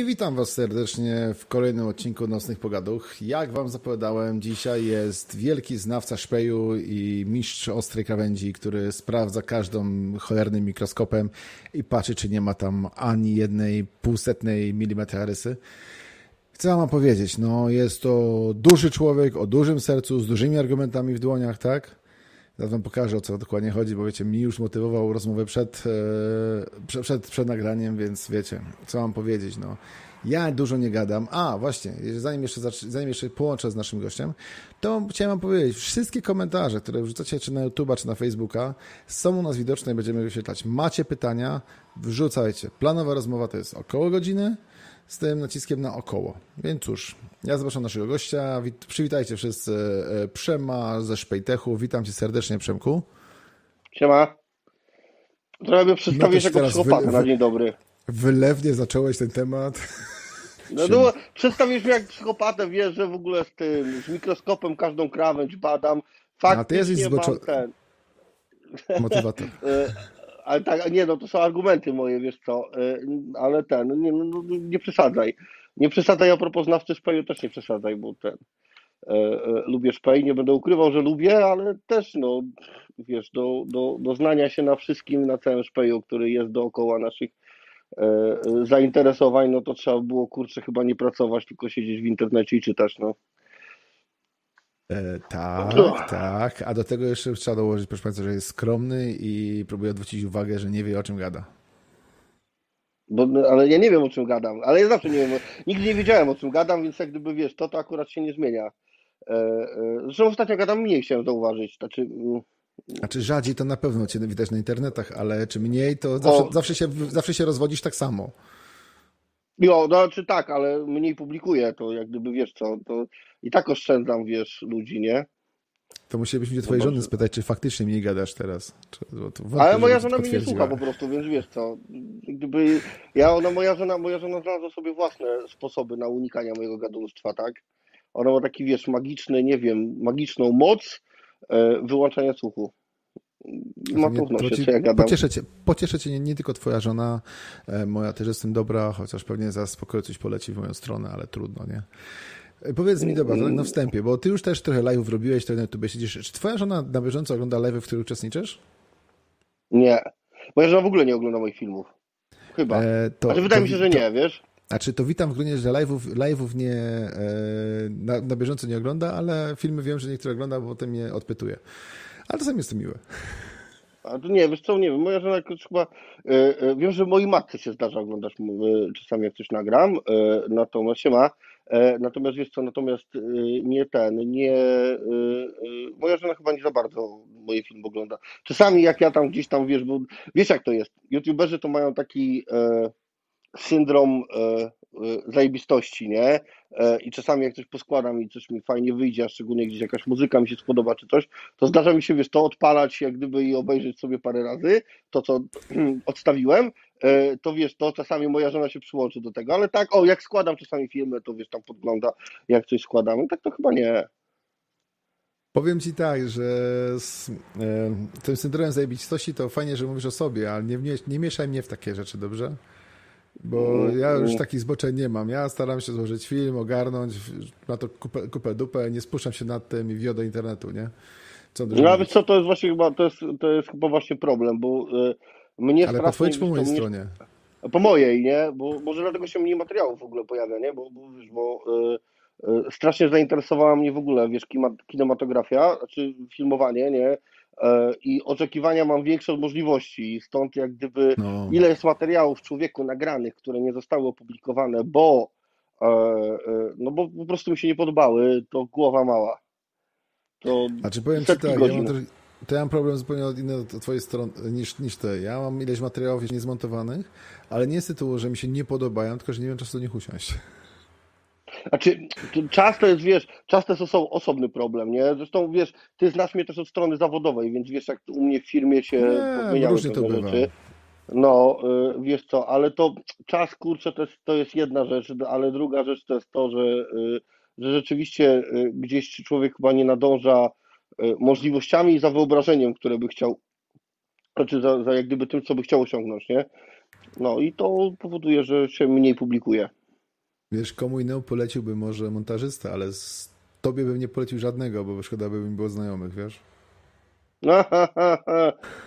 witam Was serdecznie w kolejnym odcinku Nocnych Pogaduch. Jak Wam zapowiadałem, dzisiaj jest wielki znawca szpeju i mistrz ostrej krawędzi, który sprawdza każdą cholernym mikroskopem i patrzy, czy nie ma tam ani jednej półsetnej milimetra rysy. Chcę Wam powiedzieć, no jest to duży człowiek o dużym sercu, z dużymi argumentami w dłoniach, tak? Zaraz wam pokażę, o co dokładnie chodzi, bo wiecie, mi już motywował rozmowę przed, e, przed, przed nagraniem, więc wiecie, co mam powiedzieć, no. Ja dużo nie gadam. A, właśnie, zanim jeszcze, zanim jeszcze połączę z naszym gościem, to chciałem wam powiedzieć, wszystkie komentarze, które wrzucacie czy na YouTube'a, czy na Facebooka, są u nas widoczne i będziemy wyświetlać. Macie pytania, wrzucajcie. Planowa rozmowa to jest około godziny, z tym naciskiem na około. Więc cóż, ja zapraszam naszego gościa. Przywitajcie wszyscy e, Przema ze Szpejtechu. Witam cię serdecznie, Przemku. Siema. Trochę by przedstawić no jako psychopata na dzień dobry. Wylewnie zacząłeś ten temat. No, no przedstawisz mnie jak psychopatę, wiesz, że w ogóle z tym, z mikroskopem każdą krawędź badam. Faktycznie A ty jesteś zboczo... ten... Motywator. Ale tak, nie no, to są argumenty moje, wiesz co, y, ale ten, nie, no, no, nie przesadzaj. Nie przesadzaj a propos znawcy szpeju, też nie przesadzaj, bo ten, e, e, lubię szpej, nie będę ukrywał, że lubię, ale też no, wiesz, do, do, do znania się na wszystkim, na całym szpeju, który jest dookoła naszych e, zainteresowań, no to trzeba było, kurczę, chyba nie pracować, tylko siedzieć w internecie i czytać, no. E, tak, tak. A do tego jeszcze trzeba dołożyć, proszę Państwa, że jest skromny i próbuje odwrócić uwagę, że nie wie o czym gada. Bo, ale ja nie wiem o czym gadam, ale ja zawsze nie wiem, nigdy nie wiedziałem o czym gadam, więc jak gdyby wiesz, to to akurat się nie zmienia. E, e, zresztą ostatnio gadam mniej, chciałem zauważyć. Znaczy, znaczy rzadziej to na pewno cię widać na internetach, ale czy mniej, to zawsze, zawsze, się, zawsze się rozwodzisz tak samo. Jo, no, znaczy tak, ale mniej publikuję, to jak gdyby wiesz co, to i tak oszczędzam, wiesz, ludzi, nie? To musielibyśmy się twojej żony spytać, czy faktycznie mniej gadasz teraz. Czy, wątpię, ale moja żona mnie nie słucha po prostu, więc wiesz co, gdyby ja, ona, moja żona, moja żona znalazła sobie własne sposoby na unikanie mojego gadulstwa, tak? Ona ma taki, wiesz, magiczny, nie wiem, magiczną moc e, wyłączania słuchu. Ma pewność, co ja gadam. Pocieszę cię, pocieszę cię nie, nie, tylko twoja żona, e, moja też jest tym dobra, chociaż pewnie za spokojnie coś poleci w moją stronę, ale trudno, nie? E, powiedz mi, dobra, na wstępie, bo ty już też trochę live'ów robiłeś, to na YouTube siedzisz. Czy twoja żona na bieżąco ogląda live'y, w których uczestniczysz? Nie. Moja żona w ogóle nie ogląda moich filmów. Chyba. E, to, znaczy, wydaje to, mi się, że to, nie, wiesz? Znaczy, to witam w gruncie, że live'ów, live'ów nie, e, na, na bieżąco nie ogląda, ale filmy wiem, że niektóre ogląda, bo potem mnie odpytuje. Ale czasami jest to miłe. A to nie, wiesz co, nie wiem, moja żona jakoś chyba, e, e, wiem, że mojej matce się zdarza oglądać e, czasami jak coś nagram, e, natomiast się ma, natomiast wiesz co, natomiast nie ten, nie, moja żona chyba nie za bardzo moje filmy ogląda. Czasami jak ja tam gdzieś tam, wiesz, bo wiesz jak to jest, youtuberzy to mają taki syndrom zajebistości, nie? E, I czasami jak coś poskładam i coś mi fajnie wyjdzie, a szczególnie gdzieś jakaś muzyka mi się spodoba czy coś, to zdarza mi się, wiesz, to odpalać jak gdyby i obejrzeć sobie parę razy, to co odstawiłem, to wiesz, to czasami moja żona się przyłączy do tego, ale tak, o, jak składam czasami filmy, to wiesz, tam podgląda, jak coś składamy, tak to chyba nie. Powiem ci tak, że z e, tym syndromem zajebistości to fajnie, że mówisz o sobie, ale nie, nie mieszaj mnie w takie rzeczy, dobrze? Bo ja już takich zboczeń nie mam. Ja staram się złożyć film, ogarnąć, na to kupę, kupę dupę, nie spuszczam się nad tym i wiodę internetu, nie? Co no ale co, to jest właśnie chyba, to jest, to jest chyba właśnie problem, bo y, mnie Ale po twojej czy po mojej mnie, stronie? Po mojej, nie? Bo może dlatego się mniej materiałów w ogóle pojawia, nie? Bo, bo, wiesz, bo y, y, strasznie zainteresowała mnie w ogóle, wiesz, kinematografia, znaczy filmowanie, nie? E, i oczekiwania mam większe od możliwości. Stąd jak gdyby no. ile jest materiałów człowieku nagranych, które nie zostały opublikowane, bo e, e, no bo po prostu mi się nie podobały, to głowa mała. To znaczy powiem Ci tak, ja mam to ja mam problem zupełnie od innej od twojej strony niż, niż ty. Ja mam ileś materiałów niezmontowanych, ale nie z tytułu, że mi się nie podobają, tylko że nie wiem czas do nich usiąść. Znaczy, czas to jest, wiesz, czas to jest osobny problem, nie? Zresztą, wiesz, ty znasz mnie też od strony zawodowej, więc wiesz, jak u mnie w firmie się zmieniały te to rzeczy. No, y, wiesz co, ale to czas, kurczę, to jest, to jest jedna rzecz, ale druga rzecz to jest to, że, y, że rzeczywiście y, gdzieś człowiek chyba nie nadąża możliwościami i za wyobrażeniem, które by chciał, znaczy za, za jak gdyby tym, co by chciał osiągnąć, nie? No i to powoduje, że się mniej publikuje. Wiesz, komu innemu poleciłby może montażysta, ale z tobie bym nie polecił żadnego, bo szkoda by mi było znajomych, wiesz?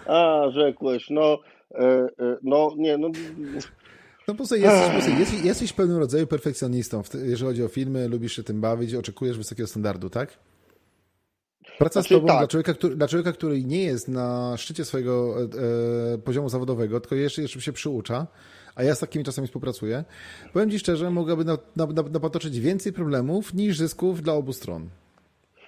A, rzekłeś, no, e, e, no, nie, no... No po prostu jesteś, po prostu jesteś, jesteś pewnym rodzaju perfekcjonistą, jeżeli chodzi o filmy, lubisz się tym bawić, oczekujesz wysokiego standardu, tak? Praca znaczy, z tobą tak. dla, człowieka, który, dla człowieka, który nie jest na szczycie swojego e, poziomu zawodowego, tylko jeszcze, jeszcze się przyucza, a ja z takimi czasami współpracuję, powiem Ci szczerze, mogłaby napatoczyć na, na więcej problemów niż zysków dla obu stron.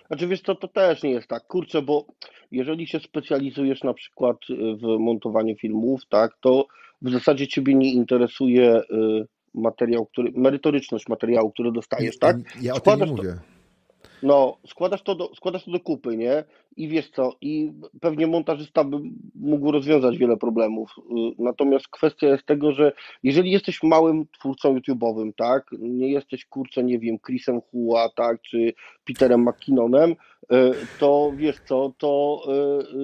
Znaczy wiesz co, to też nie jest tak, kurczę, bo jeżeli się specjalizujesz na przykład w montowaniu filmów, tak, to w zasadzie Ciebie nie interesuje y, materiał, który, merytoryczność materiału, który dostajesz, tak? Ja o tym nie mówię. No, składasz to, do, składasz to do kupy, nie? I wiesz co, i pewnie montażysta by mógł rozwiązać wiele problemów. Y, natomiast kwestia jest tego, że jeżeli jesteś małym twórcą YouTube'owym, tak, nie jesteś kurczę, nie wiem, Chrisem Hua, tak, czy Peterem McKinnonem, y, to wiesz co, to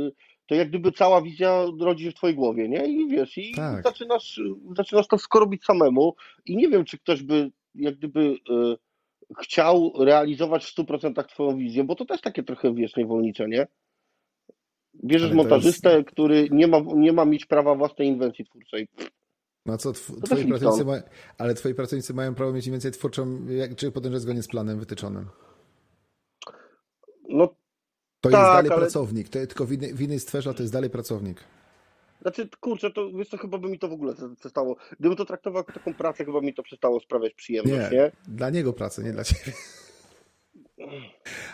y, to jak gdyby cała wizja rodzi się w twojej głowie, nie? I wiesz, i tak. zaczynasz, zaczynasz to wszystko robić samemu i nie wiem, czy ktoś by jak gdyby chciał realizować w 100% twoją wizję, bo to też takie trochę, wiesz, niewolnicze, nie? Bierzesz Ale montażystę, jest... który nie ma, nie ma mieć prawa własnej inwencji twórczej. No co, tw twoi pracownicy ma... ale twoi pracownicy mają prawo mieć inwencję twórczą, jak, czy podążać zgodnie z planem wytyczonym? No to tak, jest dalej ale... pracownik, to, tylko w innej, w innej sferze, to jest dalej pracownik. Znaczy, kurczę, to wiesz co, chyba by mi to w ogóle przestało. Gdybym to traktował jako taką pracę, chyba mi to przestało sprawiać przyjemność, nie? nie? Dla niego pracę, nie dla ciebie.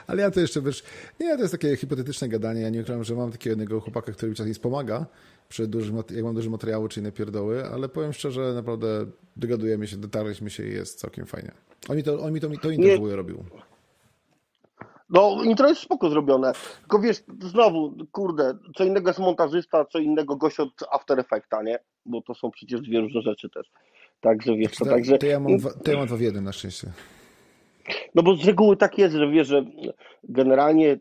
Ale ja to jeszcze, wiesz, nie, to jest takie hipotetyczne gadanie. Ja nie ukrywam, że mam takiego jednego chłopaka, który mi czasem pomaga, przy dużym, jak mam duży materiału czy inne pierdoły, ale powiem szczerze, naprawdę dogadujemy się, dotarliśmy się i jest całkiem fajnie. On mi to, on mi to, to interwuję robił. No, intro jest spoko zrobione. Tylko wiesz, znowu, kurde, co innego jest montażysta, co innego gość od After Effecta, nie? Bo to są przecież dwie różne rzeczy też. Także wiesz, to, to, także... To ja, mam dwa, to ja mam dwa w jednym na szczęście. No bo z reguły tak jest, że wiesz, że generalnie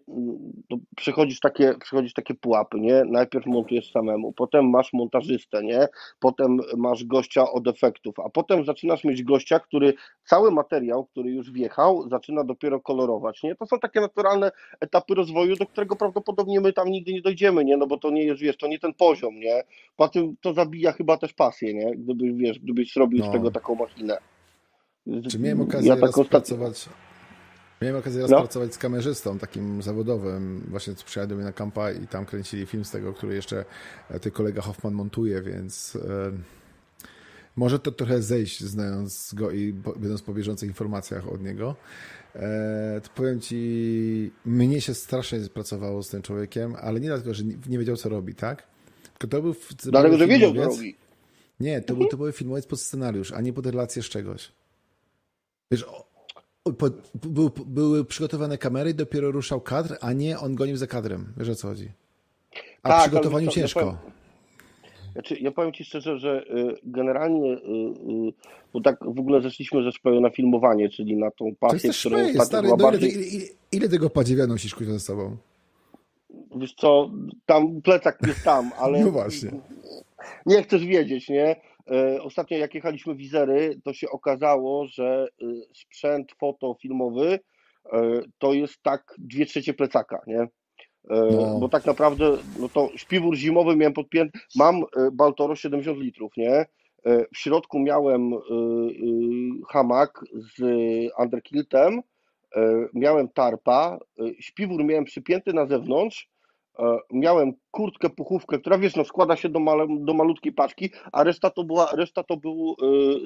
przechodzisz takie, przechodzisz takie pułapy, nie? Najpierw montujesz samemu, potem masz montażystę, nie? Potem masz gościa od efektów, a potem zaczynasz mieć gościa, który cały materiał, który już wjechał, zaczyna dopiero kolorować, nie? To są takie naturalne etapy rozwoju, do którego prawdopodobnie my tam nigdy nie dojdziemy, nie? No bo to nie jest, wiesz, to nie ten poziom, nie? Po tym to zabija chyba też pasję, nie? Gdybyś, wiesz, gdybyś zrobił no. z tego taką machinę. Czy miałem okazję ja tak raz pracować... Miałem okazję raz no. pracować z kamerzystą takim zawodowym. Właśnie przyjechałem do mnie na kampa i tam kręcili film z tego, który jeszcze e, ty kolega Hoffman montuje, więc e, może to trochę zejść, znając go i będąc po bieżących informacjach od niego. E, to powiem ci, mnie się strasznie pracowało z tym człowiekiem, ale nie dlatego, że nie, nie wiedział, co robi, tak? Tylko to był. Dlatego, że wiedział, co robi. Nie, to, mhm. był, to był filmowiec pod scenariusz, a nie pod relację z czegoś. Wiesz, po, był, były przygotowane kamery dopiero ruszał kadr, a nie on gonił za kadrem. Wiesz o co chodzi? A tak, przygotowaniu to, ciężko. Ja powiem, znaczy, ja powiem Ci szczerze, że y, generalnie, y, y, bo tak w ogóle zeszliśmy ze szpeju na filmowanie, czyli na tą pasję, którą szpej, stary, no bardziej... ile, ile, ile, tego padziewia nosisz kuźwa ze sobą? Wiesz co, tam plecak jest tam, ale... No właśnie. Nie chcesz wiedzieć, nie? E, ostatnio jak jechaliśmy wizery, to się okazało, że e, sprzęt fotofilmowy e, to jest tak dwie trzecie plecaka, nie? No. Bo tak naprawdę, no to śpiwór zimowy miałem podpięty, mam Baltoro 70 litrów, nie? W środku miałem hamak z underkiltem, miałem tarpa, śpiwór miałem przypięty na zewnątrz, E, miałem kurtkę, puchówkę, która wiesz, no składa się do, male, do malutkiej paczki, a reszta to była, reszta to był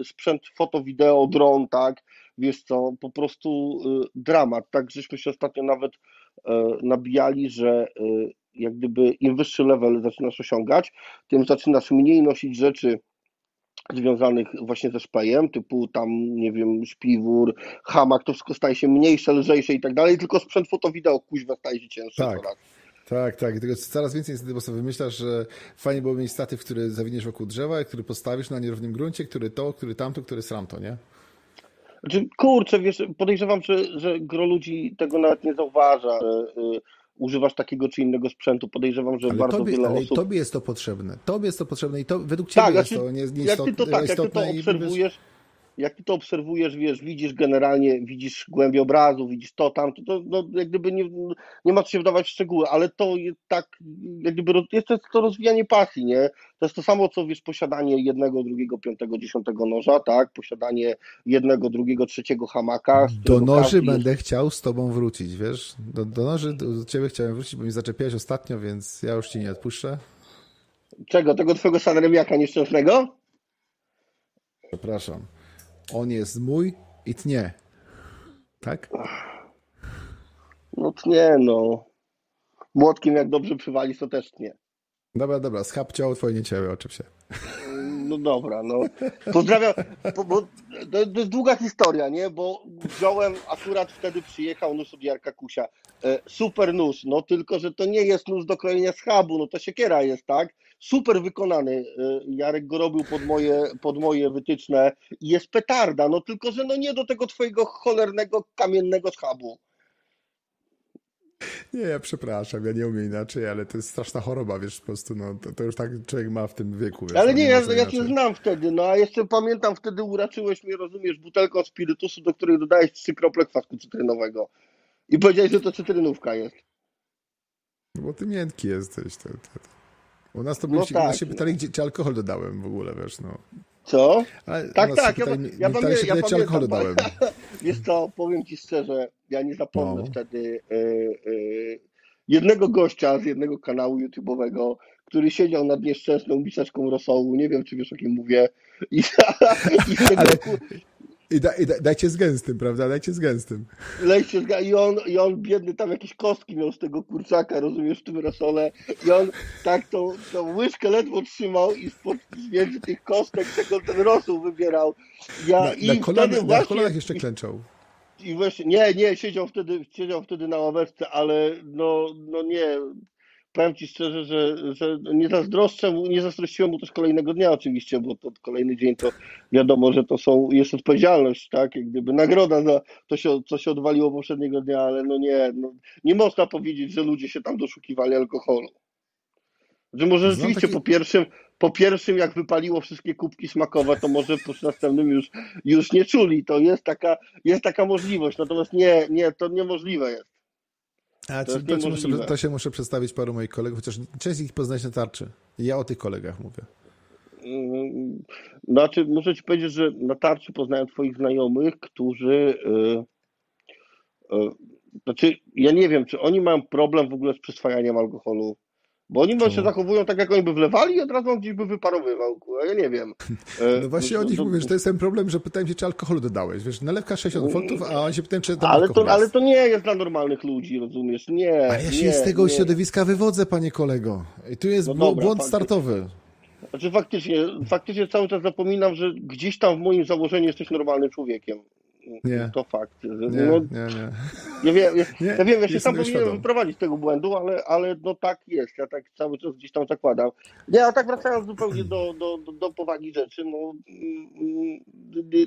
y, sprzęt foto, wideo, dron, tak, wiesz co, po prostu y, dramat, tak, żeśmy się ostatnio nawet y, nabijali, że jak gdyby im wyższy level zaczynasz osiągać, tym zaczynasz mniej nosić rzeczy związanych właśnie ze szpejem, typu tam, nie wiem, śpiwór, hamak, to wszystko staje się mniejsze, lżejsze i tak dalej, tylko sprzęt foto, wideo, kuźwa staje się cięższy tak. coraz. Tak, tak. Tylko coraz więcej niestety, bo sobie wymyślasz, że fajnie byłoby mieć statyw, który zawiniesz wokół drzewa, który postawisz na nierównym gruncie, który to, który tamto, który sramto, nie? Znaczy, kurczę, wiesz, podejrzewam, że, że gro ludzi tego nawet nie zauważa. Yy, używasz takiego czy innego sprzętu. Podejrzewam, że ale bardzo tobie, wiele ale osób... tobie jest to potrzebne. Tobie jest to potrzebne i to według ciebie tak, jest znaczy, to nie, nie jak ty to tak, jak ty to obserwujesz, jak ty to obserwujesz, wiesz, widzisz generalnie, widzisz głębię obrazu, widzisz to tam, to, to no, jak gdyby nie, nie ma co się wdawać w szczegóły, ale to jest tak, jak gdyby jest to, to rozwijanie pasji, nie? To jest to samo, co wiesz, posiadanie jednego, drugiego, piątego, dziesiątego noża, tak? Posiadanie jednego, drugiego, trzeciego hamaka. Do noży będę chciał z tobą wrócić, wiesz? Do, do noży do ciebie chciałem wrócić, bo mi zaczepiałeś ostatnio, więc ja już ci nie odpuszczę. Czego? Tego twojego Sanremiaka nieszczęsnego? Przepraszam. On jest mój i tnie. Tak? No tnie, no. Młotkiem jak dobrze przywali, to też tnie. Dobra, dobra, schab ciało twoje nie ciało, oczywiście. No dobra, no. Pozdrawiam, bo, bo to, to, jest długa historia, nie? Bo wziąłem, akurat wtedy przyjechał nóż od Jarka Kusia. E, super nóż, no tylko, że to nie jest nóż do krojenia schabu, no to siekiera jest, tak? Super wykonany. E, Jarek go robił pod moje, pod moje wytyczne i jest petarda, no tylko, że no nie do tego twojego cholernego kamiennego schabu. Nie, ja przepraszam, ja nie umiem inaczej, ale to jest straszna choroba, wiesz, po prostu, no, to, to już tak człowiek ma w tym wieku. Wiesz, ale no, nie, ja, ja cię znam wtedy, no a jeszcze pamiętam, wtedy uraczyłeś mnie, rozumiesz, butelką spirytusu, do której dodałeś trzy krople kwasku cytrynowego. I powiedziałeś, że to cytrynówka jest. No bo ty miętki jesteś. To, to, to. U nas to no się, tak. się pytali, gdzie, czy alkohol dodałem w ogóle, wiesz, no. Co? Ale tak, tak, pytali, ja, ja, pamię, się, ja alkohol dodałem. Wiesz co, powiem ci szczerze, ja nie zapomnę no. wtedy y, y, jednego gościa z jednego kanału YouTube'owego, który siedział nad nieszczęsną miseczką rosołu, nie wiem, czy wiesz, o kim mówię, i, i tego, Ale... I, da, i da, dajcie z gęstym, prawda? Dajcie z gęstym. Lejcie z I on, I on biedny tam jakieś kostki miał z tego kurczaka, rozumiesz, w tym rosole. I on tak tą, tą łyżkę ledwo trzymał i spod, między tych kostek tego ten rosół wybierał. Ja, na, i na, kolan, wtedy na właśnie, kolanach jeszcze klęczał. I, i właśnie, nie, nie, siedział wtedy, siedział wtedy na ławeczce, ale no, no nie, powiem Ci szczerze, że, że nie zazdroszczę, nie zazdrościłem mu też kolejnego dnia oczywiście, bo to kolejny dzień to wiadomo, że to są, jest odpowiedzialność, tak, jak gdyby nagroda za to, się, co się odwaliło poprzedniego dnia, ale no nie, no, nie można powiedzieć, że ludzie się tam doszukiwali alkoholu. Że może rzeczywiście taki... po pierwszym, po pierwszym jak wypaliło wszystkie kubki smakowe, to może po następnym już, już nie czuli. To jest taka, jest taka możliwość. Natomiast nie, nie, to niemożliwe jest. A, to, to, muszę, to, się muszę przedstawić paru moich kolegów, chociaż część ich poznać na tarczy. Ja o tych kolegach mówię. Mm, znaczy, muszę ci powiedzieć, że na tarczy poznałem twoich znajomych, którzy yy, yy, znaczy, ja nie wiem, czy oni mają problem w ogóle z przyswajaniem alkoholu bo oni może się zachowują tak, jak oni by wlewali i od razu on gdzieś by wyparowywał. Ja nie wiem. No właśnie o nich to, mówię, że to jest ten problem, że pytałem się, czy alkoholu dodałeś. Wiesz, nalewka 60 funtów, a on się pytałem, czy tam ale to, ale to nie jest dla normalnych ludzi, rozumiesz? Nie. A ja się nie, z tego nie. środowiska wywodzę, panie kolego. I tu jest no dobra, błąd startowy. Znaczy faktycznie, faktycznie cały czas zapominam, że gdzieś tam w moim założeniu jesteś normalnym człowiekiem. Nie. To fakt. Nie, no, nie, nie. Ja wiem, ja, nie, ja, wiem, ja się sam powinienem wyprowadzić z tego błędu, ale, ale no tak jest. Ja tak cały czas gdzieś tam zakładam. Nie, a tak wracając zupełnie do, do, do, do powagi rzeczy, no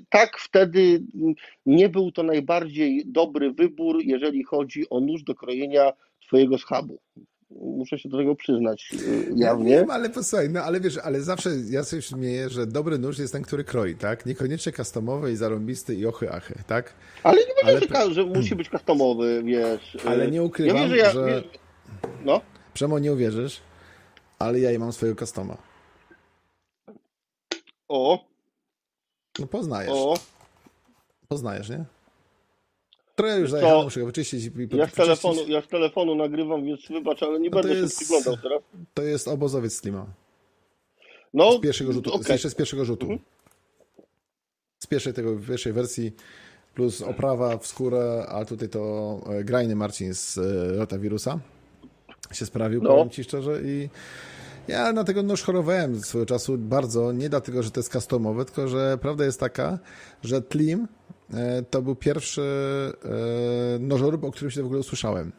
tak wtedy nie był to najbardziej dobry wybór, jeżeli chodzi o nóż do krojenia twojego schabu muszę się do tego przyznać y, jawnie. Ja wiem, ale posłuchaj, no ale wiesz, ale zawsze ja sobie śmieję, że dobry nóż jest ten, który kroi, tak? Niekoniecznie customowy i zarąbisty i ochy achy, tak? Ale nie będzie, ale... że, że musi być customowy, wiesz. Y, ale nie ukrywam, ja wiem, że... Ja, że... No? Przemo, nie uwierzysz, ale ja mam swojego customa. O! No poznajesz. O! Poznajesz, nie? Trochę już zajechałem, muszę go wyczyścić. I ja, z telefonu, ja z telefonu nagrywam, więc wybacz, ale nie no będę jest, się przyglądał teraz. To jest obozowiec Slima. No, z pierwszego rzutu. Okay. Jeszcze z pierwszego rzutu. Mhm. Z pierwszej tego, pierwszej wersji plus oprawa w skórę, a tutaj to e, grajny Marcin z e, Wirusa się sprawił, no. powiem Ci szczerze i ja na tego nóż chorowałem swojego czasu bardzo, nie dlatego, że to jest customowe, tylko że prawda jest taka, że Tlim to był pierwszy e, nożorób, o którym się w ogóle usłyszałem.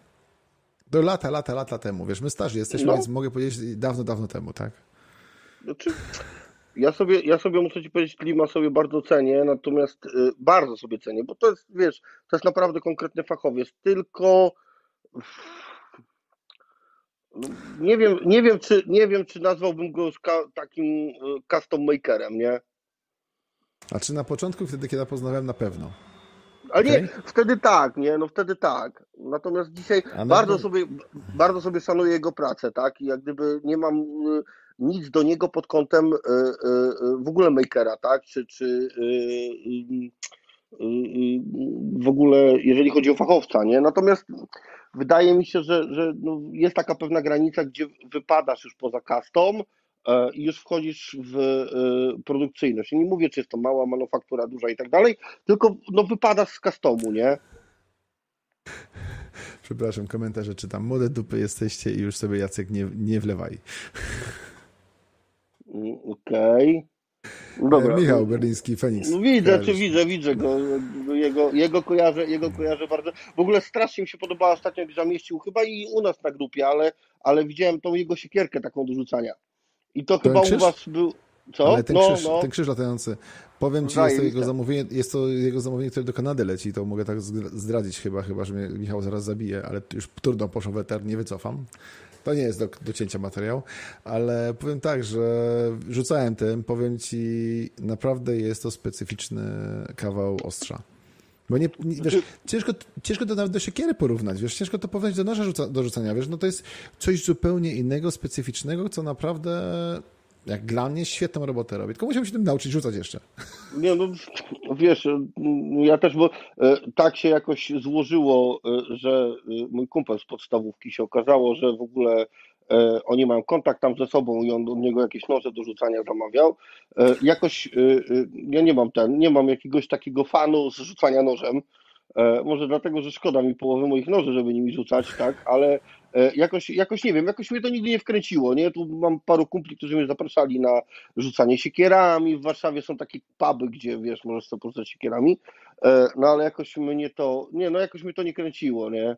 Do lata, lata, lata temu. Wiesz, my starzy jesteśmy, no. więc mogę powiedzieć dawno, dawno temu, tak? Znaczy, ja sobie, ja sobie muszę ci powiedzieć, klima sobie bardzo cenię, natomiast y, bardzo sobie cenię, bo to jest, wiesz, to jest naprawdę konkretny fachowiec, tylko nie wiem, nie wiem, czy, nie wiem, czy nazwałbym go takim custom makerem, nie? A czy na początku, wtedy kiedy ja poznałem, na pewno? Ale okay. nie, wtedy tak, nie, no wtedy tak. Natomiast dzisiaj bardzo, sobie, bardzo sobie szanuję jego pracę, tak? I jak gdyby nie mam y, nic do niego pod kątem y, y, w ogóle makera, tak? Czy, czy w ogóle, jeżeli chodzi o fachowca, nie? Natomiast wydaje mi się, że, że no jest taka pewna granica, gdzie wypadasz już poza custom, E, i już wchodzisz w e, produkcyjność. nie mówię, czy jest to mała manufaktura, duża i tak dalej, tylko no, wypadasz z customu, nie? Przepraszam, komentarze czytam. Młode dupy jesteście i już sobie Jacek nie, nie wlewaj. Mm, okej. Okay. Dobra. Michał Berliński, Feniks. No widzę, czy widzę, widzę go. Jego, jego, kojarzę, jego kojarzę bardzo. W ogóle strasznie mi się podobała ostatnio, jak zamieścił, chyba i u nas na grupie, ale, ale widziałem tą jego siekierkę taką do rzucania. I to chyba krzyż? u was był. Co? Ale ten, no, krzyż, no. ten krzyż latający. Powiem ci, jest to, jego zamówienie, jest to jego zamówienie, które do Kanady leci, to mogę tak zdradzić chyba, chyba, że mnie Michał zaraz zabije, ale już trudno poszło weter, nie wycofam. To nie jest do, do cięcia materiał, ale powiem tak, że rzucałem tym, powiem ci, naprawdę jest to specyficzny kawał ostrza. Bo nie, nie wiesz, ciężko, ciężko to nawet do siekiery porównać, wiesz, ciężko to porównać do noża rzuca, do rzucania, wiesz, no to jest coś zupełnie innego, specyficznego, co naprawdę, jak dla mnie, świetną robotę robi. Tylko musiałem się tym nauczyć rzucać jeszcze. Nie, no wiesz, ja też, bo e, tak się jakoś złożyło, e, że e, mój kumpel z podstawówki się okazało, że w ogóle oni mają kontakt tam ze sobą i on od niego jakieś noże do rzucania zamawiał. E, jakoś e, ja nie mam ten, nie mam jakiegoś takiego fanu z rzucania nożem. Może dlatego, że szkoda mi połowy moich noży, żeby nimi rzucać, tak, ale jakoś, jakoś nie wiem, jakoś mnie to nigdy nie wkręciło, nie? Tu mam paru kumpli, którzy mnie zapraszali na rzucanie siekierami. W Warszawie są takie puby, gdzie wiesz, możesz sobie porzucać siekierami. No ale jakoś mnie to, nie, no jakoś mnie to nie kręciło, nie?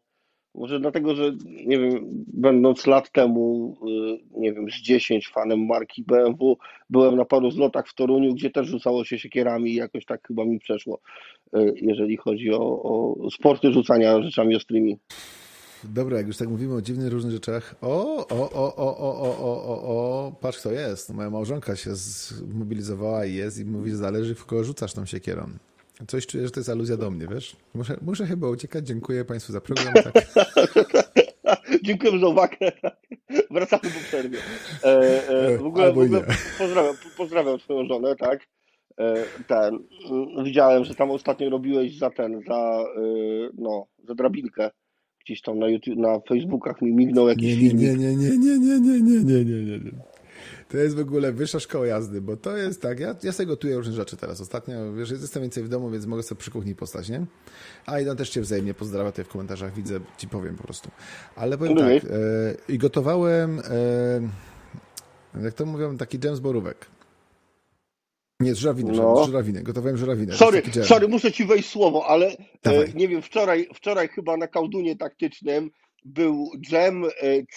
Może dlatego, że nie wiem, będąc lat temu, y, nie wiem, z 10 fanem marki BMW, byłem na paru zlotach w Toruniu, gdzie też rzucało się siekierami i jakoś tak chyba mi przeszło, y, jeżeli chodzi o, o sporty rzucania rzeczami ostrymi. Dobra, jak już tak mówimy o dziwnych różnych rzeczach. O, o, o, o, o, o, o, o, o, patrz kto jest. Moja małżonka się zmobilizowała i jest i mówi, że zależy w kogo rzucasz tą siekierą. Coś czuję, że to jest aluzja do mnie, wiesz? Muszę, muszę chyba uciekać. Dziękuję Państwu za program. Tak. Dziękuję za uwagę. Wracamy po przerwie. E, e, w ogóle, w ogóle pozdrawiam, pozdrawiam swoją żonę, tak? E, ten, widziałem, że tam ostatnio robiłeś za ten, za, e, no, za drabinkę. Gdzieś tam na YouTube, na Facebookach mi mignął jakiś nie, nie, nie, nie, nie, nie, nie, nie, nie, nie, nie, nie. To jest w ogóle wyższa szkoła jazdy, bo to jest tak, ja, ja sobie gotuję różne rzeczy teraz. Ostatnio, wiesz, jestem więcej w domu, więc mogę sobie przy kuchni postać, nie? A Idan też cię wzajemnie pozdrawia tutaj w komentarzach, widzę, ci powiem po prostu. Ale powiem tak, e, i gotowałem, e, jak to mówią, taki dżem z borówek. Nie, z żurawiny, no. z żurawiny. Gotowałem żurawinę. Sorry, sorry, muszę ci wejść słowo, ale e, nie wiem, wczoraj, wczoraj chyba na kałdunie taktycznym był dżem e,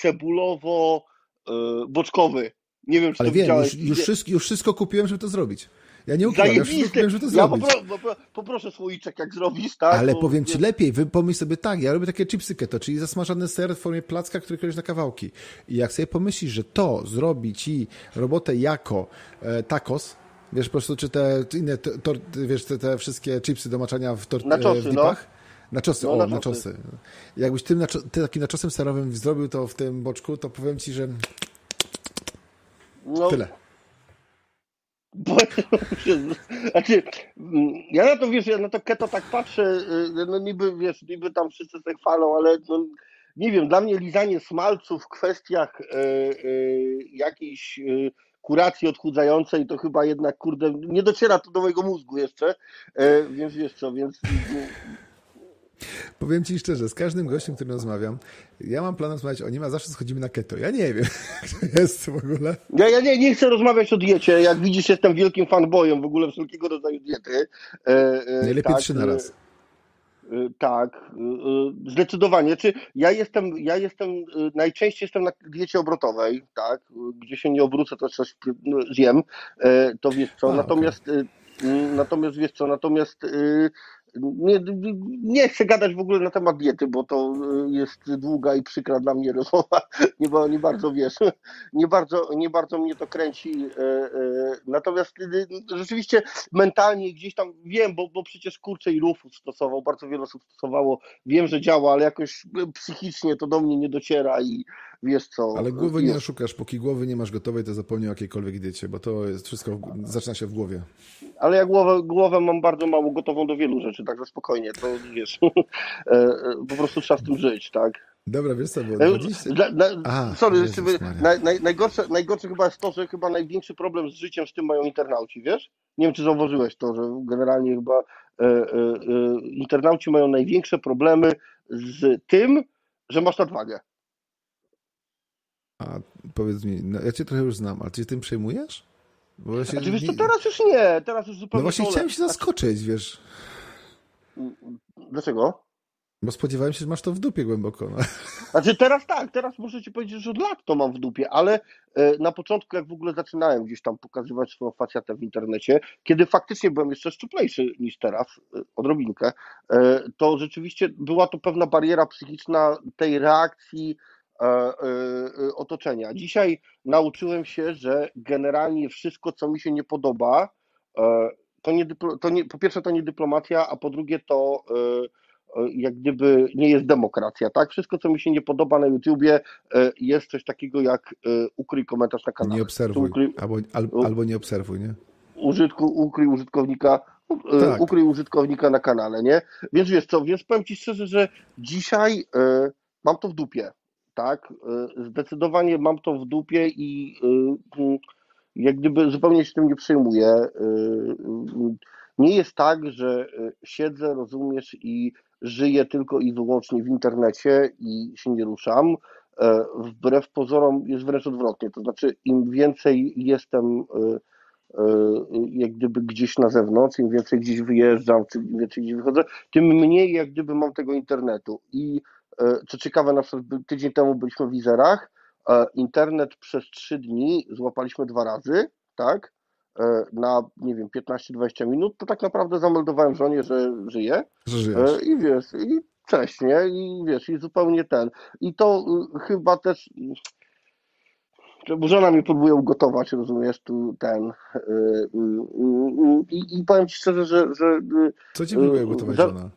cebulowo-boczkowy. E, nie wiem, czy Ale to wiem, już, już, wszystko, już wszystko kupiłem, żeby to zrobić. Ja nie ukrywam, ja wszystko kupiłem, żeby to ja zrobić. Ja popro, poproszę słoiczek, jak zrobisz, tak? Ale bo, powiem ci lepiej, wy pomyśl sobie tak, ja robię takie chipsy keto, czyli zasmażany ser w formie placka, który kroisz na kawałki. I jak sobie pomyślisz, że to zrobi ci robotę jako e, tacos, wiesz, po prostu, czy te inne, tor, wiesz, te, te, wszystkie chipsy do maczania w, tor, na czosy, e, w dipach, no. Na czosy, no, o, na czosy. Jakbyś tym, ty takim naczosem serowym zrobił to w tym boczku, to powiem ci, że no, Tyle. Znaczy, ja na to wiesz, ja na to keto tak patrzę, y, no niby wiesz, niby tam wszyscy sobie chwalą, ale no, nie wiem, dla mnie lizanie smalcu w kwestiach y, y, jakiejś y, kuracji odchudzającej to chyba jednak, kurde, nie dociera to do mojego mózgu jeszcze, więc wiesz co, więc Powiem ci szczerze, z każdym gościem, którym rozmawiam, ja mam plan rozmawiać o nim, a zawsze schodzimy na keto. Ja nie wiem, jak to jest w ogóle. Ja, ja nie, nie chcę rozmawiać o diecie. Jak widzisz, jestem wielkim fanboyem w ogóle wszelkiego rodzaju diety. E, e, Najlepiej tak, trzy na raz. E, e tak, e, zdecydowanie. Czy ja jestem, ja jestem, e, najczęściej jestem na diecie obrotowej, tak, gdzie się nie obrócę, to coś no, zjem, to wiesz co, a, natomiast okay. Natomiast wiesz co, natomiast nie, nie chcę gadać w ogóle na temat diety, bo to jest długa i przykra dla mnie rozmowa. Nie, nie bardzo wiesz, nie bardzo, nie bardzo mnie to kręci. Natomiast rzeczywiście mentalnie gdzieś tam wiem, bo, bo przecież kurczę i Rufus stosował, bardzo wiele osób stosowało. Wiem, że działa, ale jakoś psychicznie to do mnie nie dociera i wiesz co. Ale głowy nie oszukasz, póki głowy nie masz gotowej, to zapomnij o jakiejkolwiek diecie, bo to jest wszystko, zaczyna się w głowie. Ale ja głowę, głowę mam bardzo mało gotową do wielu rzeczy, także spokojnie, to wiesz, e, e, po prostu trzeba z tym żyć, tak? Dobra, wiesz co, bo 20... E, dla, dla, Aha, sorry, naj, naj, najgorsze, najgorsze chyba jest to, że chyba największy problem z życiem z tym mają internauci, wiesz? Nie wiem, czy zauważyłeś to, że generalnie chyba e, e, internauci mają największe problemy z tym, że masz nadwagę. A powiedz mi, no, ja cię trochę już znam, ale ty tym przejmujesz? Bo ja się znaczy, wiesz, to teraz już nie, teraz już zupełnie... No właśnie chciałem się zaskoczyć, wiesz. Dlaczego? Bo spodziewałem się, że masz to w dupie głęboko. No. Znaczy teraz tak, teraz muszę ci powiedzieć, że od lat to mam w dupie, ale e, na początku jak w ogóle zaczynałem gdzieś tam pokazywać swoją facjatę w internecie, kiedy faktycznie byłem jeszcze szczuplejszy niż teraz, e, odrobinkę, e, to rzeczywiście była to pewna bariera psychiczna tej reakcji otoczenia. Dzisiaj nauczyłem się, że generalnie wszystko, co mi się nie podoba, to, nie, to nie, po pierwsze to nie dyplomacja, a po drugie to jak gdyby nie jest demokracja, tak? Wszystko, co mi się nie podoba na YouTubie, e, jest coś takiego jak e, ukryj komentarz na kanale. Nie obserwuj, ukryj, albo, albo, albo nie obserwuj, nie? Użytku, ukryj użytkownika, e, tak. ukryj użytkownika na kanale, nie? Więc wiesz co, więc powiem Ci szczerze, że dzisiaj mam to w dupie, tak? Zdecydowanie mam to w dupie i jak gdyby zupełnie się tym nie przejmuję. Nie jest tak, że siedzę, rozumiesz i żyję tylko i wyłącznie w internecie i się nie ruszam. E, wbrew pozorom jest wręcz odwrotnie, to znaczy im więcej jestem jak gdyby gdzieś na zewnątrz, im więcej gdzieś wyjeżdżam, czy im więcej gdzieś wychodzę, tym mniej jak gdyby mam tego internetu. I co ciekawe, na przykład tydzień temu byliśmy w Izerach, internet przez trzy dni złapaliśmy dwa razy, tak? E, na, nie wiem, 15-20 minut, to tak naprawdę zameldowałem żonie, że żyję. Że I wiesz, i cześć, nie? I wiesz, i zupełnie ten. I to y, chyba też żona mi próbuje ugotować, rozumiesz, tu ten. Y, y, I, i powiem ci szczerze, że. że Co ci próbuje ugotować żona?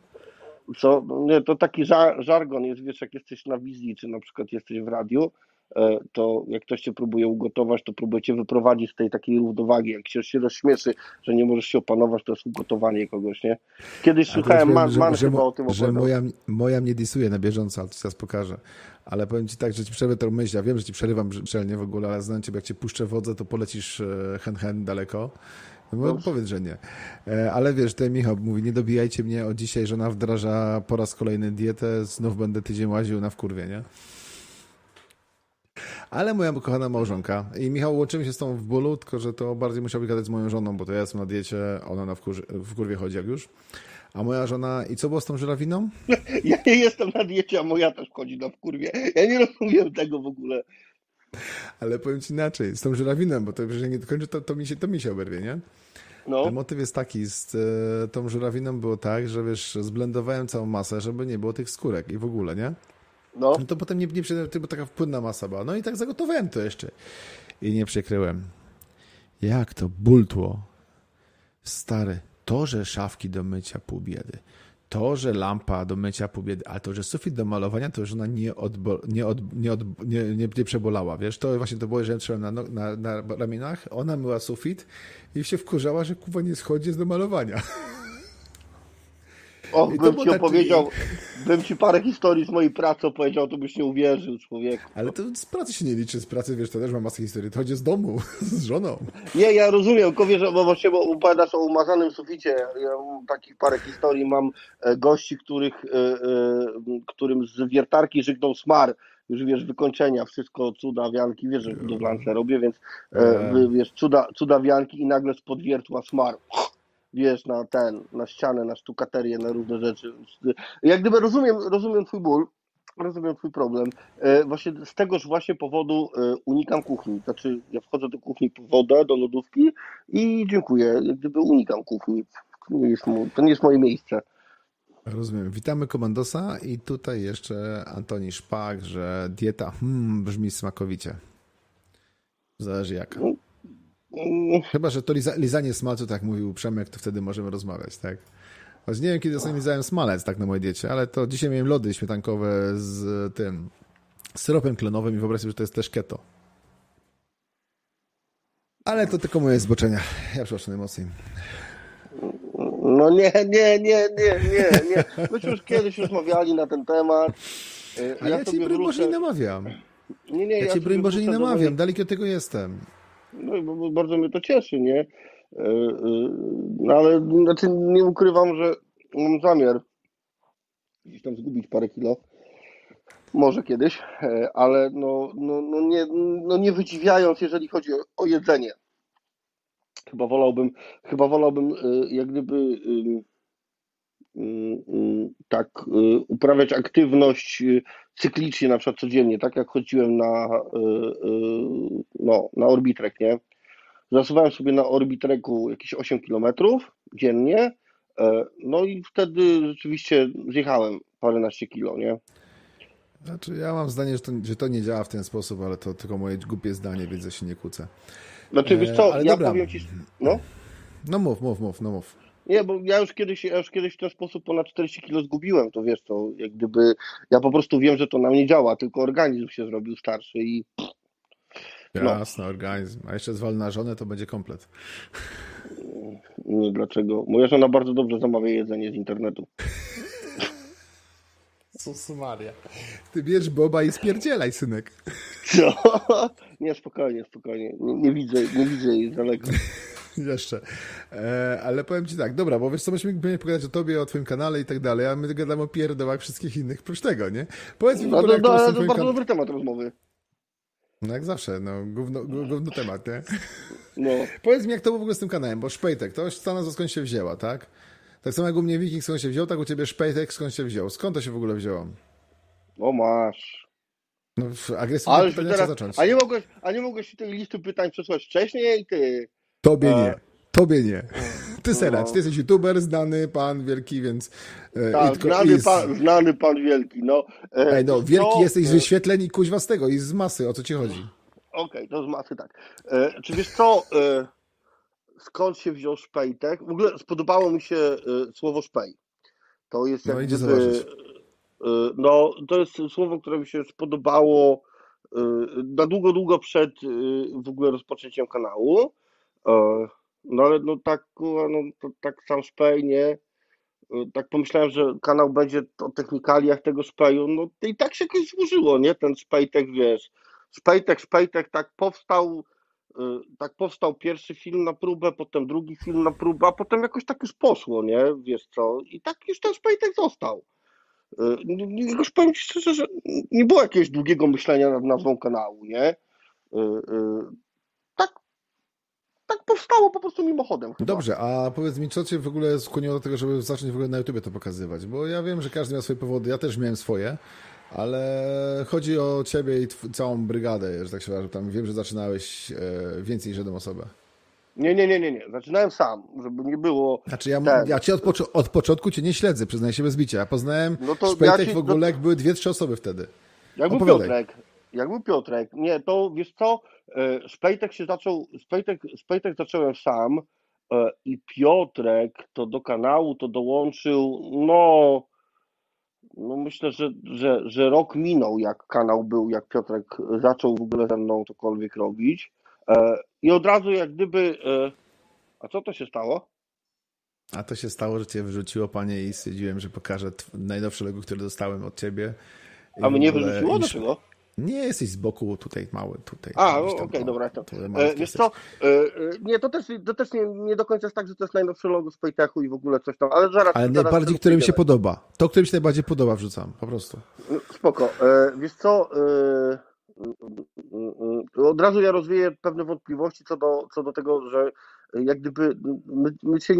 Co? Nie, to taki żar, żargon jest, wiesz, jak jesteś na wizji, czy na przykład jesteś w radiu, E, to jak ktoś cię próbuje ugotować, to próbuje cię wyprowadzić z tej takiej równowagi. Jak się, się rozśmieszy, że nie możesz się opanować, to jest ugotowanie kogoś, nie? Kiedyś słuchałem Man, że, man że, chyba o tym Że moja, moja mnie disuje na bieżąco, ale to teraz pokażę. Ale powiem ci tak, że ci przerwę tę myśl. Ja wiem, że ci przerywam przelnie w ogóle, ale znam ciebie, jak cię puszczę wodze, to polecisz e, hen hen daleko. No, powiedz, że nie. E, ale wiesz, ten Michał mówi, nie dobijajcie mnie o dzisiaj, że ona wdraża po raz kolejny dietę, znów będę tydzień łaził na wkurwie, nie? Ale moja kochana małżonka i Michał, łączymy się z tą w bólu, tylko że to bardziej musiałby gadać z moją żoną, bo to ja jestem na diecie, ona na wkur w kurwie chodzi jak już. A moja żona, i co było z tą żurawiną? Ja nie jestem na diecie, a moja też chodzi na wkurwie. Ja nie rozumiem tego w ogóle. Ale powiem ci inaczej, z tą żurawiną, bo to jeżeli nie dokończę, to, to, mi się, to mi się oberwie, nie? No. Motyw jest taki, z e, tą żurawiną było tak, że wiesz, zblendowałem całą masę, żeby nie było tych skórek i w ogóle, nie? No. no to potem nie, nie bo taka płynna masa była. No i tak zagotowałem to jeszcze. I nie przykryłem. Jak to bultło. Stary, to, że szafki do mycia pół biedy, to, że lampa do mycia pół biedy, a to, że sufit do malowania, to już ona nie, odbo, nie, od, nie, od, nie, nie, nie, przebolała, wiesz, to właśnie to było, że ja trzymałem na, no, na, na ramionach, ona myła sufit i się wkurzała, że kuwa nie schodzi z do malowania. O, bym ci opowiedział, bym ci parę historii z mojej pracy opowiedział, to byś nie uwierzył, człowiek. Ale to z pracy się nie liczy, z pracy, wiesz, to też mam masę historii, to chodzi z domu, z żoną. Nie, ja rozumiem, tylko wiesz, bo właśnie bo opowiadasz o umazanym suficie, ja takich parę historii mam e, gości, których, e, e, którym z wiertarki żygnął smar, już wiesz, wykończenia, wszystko cuda, wianki, wiesz, że budowlance robię, więc wiesz, cuda, cuda wianki i nagle spod wiertła smar wiesz, na ten, na ścianę, na sztukaterię, na różne rzeczy. Jak gdyby rozumiem, rozumiem twój ból, rozumiem twój problem. E, właśnie z tegoż właśnie powodu e, unikam kuchni. Znaczy, ja wchodzę do kuchni po wodę, do lodówki i dziękuję. Jak gdyby unikam kuchni. Nie jest, to nie jest moje miejsce. Rozumiem. Witamy komandosa i tutaj jeszcze Antoni Szpak, że dieta hmm, brzmi smakowicie. Zależy jaka. Chyba, że to liza, lizanie smalcu, tak mówił Przemek, to wtedy możemy rozmawiać, tak? Choć nie wiem, kiedy ostatnio lizałem smalec tak na mojej diecie, ale to dzisiaj miałem lody śmietankowe z tym syropem klonowym i wyobraź sobie, że to jest też keto. Ale to tylko moje zboczenia. Ja przepraszam najmocniej. No nie, nie, nie, nie, nie, nie. Myśmy już kiedyś rozmawiali na ten temat. A ja, ja ci broń Boże nie namawiam. Nie, nie, ja, ja ci broń Boże nie namawiam, daleki od tego jestem. No bardzo mnie to cieszy, nie? E, e, no ale znaczy nie ukrywam, że mam zamiar gdzieś tam zgubić parę kilo. Może kiedyś, e, ale no, no, no, nie, no nie wydziwiając, jeżeli chodzi o, o jedzenie. Chyba wolałbym, chyba wolałbym jak gdyby tak uprawiać aktywność cyklicznie, na przykład codziennie, tak jak chodziłem na, no, na Orbitrek, nie? Zasuwałem sobie na Orbitreku jakieś 8 km dziennie, e, no i wtedy rzeczywiście zjechałem paręnaście kilo, nie? Znaczy, ja mam zdanie, że to, że to nie działa w ten sposób, ale to tylko moje głupie zdanie, więc ja się nie kłócę. Znaczy, wiesz co, e, ja dobra. powiem ci... No? No mów, mów, mów, no mów. Nie, bo ja już kiedyś, ja już kiedyś w ten sposób ponad 40 kilo zgubiłem, to wiesz, to jak gdyby, ja po prostu wiem, że to na mnie działa, tylko organizm się zrobił starszy i no. Jasne, organizm. A jeszcze zwal na żonę, to będzie komplet. Nie, dlaczego? Moja żona bardzo dobrze zamawia jedzenie z internetu. Co Maria. Ty bierz Boba i spierdzielaj, synek. Co? Nie, spokojnie, spokojnie. Nie, nie widzę, nie widzę jej z daleka. Jeszcze. E, ale powiem ci tak, dobra, bo wiesz co, myśmy pogadać o tobie, o twoim kanale i tak dalej, a my gadamy o pierdołach wszystkich innych prócz tego, nie? Powiedz mi w no ogóle, no, to, bardzo kan... dobry temat rozmowy. No jak zawsze, no gówno, gówno temat, nie? No. Powiedz mi, jak to było w ogóle z tym kanałem, bo Szpejtek, to Stana skąd się wzięła, tak? Tak samo jak u mnie Wiking skąd się wziął, tak u ciebie Szpejtek skąd się wziął. Skąd to się w ogóle wzięło? O masz. No agresywne Ale pytania teraz, zacząć. A nie, mogłeś, a nie mogłeś tej listy pytań przesłać wcześniej, ty? Tobie a... nie. Tobie nie. Ty no. seracz, ty jesteś youtuber, znany pan wielki, więc... E, tak, znany, pan, znany pan wielki, no. E, Ej, no, wielki no, jesteś z wyświetleń i kuźwa z tego, i z masy, o co ci chodzi? Okej, okay, to z masy, tak. E, czy wiesz co, e, skąd się wziął szpejtek? W ogóle spodobało mi się e, słowo szpej. To jest no, idzie zobaczyć. E, no, to jest słowo, które mi się spodobało na długo, długo przed w ogóle rozpoczęciem kanału. No ale no tak, no, to, tak sam szpej, nie? Y, tak pomyślałem, że kanał będzie o technikaliach tego szpeju, no i tak się jakoś złożyło, nie? Ten szpejtek, wiesz, szpejtek, szpejtek, tak powstał, y, tak powstał pierwszy film na próbę, potem drugi film na próbę, a potem jakoś tak już poszło, nie? Wiesz co? I tak już ten szpejtek został. Y, już powiem Ci szczerze, że nie było jakiegoś długiego myślenia nad nazwą kanału, nie? Tak powstało po prostu mimochodem. Chyba. Dobrze, a powiedz mi, co cię w ogóle skłoniło do tego, żeby zacząć w ogóle na YouTube to pokazywać? Bo ja wiem, że każdy miał swoje powody, ja też miałem swoje, ale chodzi o ciebie i całą brygadę, że tak się wyrażę. Tam wiem, że zaczynałeś e, więcej niż jedną osobę. Nie, nie, nie, nie, nie. Zaczynałem sam, żeby nie było. Znaczy ja, ten... ja cię od, od, początku cię nie śledzę, przyznaję się bez bicia. Ja poznałem no to Szpejtek ja ci... w ogóle, jak były dwie, trzy osoby wtedy. Jak był Piotrek. Jak był Piotrek. Nie, to wiesz co, E, Szpejtek się zaczął, Szpejtek, Szpejtek zacząłem sam e, i Piotrek to do kanału to dołączył, no, no myślę, że, że, że rok minął, jak kanał był, jak Piotrek zaczął w ogóle ze mną cokolwiek robić. E, I od razu jak gdyby. A co to się stało? A to się stało, że cię wyrzuciło, panie, i stwierdziłem, że pokażę najnowsze logo, które dostałem od ciebie. A mnie wyrzuciło? Dlaczego? Nie jesteś z boku tutaj mały, tutaj. A, okej, okay, dobra. To, e, wiesz co, e, e, nie, to też, to też nie, nie do końca jest tak, że to jest najnowszy logo z Paytechu i w ogóle coś tam, ale zaraz... Ale najbardziej, który mi się podoba. To, który mi się najbardziej podoba wrzucam, po prostu. Spoko. E, wiesz co, od razu ja rozwieję pewne wątpliwości co do, co do tego, że jak gdyby my, my się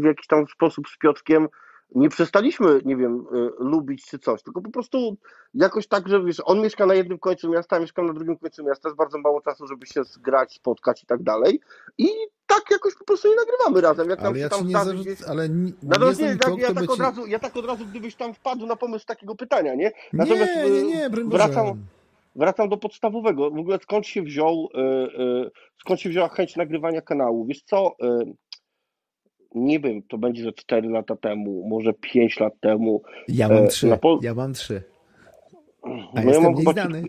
w jakiś tam sposób z Piotrkiem nie przestaliśmy, nie wiem, y, lubić czy coś, tylko po prostu jakoś tak, że wiesz, on mieszka na jednym końcu miasta, a mieszkam na drugim końcu miasta, jest bardzo mało czasu, żeby się zgrać, spotkać i tak dalej. I tak jakoś po prostu nie nagrywamy razem. Jak ale ja tam nie gdzieś- ale nie, Natomiast nie nie, tak, ja, tak od razu, ja tak od razu, gdybyś tam wpadł na pomysł takiego pytania, nie? Nie, Natomiast, nie, y, nie, broń Boże. wracam, wracam do podstawowego. W ogóle skąd się wziął, y, y, skąd się wzięła chęć nagrywania kanału? Wiesz co, nie wiem, to będzie ze 4 lata temu, może 5 lat temu. Ja e, mam trzy, na pol- ja mam trzy. A No ja mam chyba nieznany.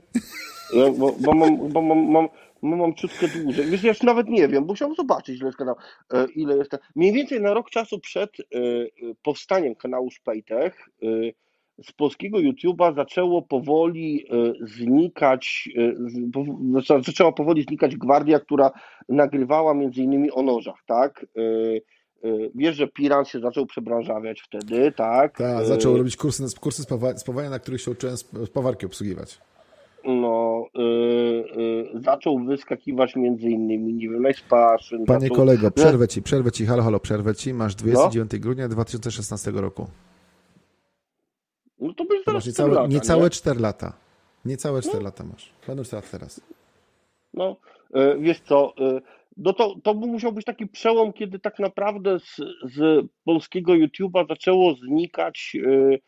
Ja, bo, bo, mam, bo mam, mam, mam, mam ciutkę dłużej. Wiesz, ja już nawet nie wiem, bo chciałbym zobaczyć, ile jest kanał, e, ile jest. ten- Mniej więcej na rok czasu przed e, e, powstaniem kanału Szpejtech e, z polskiego YouTube'a zaczęło powoli e, znikać, e, zaczęła powoli znikać gwardia, która nagrywała między innymi o nożach, tak? E, Wiesz, że Piran się zaczął przebranżawiać wtedy, tak? Tak, E, zaczął robić kursy, kursy spawa- spawania, na których się uczyłem sp- spawarki obsługiwać. no, y, y, zaczął wyskakiwać między innymi, nie wiem, Najspaszyn. Panie zaczął, kolego, przerwę ci, przerwę ci, halo, halo, przerwę ci. Masz No. 29 grudnia 2016 roku. No to To zaraz cztery niecałe, lata, niecałe nie? 4 lata. Niecałe 4 lata masz. Będą 4 lata teraz. No, y, wiesz co, y, no to, to musiał być taki przełom, kiedy tak naprawdę z, z polskiego YouTube'a zaczęło znikać y,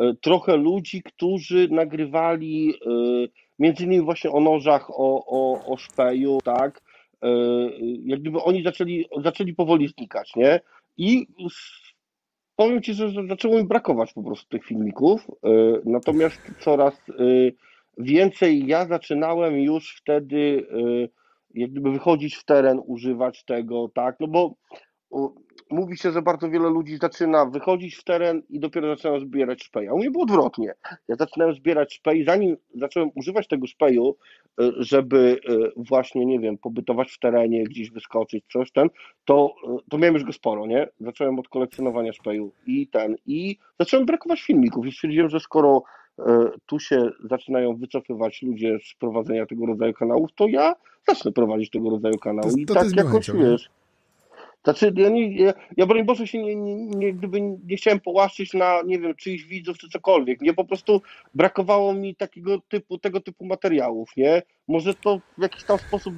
y, trochę ludzi, którzy nagrywali y, między innymi właśnie o nożach, o, o, o szpeju, tak? Jak gdyby oni zaczęli, zaczęli powoli znikać, nie? I powiem Ci, że zaczęło mi brakować po prostu tych filmików, natomiast coraz więcej ja zaczynałem już wtedy jak gdyby wychodzić w teren, używać tego, tak, no bo mówi się, że bardzo wiele ludzi zaczyna wychodzić w teren i dopiero zaczynają zbierać szpej, a u mnie było odwrotnie. Ja zaczynałem zbierać szpej, zanim zacząłem używać tego szpeju, y, żeby y, właśnie, nie wiem, pobytować w terenie, gdzieś wyskoczyć, coś ten, to, y, to miałem już go sporo, nie? Zacząłem od kolekcjonowania szpeju i ten, i zacząłem brakować filmików i stwierdziłem, że skoro tu się zaczynają wycofywać ludzie z prowadzenia tego rodzaju kanałów, to ja zacznę prowadzić tego rodzaju kanał. To- I tak jakoś nie? wiesz. Znaczy, ja, nie, ja, ja broń Boże się nie, nie, nie, gdyby nie chciałem połaszczyć na, nie wiem, czyichś widzów czy cokolwiek. Mnie po prostu brakowało mi takiego typu, tego typu materiałów, nie? Może to w jakiś tam sposób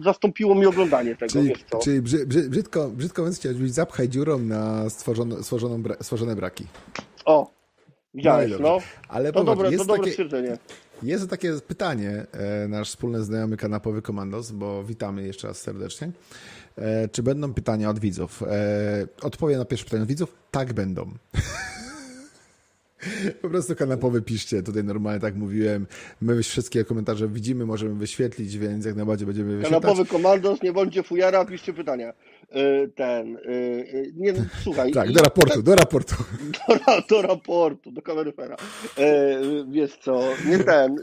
y, zastąpiło mi oglądanie tego, Czyli, wiesz co? czyli brzy, brzy, brzydko, brzydko mówiąc, chciałbyś zapchaj dziurą na stworzono, stworzoną, stworzone braki. O, widziałeś, No i no. dobrze. Ale To popatrz, dobre, to jest, dobre takie, stwierdzenie. jest takie pytanie, e, nasz wspólny znajomy kanapowy Komandos, bo witamy jeszcze raz serdecznie. E, czy będą pytania od widzów? E, odpowiem na pierwsze pytanie od widzów. Tak będą. Po prostu kanapowy piszcie, tutaj normalnie tak mówiłem. My wszystkie komentarze widzimy, możemy wyświetlić, więc jak najbardziej będziemy wyświetlać. Kanapowy komandos, nie bądźcie fujara, piszcie pytania. Y, Ten, y, y, nie, słuchaj. Tak, do raportu, do raportu. do, do raportu, do kameryfera. E, wiesz co, nie ten.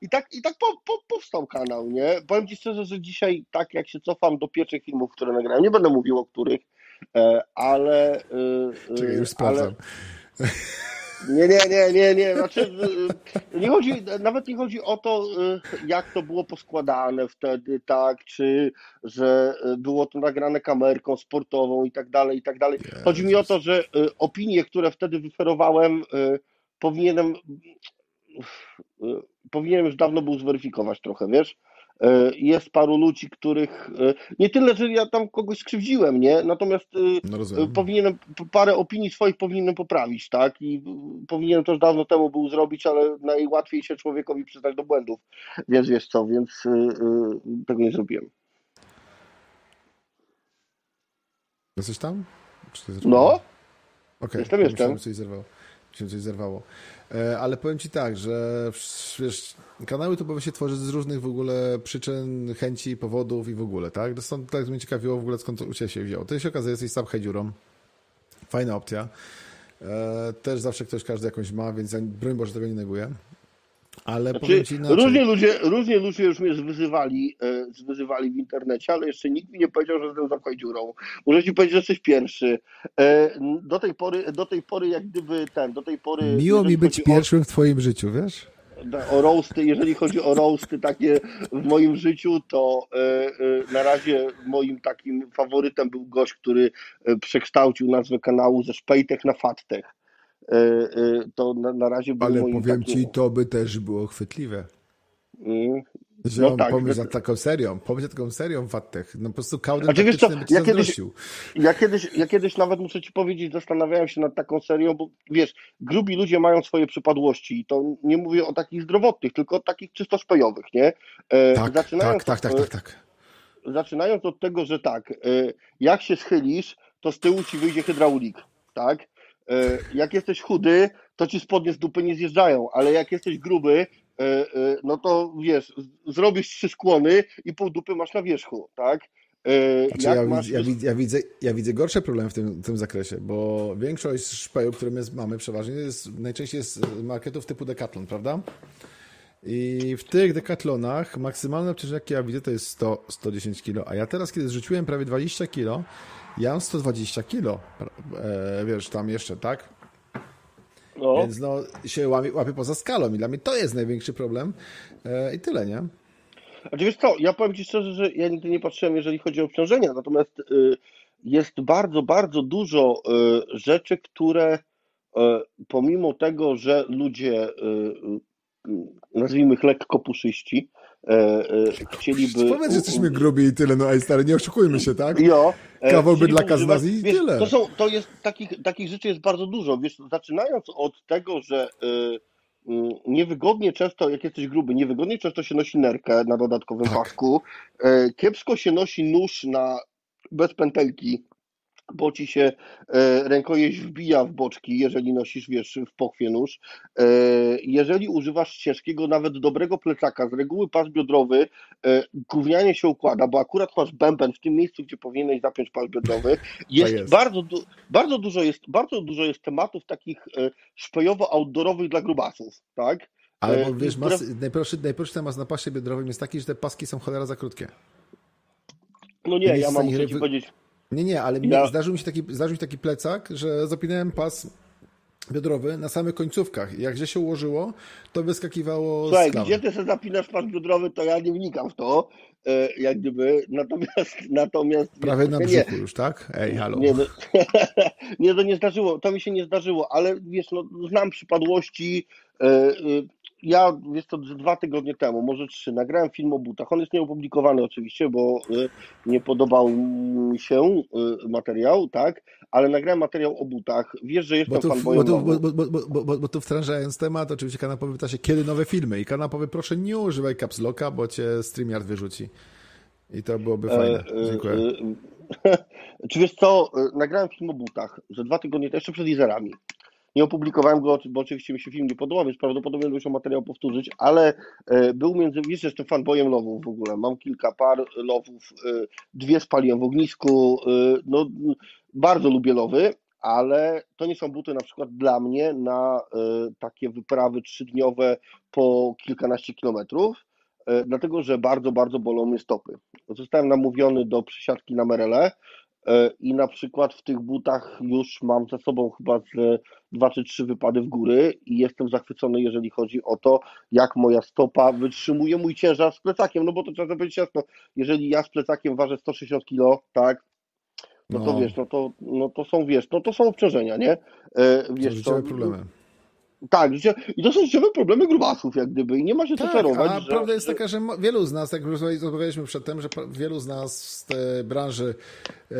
I tak, i tak po, po, powstał kanał, nie? Powiem Ci szczerze, że dzisiaj, tak jak się cofam do pierwszych filmów, które nagrałem, nie będę mówił o których, e, ale... Czekaj, już ale- sprawdzam. Nie, nie, nie, nie, nie. Znaczy, y, nie chodzi, nawet nie chodzi o to, y, jak to było poskładane wtedy, tak, czy że y, było to nagrane kamerką sportową i tak dalej, i tak dalej. Chodzi mi o to, że y, opinie, które wtedy wyferowałem, y, powinienem, y, powinienem już dawno był zweryfikować trochę, wiesz? Y, Jest paru ludzi, których, y, nie tyle, że ja tam kogoś skrzywdziłem, nie? Natomiast y, No powinienem, parę opinii swoich powinienem poprawić, tak? I powinienem to już dawno temu był zrobić, ale najłatwiej się człowiekowi przyznać do błędów. Więc wiesz co, więc tego nie zrobiłem. Jesteś tam? No, Okej, Jestem, jestem. myślałem, że coś zerwało. Myślałem, że coś zerwało. E, Ale powiem Ci tak, że wiesz, kanały tubowe się tworzy z różnych w ogóle przyczyn, chęci, powodów i w ogóle, tak? Stąd tak mnie ciekawiło w ogóle skąd u Ciebie się wzięło. To się okazuje, jesteś sam dziurą. Fajna opcja. E, Też zawsze ktoś, każdy jakąś ma, więc ja broń Boże tego nie neguję. Ale znaczy, różnie, ludzie, różnie ludzie już mnie zwyzywali, e, zwyzywali w internecie, ale jeszcze nikt mi nie powiedział, że jestem zamkoj dziurą. Muszę Ci powiedzieć, że jesteś pierwszy. E, Do tej pory, do tej pory jak gdyby ten, do tej pory... Miło mi być chodzi o- pierwszym w Twoim życiu, wiesz? o roasty, jeżeli chodzi o roasty takie w moim życiu, to e, e, na razie moim takim faworytem był gość, który e, przekształcił nazwę kanału ze Szpejtech na Fattech. E, e, To na, na razie był Ale powiem takim... Ci, to by też było chwytliwe. Mm, Ziom, no tak, pomyśl nad taką serią, pomyśl nad taką serią Wattech. No po prostu Kauden znaczy, wiesz co, ja kiedyś, ja, kiedyś, ja kiedyś nawet muszę ci powiedzieć, zastanawiałem się nad taką serią, bo wiesz, grubi ludzie mają swoje przypadłości i to nie mówię o takich zdrowotnych, tylko o takich czysto szpejowych, nie? E, tak, zaczynając tak, tak, tak, tak, tak. Zaczynając od tego, że tak, e, jak się schylisz, to z tyłu ci wyjdzie hydraulik, tak? E, jak jesteś chudy, to ci spodnie z dupy nie zjeżdżają, ale jak jesteś gruby, E, e, no to wiesz, zrobisz trzy skłony i pół dupy masz na wierzchu, tak? Znaczy ja, masz... ja, ja, widzę, ja widzę gorsze problemy w tym, w tym zakresie, bo większość szpejów, które my mamy przeważnie, jest, najczęściej jest z marketów typu Decathlon, prawda? I w tych Decathlonach maksymalne obciążenie, jakie ja widzę, to jest 100-110 kg, a ja teraz, kiedy zrzuciłem prawie 20 kg, ja mam 120 kg, e, wiesz, tam jeszcze, tak? No. Więc no, się łapie, łapie poza skalą i dla mnie to jest największy problem e, i tyle, nie? A wiesz co, ja powiem Ci szczerze, że ja nigdy nie patrzyłem, jeżeli chodzi o obciążenia, natomiast y, jest bardzo, bardzo dużo y, rzeczy, które y, pomimo tego, że ludzie, nazwijmy ich lekko puszyści, chcieliby... Powiedz, że jesteśmy grubi i tyle, no ej stary, nie oszukujmy się, tak? Jo. E, Kawał bydlaka z nas i tyle. To, są, to jest, takich, takich rzeczy jest bardzo dużo, wiesz, zaczynając od tego, że niewygodnie często, jak jesteś gruby, niewygodnie często się nosi nerkę na dodatkowym tak. pasku, kiepsko się nosi nóż na bez pętelki, bo ci się e, rękojeść wbija w boczki, jeżeli nosisz, wiesz, w pochwie nóż. E, jeżeli używasz ciężkiego, nawet dobrego plecaka, z reguły pas biodrowy e, gównianie się układa, bo akurat masz bęben w tym miejscu, gdzie powinieneś zapiąć pas biodrowy. Jest, jest. Bardzo, bardzo, dużo jest, bardzo dużo jest tematów takich szpejowo-outdoorowych dla grubasów, tak? Ale bo wiesz, mas, najprostszy, najprostszy temat na pasie biodrowym jest taki, że te paski są cholera za krótkie. No nie, ja mam, muszę powiedzieć nie, nie, ale ja... zdarzył, mi się taki, zdarzył mi się taki plecak, że zapinałem pas biodrowy na samych końcówkach. Jak gdzie się ułożyło, to wyskakiwało Słuchaj, gdzie ty sobie zapinasz pas biodrowy, to ja nie wnikam w to, e, jak gdyby, natomiast... natomiast Prawie na brzuchu nie, już, tak? Ej, halo. Nie, no, nie, to nie zdarzyło, to mi się nie zdarzyło, ale wiesz, no, znam przypadłości, e, e, ja, jest to dwa tygodnie temu, może trzy, nagrałem film o butach. On jest nieopublikowany oczywiście, bo y, nie podobał mi się y, materiał, tak? Ale nagrałem materiał o butach. Wiesz, że jestem fanboyem. Bo, bo, bo, bo, bo, bo, tu wtrążając temat, oczywiście kanapowy pyta się, kiedy nowe filmy? I kanapowy, proszę nie używaj caps locka, bo cię StreamYard wyrzuci. I to byłoby fajne. E, e, Dziękuję. E, czy wiesz co, nagrałem film o butach, że dwa tygodnie, jeszcze przed Izerami. Nie opublikowałem go, bo oczywiście mi się film nie podobał, więc prawdopodobnie będę musiał materiał powtórzyć, ale e, był między, wiesz, jestem fanboyem lowów w ogóle, mam kilka par lowów, e, dwie spaliłem w ognisku, e, no bardzo lubię lowy, ale to nie są buty na przykład dla mnie na takie wyprawy trzydniowe po kilkanaście kilometrów, dlatego że bardzo, bardzo bolą mnie stopy. Zostałem namówiony do przysiadki na Merele, i na przykład w tych butach już mam za sobą chyba z dwa czy trzy wypady w góry i jestem zachwycony, jeżeli chodzi o to, jak moja stopa wytrzymuje mój ciężar z plecakiem, no bo to trzeba powiedzieć jasno, jeżeli ja z plecakiem ważę 160 kg, tak, no, no, to wiesz, no to, no to są, wiesz, no to są obciążenia, nie? E, wiesz, to, problemy. Tak, i to są życiowe problemy grubasów, jak gdyby, i nie ma się tak, co czarować. A że, prawda jest taka, że wielu z nas, jak już rozmawialiśmy przedtem, że wielu z nas z tej branży e,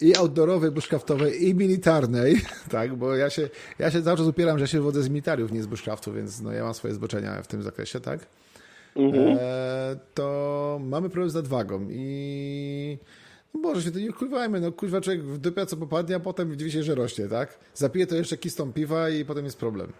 i outdoorowej, bushcraftowej, i militarnej, tak, bo ja się, ja się cały czas upieram, że ja się wodzę z militariów, nie z bushcraftu, więc no, ja mam swoje zboczenia w tym zakresie, tak? Mhm. E, to mamy problem z nadwagą i no Boże się to nie ukrywajmy, no kurwa człowiek w dupę co popadnie, a potem dziwi się, że rośnie, tak? Zapije to jeszcze kistą piwa i potem jest problem.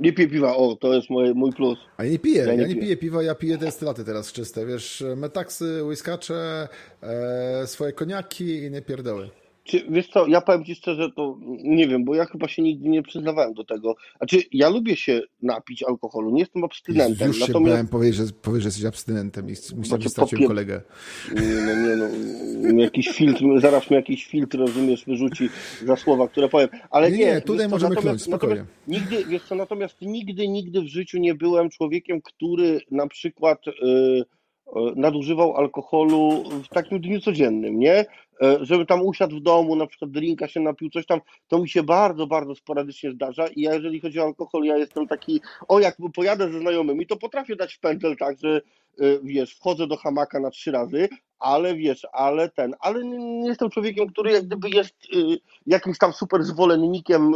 Nie piję piwa, o, to jest mój, mój plus. A ja nie piję, ja nie, ja nie piję. piję piwa, ja piję destylaty teraz czyste, wiesz, metaksy, whiskacze, e, swoje koniaki i inne pierdoły. Czy, wiesz co, ja powiem Ci szczerze, to nie wiem, bo ja chyba się nigdy nie przyznawałem do tego. Znaczy, ja lubię się napić alkoholu, nie jestem abstynentem. Już natomiast... się bałem powiedzieć, że, powiedzieć, że jesteś abstynentem i myślałem, że straciłem kolegę. Nie, no nie no, jakiś filtr, zaraz mi jakiś filtr, rozumiesz, wyrzuci za słowa, które powiem. Ale nie, nie, tutaj możemy kląć, spokojnie. Nigdy, wiesz co, natomiast nigdy, nigdy w życiu nie byłem człowiekiem, który na przykład... Yy, nadużywał alkoholu w takim dniu codziennym, nie? E, żeby tam usiadł w domu, na przykład drinka się napił, coś tam, to mi się bardzo, bardzo sporadycznie zdarza i ja jeżeli chodzi o alkohol, ja jestem taki, o jak pojadę ze znajomymi, to potrafię dać pędzel tak, że e, wiesz, wchodzę do hamaka na trzy razy, ale wiesz, ale ten, ale nie, jestem człowiekiem, który jak gdyby jest y, jakimś tam super zwolennikiem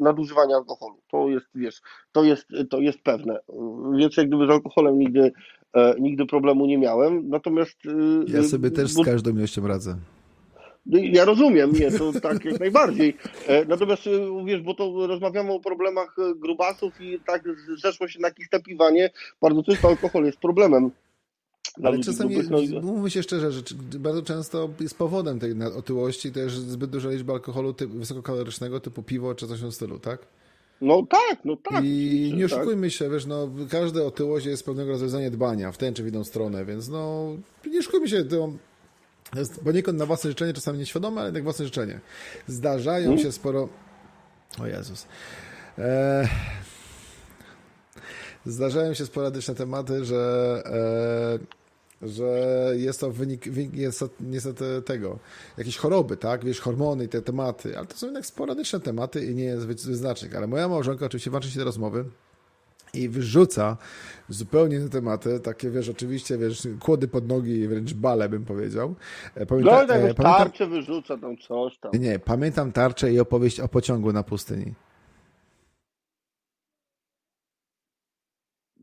nadużywania alkoholu. To jest, wiesz, to jest, to jest pewne. Więc jak gdyby z alkoholem nigdy, e, nigdy problemu nie miałem. Natomiast. Ja sobie też z każdą ilością radzę. No ja rozumiem, nie, to tak jak najbardziej. E, natomiast wiesz, bo to rozmawiamy o problemach e, grubasów i tak zeszło się na jakieś tapiwanie. Bardzo często alkohol jest problemem ale czasami, mówmy się szczerze, że bardzo często jest powodem tej otyłości też zbyt duża liczba alkoholu typ, wysokokalorycznego typu piwo czy coś w tym stylu, tak? No tak, no tak. I nie tak. oszukujmy tak. się, wiesz, no, każda otyłość jest pewnego rodzaju zaniedbania w tę czy w inną stronę, więc no, nie oszukujmy się, to jest poniekąd na własne życzenie, czasami nieświadome, ale jednak własne życzenie. Zdarzają hmm? się sporo... O Jezus. Eee... Zdarzają się sporadyczne tematy, że e, że jest to wynik, wynik jest niestety tego, jakieś choroby, tak, wiesz, hormony i te tematy, ale to są jednak sporadyczne tematy i nie jest wyznacznik, ale moja małżonka oczywiście włączy się te rozmowy i wyrzuca zupełnie te tematy, takie wiesz, oczywiście, wiesz, kłody pod nogi, wręcz bale bym powiedział. E, pamięta, no, tak, e, pamiętam, tarczę wyrzuca tam coś tam. Nie, pamiętam tarczę i opowieść o pociągu na pustyni.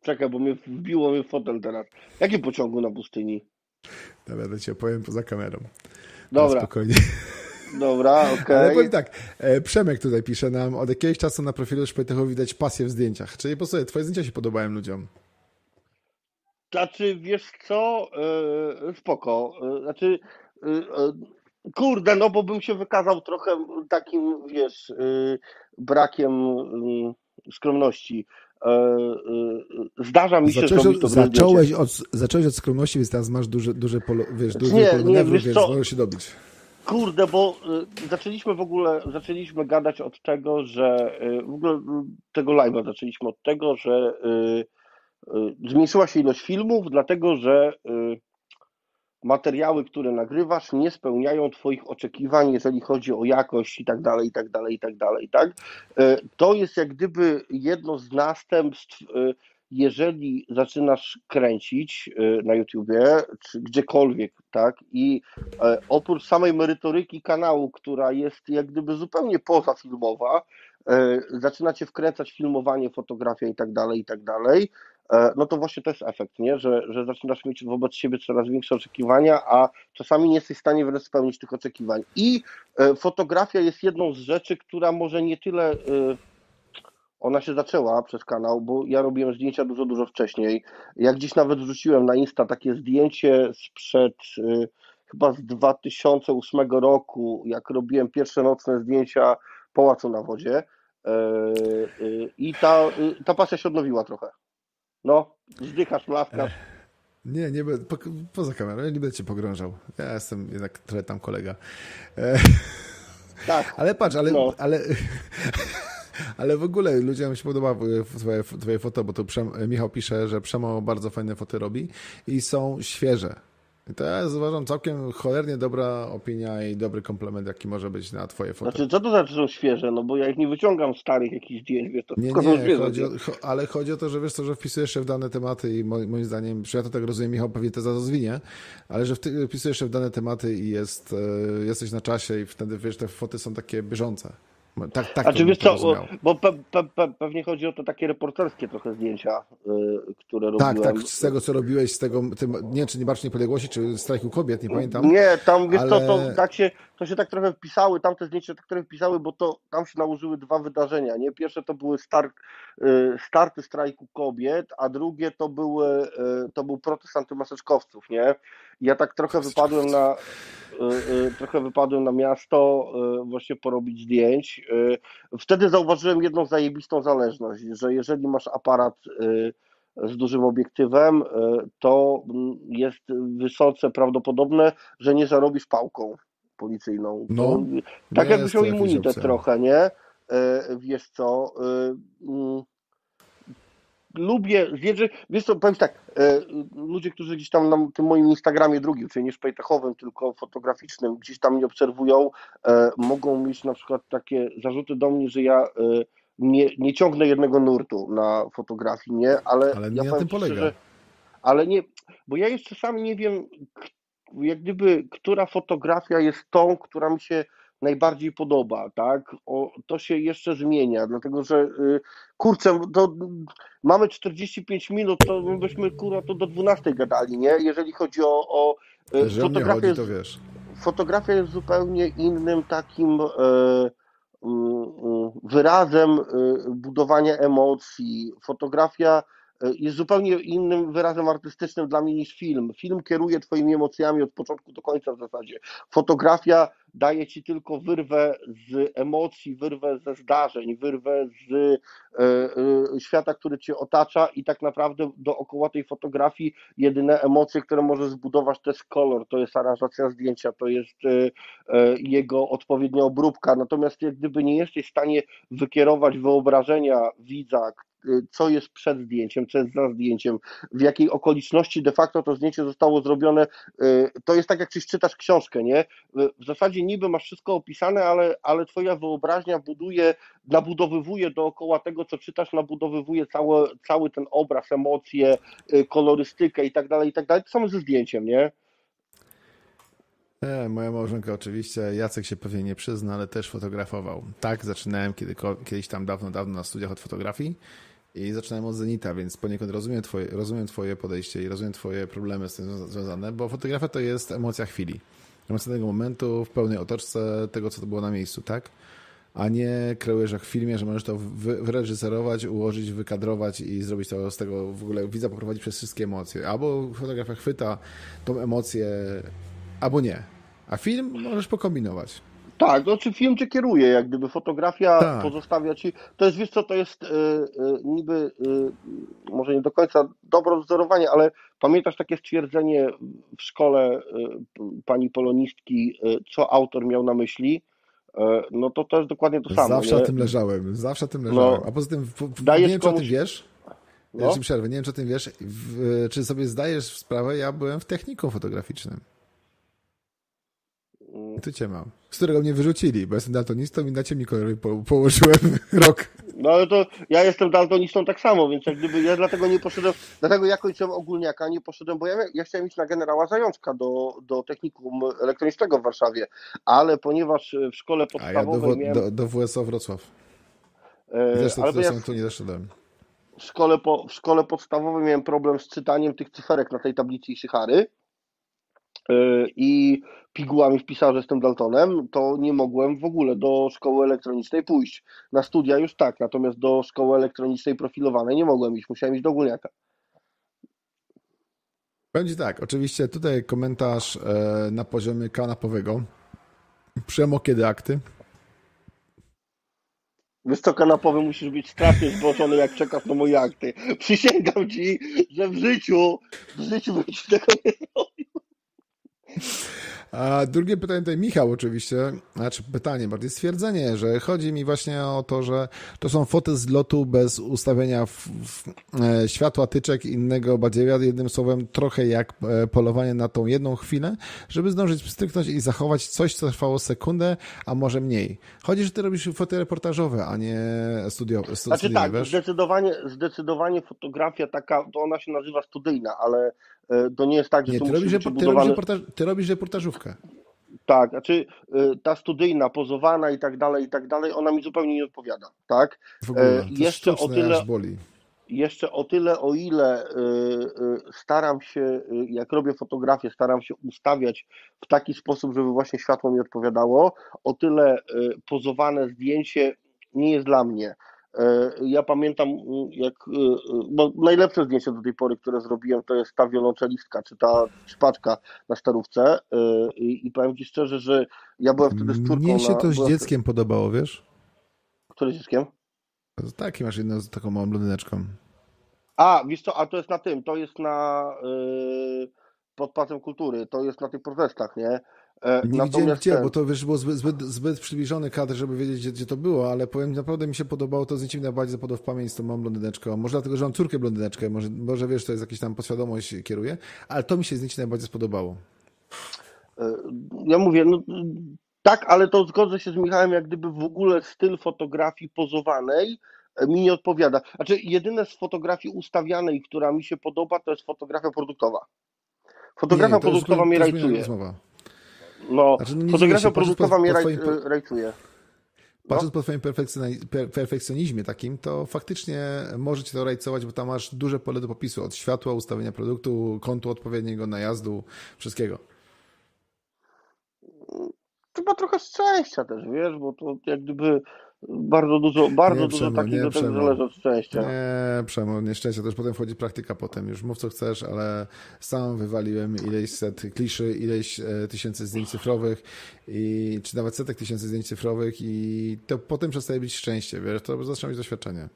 Czekaj, bo mnie wbiło mnie fotel teraz. Jakim pociągu na pustyni? Dobra, to ci opowiem poza kamerą. Dobra. spokojnie. Dobra, okej. Okay. Ale powiem tak, e, Przemek tutaj pisze nam, od jakiegoś czasu na profilu Szpejtechu widać pasję w zdjęciach. Czyli po sobie, twoje zdjęcia się podobają ludziom. Znaczy, wiesz co, yy, spoko. Yy, znaczy, yy, kurde, no bo bym się wykazał trochę takim, wiesz, brakiem skromności. E, e, zdarza mi się zacząłeś, zrobić to zacząłeś od, zacząłeś od skromności, więc teraz masz duże, duże polo, wiesz, duże nie, pole nie, wiesz więc co? możesz się dobić. Kurde, bo y, zaczęliśmy w ogóle, zaczęliśmy gadać od tego, że y, w ogóle y, tego live'a zaczęliśmy od tego, że zmniejszyła się ilość filmów, dlatego że materiały, które nagrywasz, nie spełniają Twoich oczekiwań, jeżeli chodzi o jakość i tak dalej, i tak dalej, i tak dalej, tak? E, to jest jak gdyby jedno z następstw, e, jeżeli zaczynasz kręcić e, na YouTubie, czy gdziekolwiek, tak? I oprócz samej merytoryki kanału, która jest jak gdyby zupełnie pozafilmowa, zaczynacie wkręcać filmowanie, fotografia i tak dalej, i tak dalej, no to właśnie to jest efekt, nie? Że, że zaczynasz mieć wobec siebie coraz większe oczekiwania, a czasami nie jesteś w stanie wręcz spełnić tych oczekiwań. I e, fotografia jest jedną z rzeczy, która może nie tyle e, ona się zaczęła przez kanał, bo ja robiłem zdjęcia dużo, dużo wcześniej. Jak gdzieś nawet wrzuciłem na Insta takie zdjęcie sprzed chyba z 2008 roku, jak robiłem pierwsze nocne zdjęcia Pałacu na Wodzie. I ta, ta pasja się odnowiła trochę. No, zdychasz, laskasz. Nie, nie po, poza kamerą, nie będę cię pogrążał. Ja jestem jednak trochę tam kolega. Tak. Ale patrz, ale, no. ale, ale w ogóle ludziom się podoba twoje, twoje foto, bo tu Michał pisze, że Przemo bardzo fajne foty robi i są świeże. I to ja uważam całkiem cholernie dobra opinia i dobry komplement, jaki może być na twoje foto. Znaczy, co to znaczy, że są świeże? No bo ja ich nie wyciągam starych jakichś zdjęć, wiesz, to nie, nie, chodzi o, ale chodzi o to, że wiesz co, że wpisujesz się w dane tematy i moim, moim zdaniem, ja to tak rozumiem, Michał pewnie to za to zwinie, ale że wpisujesz się w dane tematy i jest, e, jesteś na czasie i wtedy, wiesz, te foty są takie bieżące. Tak, tak znaczy, wiesz co, bo pe, pe, pe, pewnie chodzi o to takie reporterskie trochę zdjęcia, y, które tak, robiłem. Tak, tak, z tego co robiłeś, z tego, tym, nie czy nie Marsz Niepodległości, czy strajku kobiet, nie pamiętam. Nie, tam wiesz ale... co, to, tak się, to się tak trochę wpisały, tamte zdjęcia tak trochę wpisały, bo to tam się nałożyły dwa wydarzenia, nie? Pierwsze to były start, y, starty strajku kobiet, a drugie to były, y, to był protest antymaseczkowców, nie? Ja tak trochę wypadłem na trochę wypadłem na miasto y, właśnie porobić zdjęć. Wtedy zauważyłem jedną zajebistą zależność, że jeżeli masz aparat z dużym obiektywem, to jest wysoce prawdopodobne, że nie zarobisz pałką policyjną. No, tak jakbyś miał immunitet trochę, nie? Wiesz co? Lubię wiedzieć, wiesz co, powiem tak, e, ludzie, którzy gdzieś tam na tym moim Instagramie drugim, czyli nie szpejtechowym, tylko fotograficznym, gdzieś tam mnie obserwują, e, mogą mieć na przykład takie zarzuty do mnie, że ja nie, nie ciągnę jednego nurtu na fotografii, nie, ale, ale ja nie na tym polega. Szczerze, ale nie, bo ja jeszcze sam nie wiem, jak gdyby, która fotografia jest tą, która mi się najbardziej podoba, tak? O, to się jeszcze zmienia, dlatego że y, kurczę, to mamy 45 minut, to byśmy kurwa to do 12 gadali, nie? Jeżeli chodzi o, o y, fotografię, chodzi, to wiesz. Fotografia jest zupełnie innym takim e, wyrazem budowania emocji. Fotografia jest zupełnie innym wyrazem artystycznym dla mnie niż film. Film kieruje Twoimi emocjami od początku do końca w zasadzie. Fotografia daje Ci tylko wyrwę z emocji, wyrwę ze zdarzeń, wyrwę z e, e, świata, który Cię otacza i tak naprawdę dookoła tej fotografii jedyne emocje, które może zbudować to jest kolor, to jest aranżacja zdjęcia, to jest e, jego odpowiednia obróbka. Natomiast jak gdyby nie jesteś w stanie wykierować wyobrażenia widza, Y, co jest przed zdjęciem, co jest za zdjęciem, w jakiej okoliczności de facto to zdjęcie zostało zrobione. Y, to jest tak, jak czyś czytasz książkę, nie? Y, w zasadzie niby masz wszystko opisane, ale, ale twoja wyobraźnia buduje, nabudowywuje dookoła tego, co czytasz, nabudowywuje cały, cały ten obraz, emocje, kolorystykę i tak dalej, i tak dalej. To samo ze zdjęciem, nie? E, moja małżonka oczywiście, Jacek się pewnie nie przyzna, ale też fotografował. Tak, zaczynałem kiedy, kiedyś tam dawno, dawno na studiach od fotografii i zaczynałem od Zenita, więc poniekąd rozumiem twoje, rozumiem twoje podejście i rozumiem twoje problemy z tym związane, bo fotografia to jest emocja chwili. Emocja tego momentu w pełnej otoczce tego, co to było na miejscu, tak? A nie kreujesz jak w filmie, że możesz to wyreżyserować, ułożyć, wykadrować i zrobić to z tego w ogóle widza poprowadzić przez wszystkie emocje. Albo fotografia chwyta tą emocję, albo nie. A film możesz pokombinować. Tak, to czy film cię kieruje, jak gdyby fotografia tak. pozostawia ci. To jest, wiesz co, to jest y, y, niby y, może nie do końca dobre wzorowanie, ale pamiętasz takie stwierdzenie w szkole pani polonistki, co autor miał na myśli? No to to jest dokładnie to samo. Zawsze nie? o tym leżałem, zawsze tym leżałem. No, A poza tym, w, nie wiem, czy o tym wiesz. No. Przerwę, nie wiem, czy o tym wiesz. W, czy sobie zdajesz sprawę, ja byłem w techniku fotograficznym. Tu cię mam. Z którego mnie wyrzucili, bo jestem daltonistą i na ciemni kolory po, położyłem rok. No ale to ja jestem daltonistą tak samo, więc jak gdyby ja dlatego nie poszedłem, dlatego ja kończyłem ogólniaka, nie poszedłem, bo ja, ja chciałem iść na generała Zajączka do, do technikum elektronicznego w Warszawie, ale ponieważ w szkole podstawowej A ja do, miałem... do, do WSO Wrocław. E, Zresztą ale ja tu nie doszedłem. W szkole, po, w szkole podstawowej miałem problem z czytaniem tych cyferek na tej tablicy Iszychary E, i pigułami wpisał, że jestem Daltonem, to nie mogłem w ogóle do szkoły elektronicznej pójść. Na studia już tak, natomiast do szkoły elektronicznej profilowanej nie mogłem iść, musiałem iść do ogólniaka. Będzie tak, oczywiście tutaj komentarz e, na poziomie kanapowego. Przemo kiedy akty? Wiesz co, kanapowy musisz być strasznie zboczony, jak czekasz na moje akty. Przysięgam ci, że w życiu, w życiu bym ci tego nie zrobił. A drugie pytanie tutaj Michał oczywiście, znaczy pytanie, bardziej stwierdzenie, że chodzi mi właśnie o to, że to są foty z lotu bez ustawienia w, w, e, światła, tyczek innego badziewiia, jednym słowem trochę jak e, polowanie na tą jedną chwilę, żeby zdążyć stryknąć i zachować coś, co trwało sekundę, a może mniej. Chodzi, że ty robisz foty reportażowe, a nie studio, stu, znaczy tak, zdecydowanie, zdecydowanie fotografia taka, to ona się nazywa studyjna, ale to nie jest tak, że nie, to ty, robisz, ty, robisz reportaż, ty robisz reportażówkę. Tak, znaczy e, ta studyjna, pozowana i tak dalej, i tak dalej, ona mi zupełnie nie odpowiada, tak? W ogóle, e, jeszcze o tyle, boli. Jeszcze o tyle, o ile staram się, jak robię fotografię, staram się ustawiać w taki sposób, żeby właśnie światło mi odpowiadało, o tyle pozowane zdjęcie nie jest dla mnie. E, ja pamiętam, jak, e, bo najlepsze zdjęcie do tej pory, które zrobiłem, to jest ta wiolonczelistka, czy ta szpaczka na starówce. E, I, i powiem Ci szczerze, że ja byłem wtedy z córką. Mnie się to z dzieckiem podobało, wiesz? Które dzieckiem? Taki masz jedną z taką małą blondyneczką. A, wiesz co, a to jest na tym, to jest na yy, pod Pacem Kultury, to jest na tych protestach, nie? E, nie widziałem gdzie, ten... bo to wiesz, było zbyt, zbyt, zbyt przybliżony kadr, żeby wiedzieć, gdzie, gdzie, to było, ale powiem, naprawdę mi się podobało to zdjęcie, mi najbardziej zapadło w pamięć z tą małą blondyneczką. Może dlatego, że mam córkę blondyneczkę, może, może wiesz, to jest jakaś tam podświadomość kieruje, ale to mi się zdjęcie najbardziej spodobało. E, ja mówię, no tak, ale to zgodzę się z Michałem, jak gdyby w ogóle styl fotografii pozowanej e, mi nie odpowiada. Znaczy, jedyne z fotografii ustawianej, która mi się podoba, to jest fotografia produktowa. Fotografia nie, produktowa mnie rajcuje. No, znaczy, no fotografia produktowa mnie twoim... rajcuje. Patrząc no. po twoim perfekcjonizmie takim, to faktycznie może cię to rajcować, bo tam masz duże pole do popisu, od światła, ustawienia produktu, kątu odpowiedniego, najazdu, wszystkiego chyba trochę szczęścia też, wiesz, bo to jak gdyby bardzo dużo, bardzo nie, dużo takiego tego zależy od szczęścia. Nie, Przemo, nieszczęście, już potem wchodzi praktyka potem, już mów co chcesz, ale sam wywaliłem ileś set kliszy, ileś e, tysięcy zdjęć cyfrowych i czy nawet setek tysięcy zdjęć cyfrowych i to potem przestaje być szczęście, wiesz, to zaczyna być doświadczenie.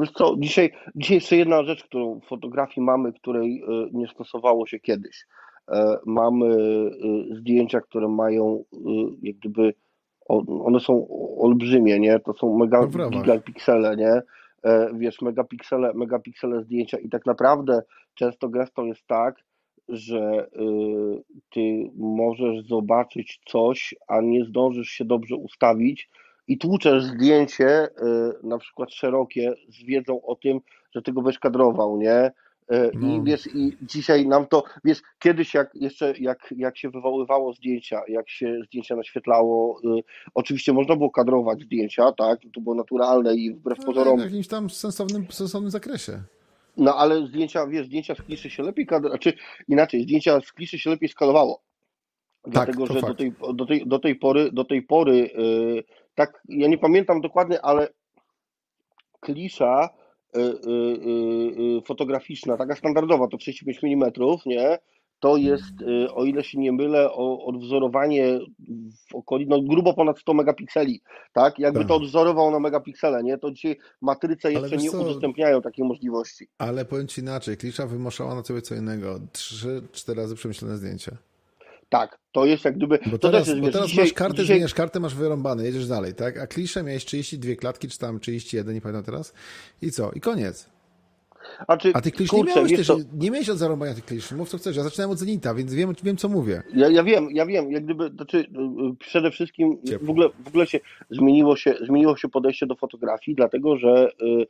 Wiesz co, dzisiaj, dzisiaj jeszcze jedna rzecz, którą w fotografii mamy, której e, nie stosowało się kiedyś. E, mamy zdjęcia, które mają jak gdyby, one są olbrzymie, nie? To są mega no gigapiksele, nie? Wiesz, megapiksele, megapiksele zdjęcia i tak naprawdę często gestą jest tak, że ty możesz zobaczyć coś, a nie zdążysz się dobrze ustawić i tłuczesz zdjęcie, na przykład szerokie, z wiedzą o tym, że ty go będziesz kadrował, nie? E, I no. wiesz, i dzisiaj nam to, wiesz, kiedyś jak jeszcze, jak, jak się wywoływało zdjęcia, jak się zdjęcia naświetlało, y, oczywiście można było kadrować zdjęcia, tak, to było naturalne i wbrew no, pozorom... W jakimś tam sensownym, sensownym zakresie. No ale zdjęcia, wiesz, zdjęcia z kliszy się lepiej, kadr... znaczy inaczej, zdjęcia z kliszy się lepiej skalowało. Tak, Dlatego, że do tej, do, tej, do tej pory, do tej pory, yy, tak, ja nie pamiętam dokładnie, ale klisza Y, y, y, fotograficzna, taka standardowa, to 35 mm, nie? To jest, o ile się nie mylę, odwzorowanie w okolicy, no grubo ponad 100 megapikseli, tak? Jakby tak. to odwzorował na megapiksele, nie? To dzisiaj matryce jeszcze nie co? udostępniają takiej możliwości. Ale powiem Ci inaczej, klisza wymuszała na Ciebie co innego, 3-4 razy przemyślane zdjęcia. Tak, to jest jak gdyby. Bo teraz, jest, bo wiesz, teraz dzisiaj, masz kartę, dzisiaj... zmieniasz kartę, masz wyrąbane, jedziesz dalej, tak? A kliszę miałeś 32 klatki, czy tam 31, nie pamiętam teraz. I co? I koniec. A, czy, A ty klisz kurczę, nie miałeś też, to... nie miałeś od zarąbania tych klisz, mów co chcesz, ja zaczynałem od Zenita, więc wiem, wiem co mówię. Ja, ja wiem, ja wiem, jak gdyby, znaczy przede wszystkim w ogóle, w ogóle się zmieniło, się zmieniło się podejście do fotografii, dlatego że y,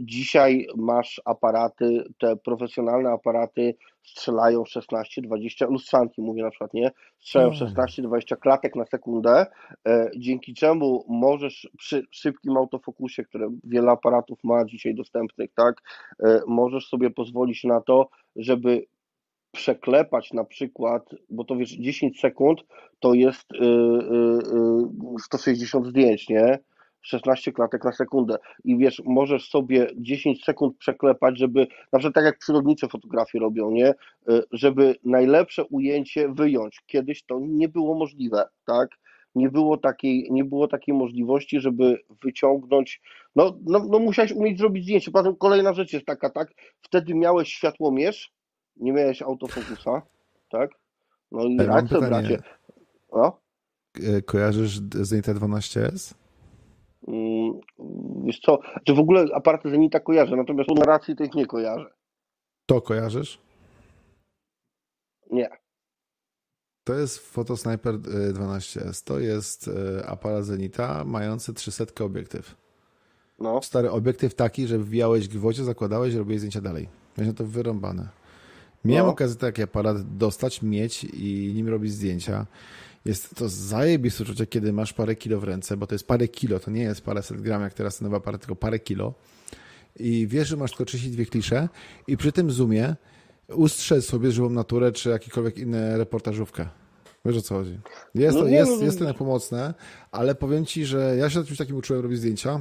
dzisiaj masz aparaty, te profesjonalne aparaty strzelają 16-20, lustrzanki mówię na przykład, nie? Strzelają 16-20 hmm. klatek na sekundę, e, dzięki czemu możesz przy szybkim autofokusie, które wiele aparatów ma dzisiaj dostępnych, tak, e, możesz sobie pozwolić na to, żeby przeklepać na przykład, bo to wiesz, 10 sekund to jest 160 y, y, y, zdjęć, nie? 16 klatek na sekundę i wiesz, możesz sobie 10 sekund przeklepać, żeby, na przykład tak jak przyrodnicze fotografie robią, nie, y, żeby najlepsze ujęcie wyjąć. Kiedyś to nie było możliwe, tak? Nie było takiej, nie było takiej możliwości, żeby wyciągnąć, no, no, no musiałeś umieć zrobić zdjęcie. Potem kolejna rzecz jest taka, tak? Wtedy miałeś światłomierz, nie miałeś autofokusa, tak? No i radź sobie, bracie. No? Kojarzysz Zenita 12S? Mm, wiesz co, czy w ogóle aparaty Zenita kojarzę, natomiast po narracji to ich nie kojarzę. To kojarzysz? Nie. To jest Photosniper 12S. To jest e, aparat Zenita mający 300 obiektyw. No. Stary obiektyw taki, że wbijałeś gwoździe, zakładałeś i robiłeś zdjęcia dalej. Miałeś to wyrąbane. Miałem no. okazję taki aparat dostać, mieć i nim robić zdjęcia. Jest to zajebiste uczucie, kiedy masz parę kilo w ręce, bo to jest parę kilo, to nie jest paręset gram jak teraz ten nowy aparat, tylko parę kilo. I wiesz, że masz tylko 32 klisze i przy tym zoomie ustrzel sobie żywą naturę, czy jakikolwiek inny reportażówkę. Wiesz o co chodzi. Jest, no, to, jest, no, jest to pomocne, ale powiem ci, że ja się na czymś takim uczyłem robić zdjęcia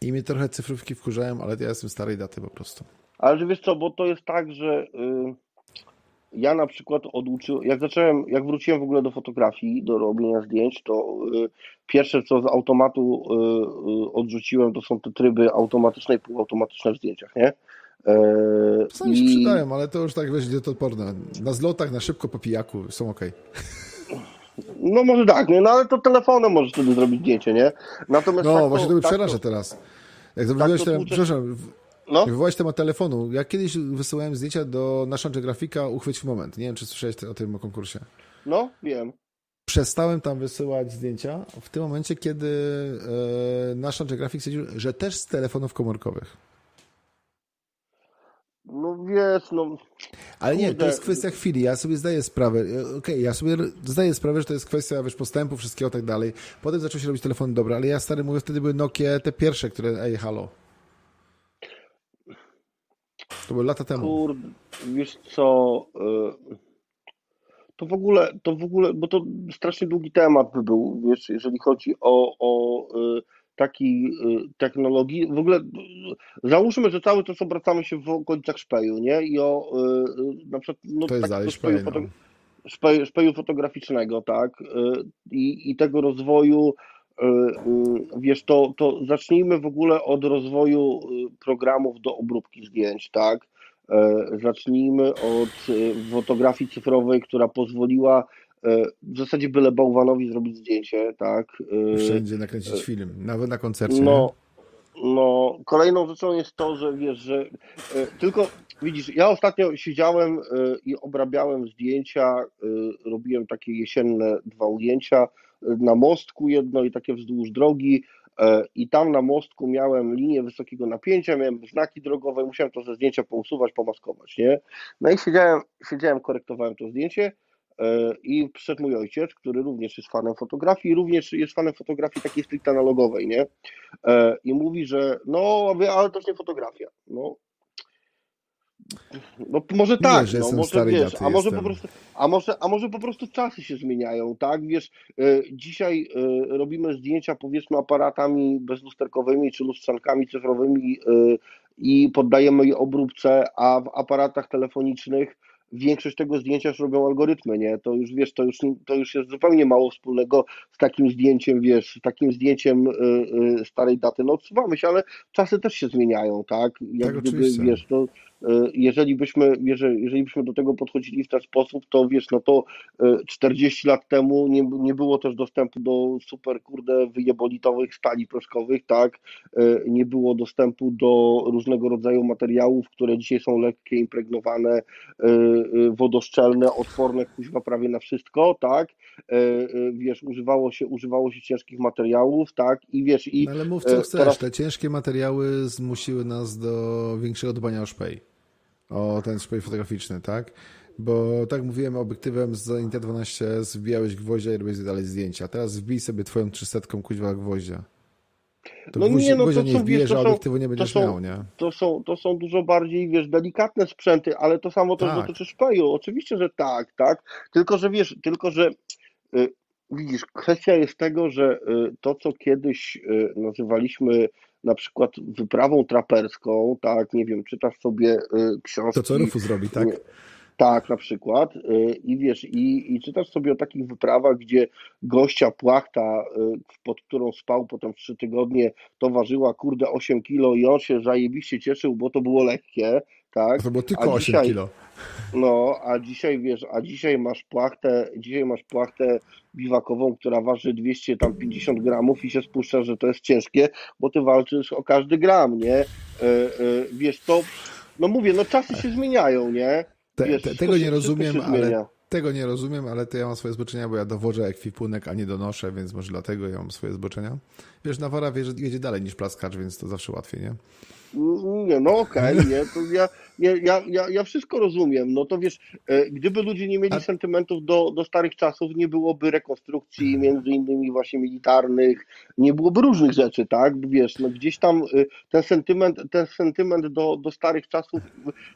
i mnie trochę cyfrówki wkurzają, ale ja jestem starej daty po prostu. Ale wiesz co, bo to jest tak, że... Yy ja na przykład oduczyłem, jak zacząłem, jak wróciłem w ogóle do fotografii, do robienia zdjęć, to y, pierwsze co z automatu y, y, odrzuciłem, to są te tryby automatyczne i półautomatyczne w zdjęciach, nie? E, Czasami I... się przydają, ale to już tak będzie to odporne. Na zlotach, na szybko po pijaku są ok. No może tak, nie? no ale to telefonem możesz wtedy zrobić zdjęcie, nie? Natomiast no tak właśnie to, to mnie tak przeraża to... teraz. Jak tak to ten, przepraszam, no? wywołać temat telefonu. Ja kiedyś wysyłałem zdjęcia do naszego grafika Uchwyć w moment. Nie wiem, czy słyszałeś o tym konkursie. No, wiem. Przestałem tam wysyłać zdjęcia w tym momencie, kiedy e, nasz Grafik stwierdził, że też z telefonów komórkowych. No wiesz, no. Ale nie, to jest kwestia chwili. Ja sobie zdaję sprawę. E, okej, okay, ja sobie zdaję sprawę, że to jest kwestia wiesz, postępu, wszystkiego tak dalej. Potem zaczął się robić telefon dobre, ale ja stary mówię, wtedy były Nokie te pierwsze, które ej, halo. To były lata temu. Kurde, wiesz co, e, to w ogóle, to w ogóle, bo to strasznie długi temat by był, wiesz, jeżeli chodzi o, o e, takiej technologii. W ogóle załóżmy, że cały czas obracamy się w okolicach szpeju, nie? I o na przykład no, to jest dalej szpeju, foto, szpeju, szpeju, fotograficznego, tak? I, i tego rozwoju wiesz, to, to zacznijmy w ogóle od rozwoju programów do obróbki zdjęć, tak? E, zacznijmy od e, fotografii cyfrowej, która pozwoliła e, w zasadzie byle bałwanowi zrobić zdjęcie, tak? Wszędzie nakręcić film, nawet na koncercie. No, no, kolejną rzeczą jest to, że wiesz, że tylko widzisz, ja ostatnio siedziałem i obrabiałem zdjęcia, robiłem takie jesienne dwa ujęcia na mostku jedno i takie wzdłuż drogi E, i tam na mostku miałem linię wysokiego napięcia, miałem znaki drogowe, musiałem to ze zdjęcia pousuwać, pomaskować, nie? No i siedziałem, siedziałem korektowałem to zdjęcie e, i przyszedł mój ojciec, który również jest fanem fotografii, również jest fanem fotografii takiej stricte analogowej, nie? E, I mówi, że no, ale to nie fotografia. No, no może tak, nie, że no, może wiesz, a może po prostu, a może, a może po prostu czasy się zmieniają, tak? Wiesz, y, dzisiaj y, robimy zdjęcia powiedzmy aparatami bezlusterkowymi czy lustrzankami cyfrowymi y, i poddajemy je obróbce, a w aparatach telefonicznych większość tego zdjęcia już robią algorytmy, nie? To już wiesz, to już, to już jest zupełnie mało wspólnego z takim zdjęciem, wiesz, z takim zdjęciem y, y, starej daty. No odsuwamy się, ale czasy też się zmieniają, tak? Jak tak, gdyby, oczywiście. wiesz, to E, jeżeli byśmy, jeżeli, jeżeli byśmy do tego podchodzili w ten sposób, to wiesz, no to 40 e, lat temu nie, nie było też dostępu do super, kurde, wyjebolitowych stali proszkowych, tak, e, nie było dostępu do różnego rodzaju materiałów, które dzisiaj są lekkie, impregnowane, wodoszczelne, odporne, kuźwa prawie na wszystko, tak, wiesz, używało się, używało się ciężkich materiałów, tak, i wiesz, i... No ale mów co chcesz, teraz... te ciężkie materiały zmusiły nas do większego dbania o szpej o ten szpej fotograficzny, tak? Bo tak mówiłem, obiektywem z Inter-12 zbijałeś gwoździa i robiłeś dalej zdjęcia. Teraz wbij sobie twoją 300 kuźwa gwoździa. To no nie, no to nie są, wiesz, a obiektywu nie będziesz to są, miał, nie? To są, to są dużo bardziej, wiesz, delikatne sprzęty, ale to samo też tak. dotyczy szpeju. Oczywiście, że tak, tak. Tylko, że wiesz, tylko, że y, widzisz, kwestia jest tego, że y, to, co kiedyś y, nazywaliśmy na przykład wyprawą traperską, tak, nie wiem, czytasz sobie y, książki. To co Rufus zrobi, tak? Tak, na przykład. Y, I wiesz, i, i czytasz sobie o takich wyprawach, gdzie gościa płachta, y, pod którą spał potem trzy tygodnie, to ważyła kurde 8 kilo i on się zajebiście cieszył, bo to było lekkie, tak? To było tylko a 8 dzisiaj, kilo. No, a dzisiaj wiesz, a dzisiaj masz płachtę, dzisiaj masz płachtę biwakową, która waży 250 gramów i się spuszcza, że to jest ciężkie, bo ty walczysz o każdy gram, nie? Wiesz, to, no mówię, no czasy się zmieniają, nie? Te, te, tego nie rozumiem, ale tego nie rozumiem, ale to ja mam swoje zboczenia, bo ja dowożę ekwipunek, a nie donoszę, więc może dlatego ja mam swoje zboczenia. Wiesz, Nawara wie, że jedzie dalej niż plaskacz, więc to zawsze łatwiej, nie? Nie, no okej, okay, nie, to ja, ja, ja, ja wszystko rozumiem. No to wiesz, e, gdyby ludzie nie mieli A... sentymentów do, do starych czasów, nie byłoby rekonstrukcji mhm. między innymi właśnie militarnych, nie byłoby różnych rzeczy, tak? Wiesz, no gdzieś tam e, ten sentyment, ten sentyment do, do starych czasów,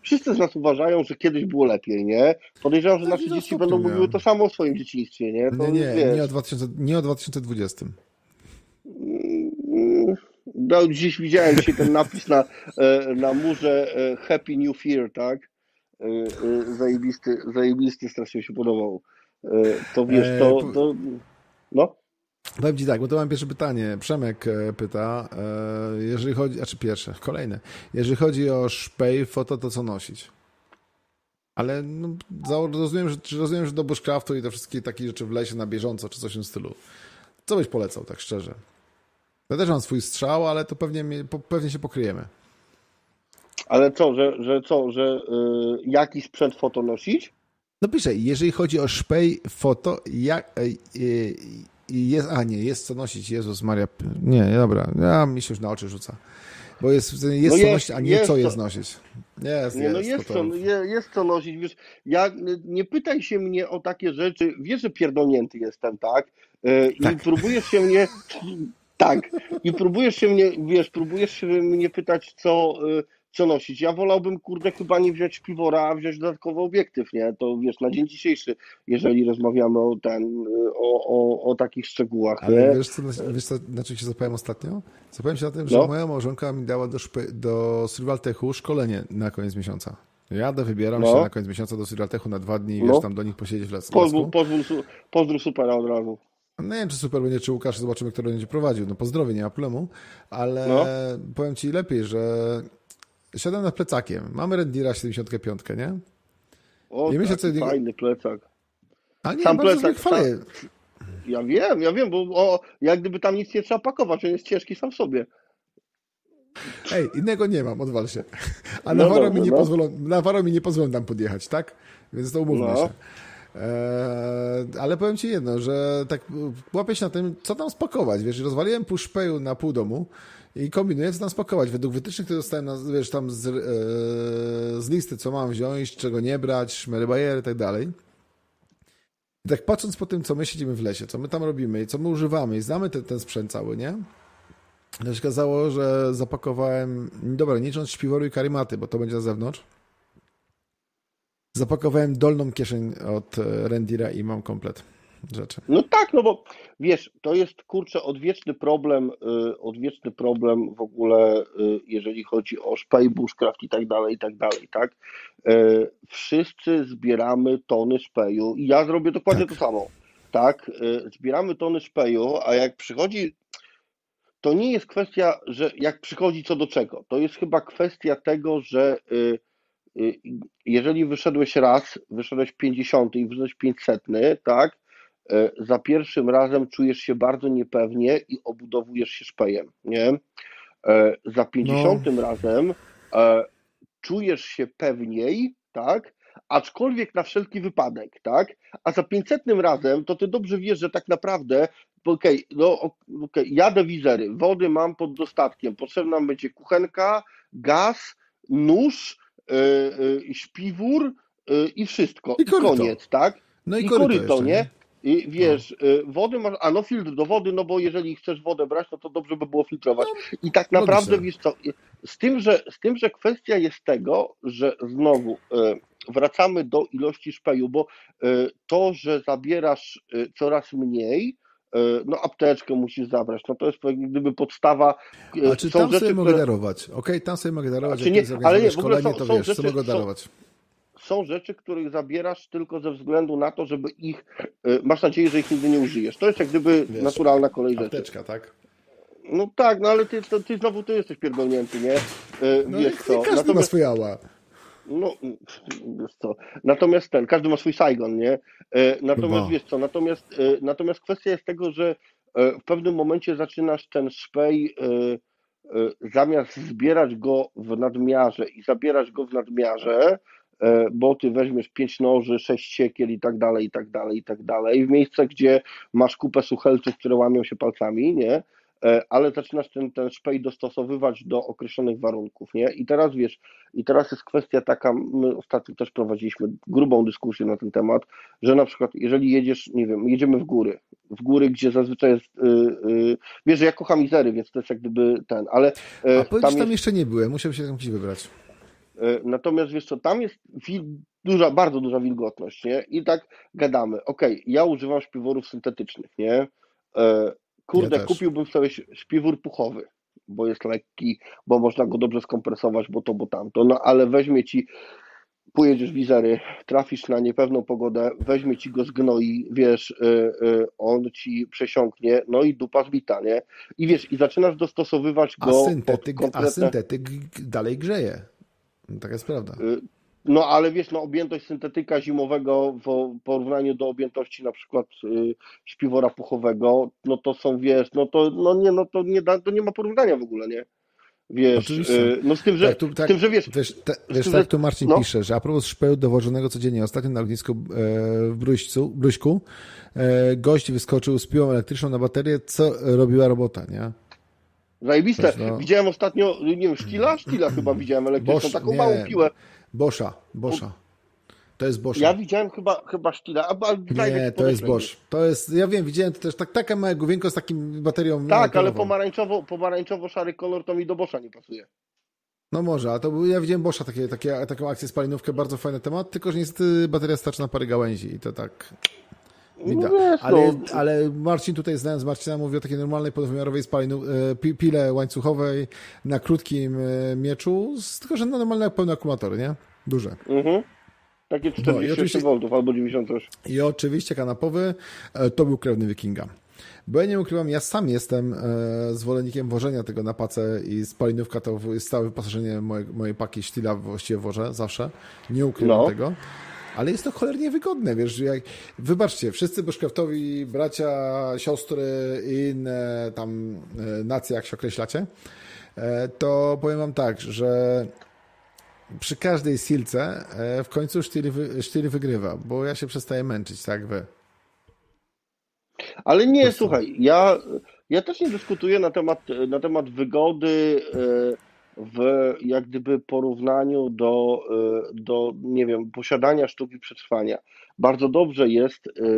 wszyscy z nas uważają, że kiedyś było lepiej, nie? Podejrzewam, że no, nasze dzieci będą mówiły to samo o swoim dzieciństwie, nie? To, nie, nie, nie o, 2000, nie o 2020. No, dziś widziałem dzisiaj ten napis na, e, na murze e, Happy New Fear, tak? zajebisty, zajebisty, strasznie się podobał. To wiesz, to, to no. Powiem Ci tak, bo to mam pierwsze pytanie. Przemek pyta, jeżeli chodzi, a czy pierwsze, kolejne. Jeżeli chodzi o szpej, foto, to co nosić? Ale no, rozumiem, że, rozumiem, że do bushcraftu i te wszystkie takie rzeczy w lesie na bieżąco, czy coś w tym stylu. Co byś polecał, tak szczerze? Ja też mam swój strzał, ale to pewnie, pewnie się pokryjemy. Ale co, że, że co, że yy, jaki sprzęt foto nosić? No piszę, jeżeli chodzi o szpej foto, jak, yy, jest, a nie, jest co nosić, Jezus Maria, nie, dobra, ja mi się już na oczy rzuca. Bo jest, jest, no jest co nosić, a nie jest co jest nosić. Jest, nie, no jest, co, jest co nosić. Wiesz, ja, nie pytaj się mnie o takie rzeczy. Wiesz, że pierdolnięty jestem, tak? Yy, tak. I próbujesz się mnie... Tak. I próbujesz się mnie, wiesz, próbujesz się mnie pytać, co... Yy, co nosić. Ja wolałbym, kurde, chyba nie wziąć piwora, a wziąć dodatkowy obiektyw, nie? To wiesz, na dzień dzisiejszy, jeżeli rozmawiamy o ten, o, o, o takich szczegółach. Ale nie? wiesz, co, wiesz co, na czym się zapałem ostatnio? Zapałem się na tym, że no. moja małżonka mi dała do, szpe, do Survivaltechu szkolenie na koniec miesiąca. Jadę, wybieram no. się na koniec miesiąca do Survivaltechu na dwa dni i no. wiesz, tam do nich posiedzieć w lesie. Pozwól, pozwól, pozdrów supera od razu. No nie wiem, czy super będzie, czy Łukasz, zobaczymy, kto będzie prowadził. No pozdrowie, nie ma problemu, ale no. powiem Ci lepiej, że siadam nad plecakiem. Mamy Rendira 75, nie? O, I myślę, co fajny plecak. A nie, sam plecak. Sam... Ja wiem, ja wiem, bo o, jak gdyby tam nic nie trzeba pakować, on jest ciężki sam w sobie. Ej, innego nie mam, odwal się. A no na, mi nie no. pozwolą, na mi nie pozwolą tam podjechać, tak? Więc to umówmy no. się. Eee, ale powiem Ci jedno, że tak łapię się na tym, co tam spakować. Wiesz, rozwaliłem pół szpeju na pół domu i kombinuję, co tam spakować. Według wytycznych, które dostałem na, wiesz, tam z, e, z listy, co mam wziąć, czego nie brać, szmery bajery i tak dalej. I tak patrząc po tym, co my siedzimy w lesie, co my tam robimy i co my używamy i znamy ten, ten sprzęt cały, nie? To się okazało, że zapakowałem, dobra, nie licząc śpiworu i karimaty, bo to będzie na zewnątrz, zapakowałem dolną kieszeń od e, Rendira i mam komplet rzeczy. No tak, no bo wiesz, to jest kurczę odwieczny problem, y, odwieczny problem w ogóle, y, jeżeli chodzi o szpej, bushcraft i tak dalej, i tak dalej, tak? Y, wszyscy zbieramy tony szpeju i ja zrobię dokładnie tak. to samo, tak? Zbieramy tony szpeju, a jak przychodzi to nie jest kwestia, że jak przychodzi co do czego. To jest chyba kwestia tego, że jeżeli wyszedłeś raz, wyszedłeś 50 i wyszedłeś 500, tak, E, za pierwszym razem czujesz się bardzo niepewnie i obudowujesz się szpejem, nie? E, za pięćdziesiątym no. razem czujesz się pewniej, tak? Aczkolwiek na wszelki wypadek, tak? A za pięćsetnym razem to ty dobrze wiesz, że tak naprawdę okej, okay, no okay, jadę wizery, wody mam pod dostatkiem, potrzebna będzie kuchenka, gaz, nóż, śpiwór yy, i wszystko. I, I koniec, tak? No i, I koryto, koryto jeszcze, nie? nie? I wiesz, no. wody masz, a no filtr do wody, no bo jeżeli chcesz wodę brać, no to dobrze by było filtrować. No, I tak naprawdę wiesz co, z tym, że, z tym, że kwestia jest tego, że znowu e, wracamy do ilości szpeju, bo e, to, że zabierasz coraz mniej, no apteczkę musisz zabrać, no to jest gdyby podstawa. A czy tam rzeczy, sobie mogę które... darować? Okej, okay, tam sobie mogę darować, nie, ale nie, w ogóle są, to są wiesz, rzeczy, co mogę darować. Są, są rzeczy, których zabierasz tylko ze względu na to, żeby ich, y, masz nadzieję, że ich nigdy nie użyjesz. To jest jak gdyby Wiesz, naturalna kolej rzeczy. Apteczka, tak? No tak, no ale ty, to, ty znowu ty jesteś pierdolnięty, nie? Y, no wiesz co? Każdy Natomiast, ma swoje ała. No, wiesz co? Natomiast ten, każdy ma swój Saigon, nie? Y, natomiast wiesz co? Natomiast, natomiast kwestia jest tego, że w pewnym momencie zaczynasz ten szpej zamiast zbierać go w nadmiarze i zabierać go w nadmiarze, E, bo ty weźmiesz pięć noży, sześć siekiel i tak dalej, i tak dalej, i tak dalej, w miejsce, gdzie masz kupę suchelców, które łamią się palcami, nie? E, ale zaczynasz ten, ten szpej dostosowywać do określonych warunków, nie? I teraz wiesz, i teraz jest kwestia taka, my ostatnio też prowadziliśmy grubą dyskusję na ten temat, że na przykład jeżeli jedziesz, nie wiem, jedziemy w góry, w góry, gdzie zazwyczaj jest, yy, yy, wiesz, że ja kocham Izery, więc to jest jak gdyby ten, ale... Yy, A powiedz, tam, tam jest... jeszcze nie byłem, musiał się tam gdzieś wybrać. E, natomiast wiesz co, tam jest duża, bardzo duża wilgotność, nie? I tak gadamy, okej, okay, ja używam śpiworów syntetycznych, nie? Kurde, ja kupiłbym sobie śpiwór puchowy, bo jest lekki, bo można go dobrze skompresować, bo to, bo tamto, no ale weźmie ci pojedziesz wizery, trafisz na niepewną pogodę, weźmie ci go zgnoi, wiesz, y, y, on ci przesiąknie, no i dupa zbita, nie? I wiesz, i zaczynasz dostosowywać go a syntetyk, konkretne... A syntetyk dalej grzeje. Taka jest prawda. Y, no ale wiesz, no objętość syntetyka zimowego w porównaniu do objętości na przykład y, śpiwora puchowego, no to są, wiesz, no to, no nie, no to nie, da, to nie ma porównania w ogóle, nie? Wiesz, y, no z tym, że, tak, tu, tak, z tym, że wiesz... Wiesz, te, wiesz tym, tak tu Marcin no. pisze, że a propos szpeł dowożonego codziennie, ostatnio na lotnisku e, w Bruścu, Bruśku e, gość wyskoczył z piłą elektryczną na baterię, co robiła robota, nie? Zajebiste. No. Widziałem ostatnio, nie wiem, Sztila? Sztila chyba widziałem elektryczną, Bosch, taką nie, małą piłę. Boscha, Boscha. To jest Bosch. Ja widziałem chyba, chyba Sztila. A, nie, to jest Bosch. To jest, ja wiem, widziałem to też tak, taka małe główienko z takim baterią. Tak, ale pomarańczowo, pomarańczowo-szary kolor to mi do Boscha nie pasuje. No może, a to ja widziałem Boscha, takie, takie, taką akcję spalinówkę, bardzo fajny temat, tylko że niestety bateria starczy na parę gałęzi i to tak... No wiesz, ale, no. ale Marcin tutaj, znając Marcina, mówi o takiej normalnej, podwymiarowej spalinu, e, pile łańcuchowej na krótkim e, mieczu, tylko że normalne pełne akumulatory, nie? Duże. Mhm. Takie 48 no, V albo 98. I oczywiście kanapowy e, to był krewny wikinga. Bo ja nie ukrywam, ja sam jestem zwolennikiem wożenia tego na pacę i spalinówka to jest stałe wyposażenie moje, mojej paki sztila właściwie wożę zawsze. Nie ukrywam no. tego. Ale jest to cholernie wygodne, wiesz, jak, wybaczcie, wszyscy bushcraftowi bracia, siostry i inne tam e, nacje, jak się określacie, e, to powiem wam tak, że przy każdej silce e, w końcu sztyl, sztyl wygrywa, bo ja się przestaję męczyć, tak wy. Ale nie, słuchaj, ja, ja też nie dyskutuję na temat, na temat wygody w jak gdyby porównaniu do, do, nie wiem, posiadania sztuki przetrwania. Bardzo dobrze jest e, e,